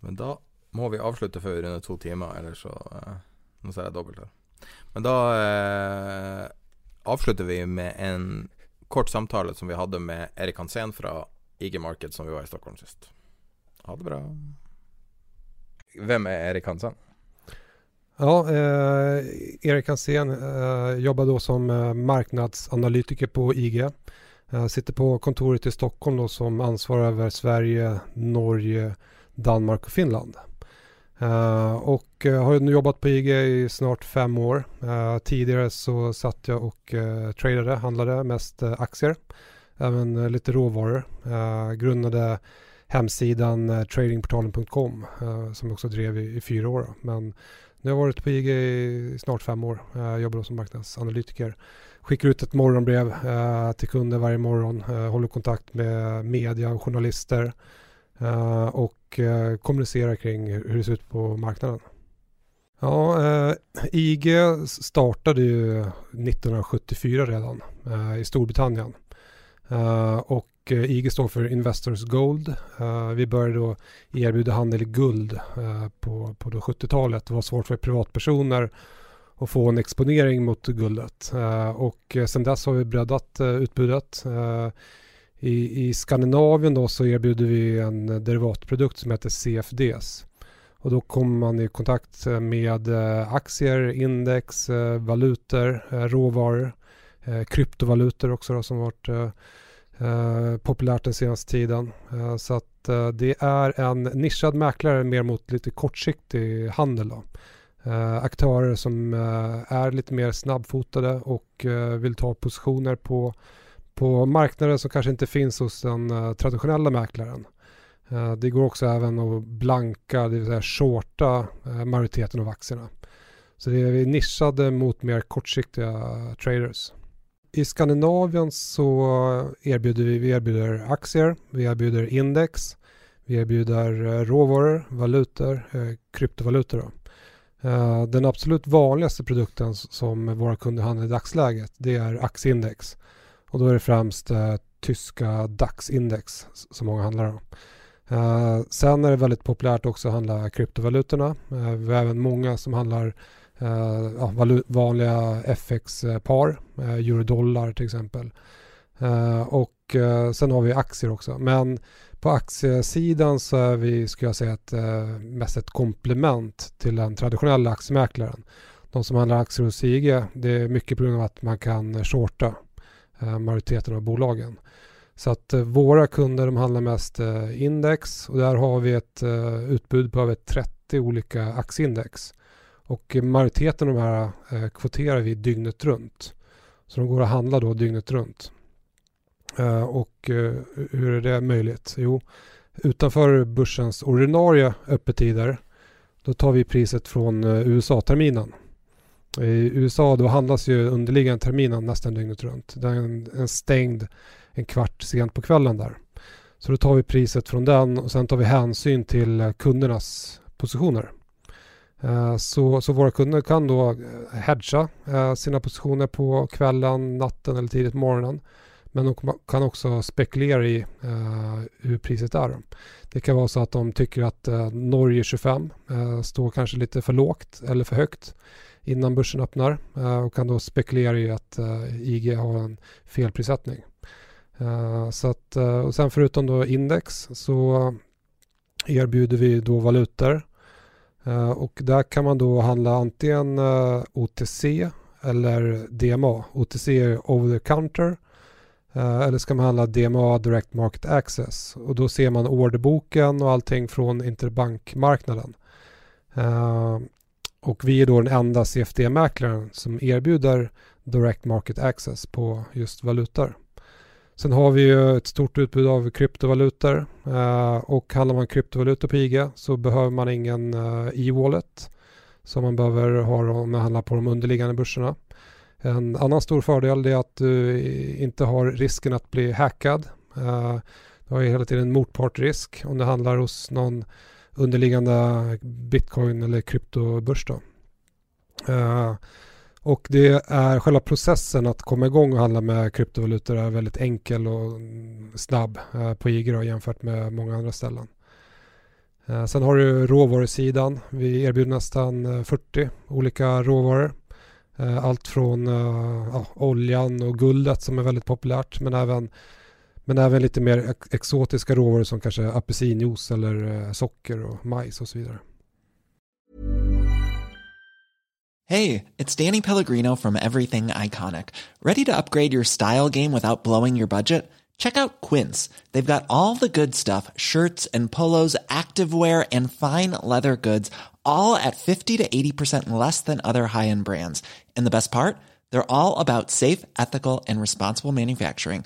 men da må vi avslutte før vi runder to timer, ellers så uh, Nå ser jeg dobbelt her. Men da uh, avslutter vi med en kort samtale som vi hadde med Erik Hansen fra IG Market, som vi var i Stockholm sist. Ha det bra. Hvem er Erik Hansen? Ja, eh, Erik Hansen eh, jobbar då som eh, marknadsanalytiker på IG. Eh, sitter på kontoret i Stockholm då, som ansvarar över Sverige, Norge, Danmark och Finland. Uh, och uh, har nu jobbat på IG i snart fem år. Uh, tidigare så satt jag och tradade, handlade mest aktier. Även lite råvaror. grundade hemsidan tradingportalen.com som jag också drev i, i fyra år. Men nu har jag varit på IG i snart fem år. uh, jobbar som marknadsanalytiker. Skickar ut ett morgonbrev till kunder varje morgon. håller kontakt med media och journalister. Uh, och uh, kommunicera kring hur det ser ut på marknaden. Ja, eh, IG startade ju 1974 redan i Storbritannien. och IG står för Investors Gold. vi började då erbjuda handel i guld på, på 70-talet. Det var svårt för privatpersoner att få en exponering mot guldet. och sen dess har vi breddat utbudet. I, I Skandinavien då så erbjuder vi en derivatprodukt som heter CFDs. Och då kommer man i kontakt med eh, aktier, index, eh, valutor, eh, råvaror, kryptovalutor också då, som varit populärt den senaste tiden. Så att det är en nischad mäklare mer mot lite kortsiktig handel. Då. Aktörer som är lite mer snabbfotade och vill ta positioner på på marknader som kanske inte finns hos den uh, traditionella mäklaren. Uh, det går också även att blanka, det vill säga shorta uh, majoriteten av aktierna. Så det är vi nischade mot mer kortsiktiga traders. I Skandinavien så erbjuder vi, vi erbjuder aktier, vi erbjuder index, vi erbjuder råvaror, valutor, kryptovalutor. Då. Den absolut vanligaste produkten som våra kunder handlar i dagsläget det är aktieindex. Och då är det främst eh, tyska DAX-index som många handlar om. Eh, sen är det väldigt populärt också att handla kryptovalutorna. Eh, vi har även många som handlar eh, ja, vanliga FX-par, eh, euro-dollar till exempel. Eh, och sen har vi aktier också. Men på aktiesidan så är vi, skulle jag säga, ett, mest ett komplement till den traditionella aktiemäklaren. De som handlar aktier hos IG, det är mycket på grund av att man kan shorta majoriteten av bolagen. Så att eh, våra kunder de handlar mest eh, index och där har vi ett utbud på över 30 olika aktieindex. Och majoriteten av de här kvoterar vi dygnet runt. Så de går att handla då dygnet runt. Och hur är det möjligt? Jo, utanför börsens ordinarie öppettider då tar vi priset från USA-terminen. I USA då handlas ju underliggande terminen nästan dygnet runt. Den är stängd en kvart sent på kvällen där. Så då tar vi priset från den och sen tar vi hänsyn till kundernas positioner. Eh, så, så våra kunder kan då eh, hedga eh, sina positioner på kvällen, natten eller tidigt på morgonen. Men de kan också spekulera i hur priset är. Det kan vara så att de tycker att Norge 25 står kanske lite för lågt eller för högt innan börsen öppnar eh, och kan då spekulera i att eh, IG har en felprissättning. Eh, så att, och sen förutom då index så erbjuder vi då valutor och där kan man då handla antingen OTC eller DMA. OTC är over the counter eller ska man handla DMA Direct Market Access och då ser man orderboken och allting från interbankmarknaden. Och vi är då den enda CFD-mäklaren som erbjuder Direct Market Access på just valutor. Sen har vi ju ett stort utbud av kryptovalutor eh, och handlar man kryptovalutor på IG så behöver man ingen eh, e-wallet som man behöver ha om man handlar på de underliggande börserna. En annan stor fördel är att du inte har risken att bli hackad. Eh, Du har ju hela tiden motpartrisk om det handlar hos någon underliggande bitcoin eller kryptobörs. Då. Uh, och det är själva processen att komma igång och handla med kryptovalutor är väldigt enkel och snabb uh, på IG jämfört med många andra ställen. Uh, sen har du råvarusidan. Vi erbjuder nästan 40 olika råvaror. Allt från oljan och guldet som är väldigt populärt men även men även lite mer exotiska råvaror som kanske apelsinjuice eller eh, socker och majs och så vidare. Hej, det Danny Pellegrino from Everything Iconic. Ready to upgrade your style game without blowing your budget? Check out Quince. They've got all the good stuff, shirts and polos, activewear and fine leather goods, all at 50 to 80% less than other high-end brands. And the best part? They're all about safe, ethical and responsible manufacturing.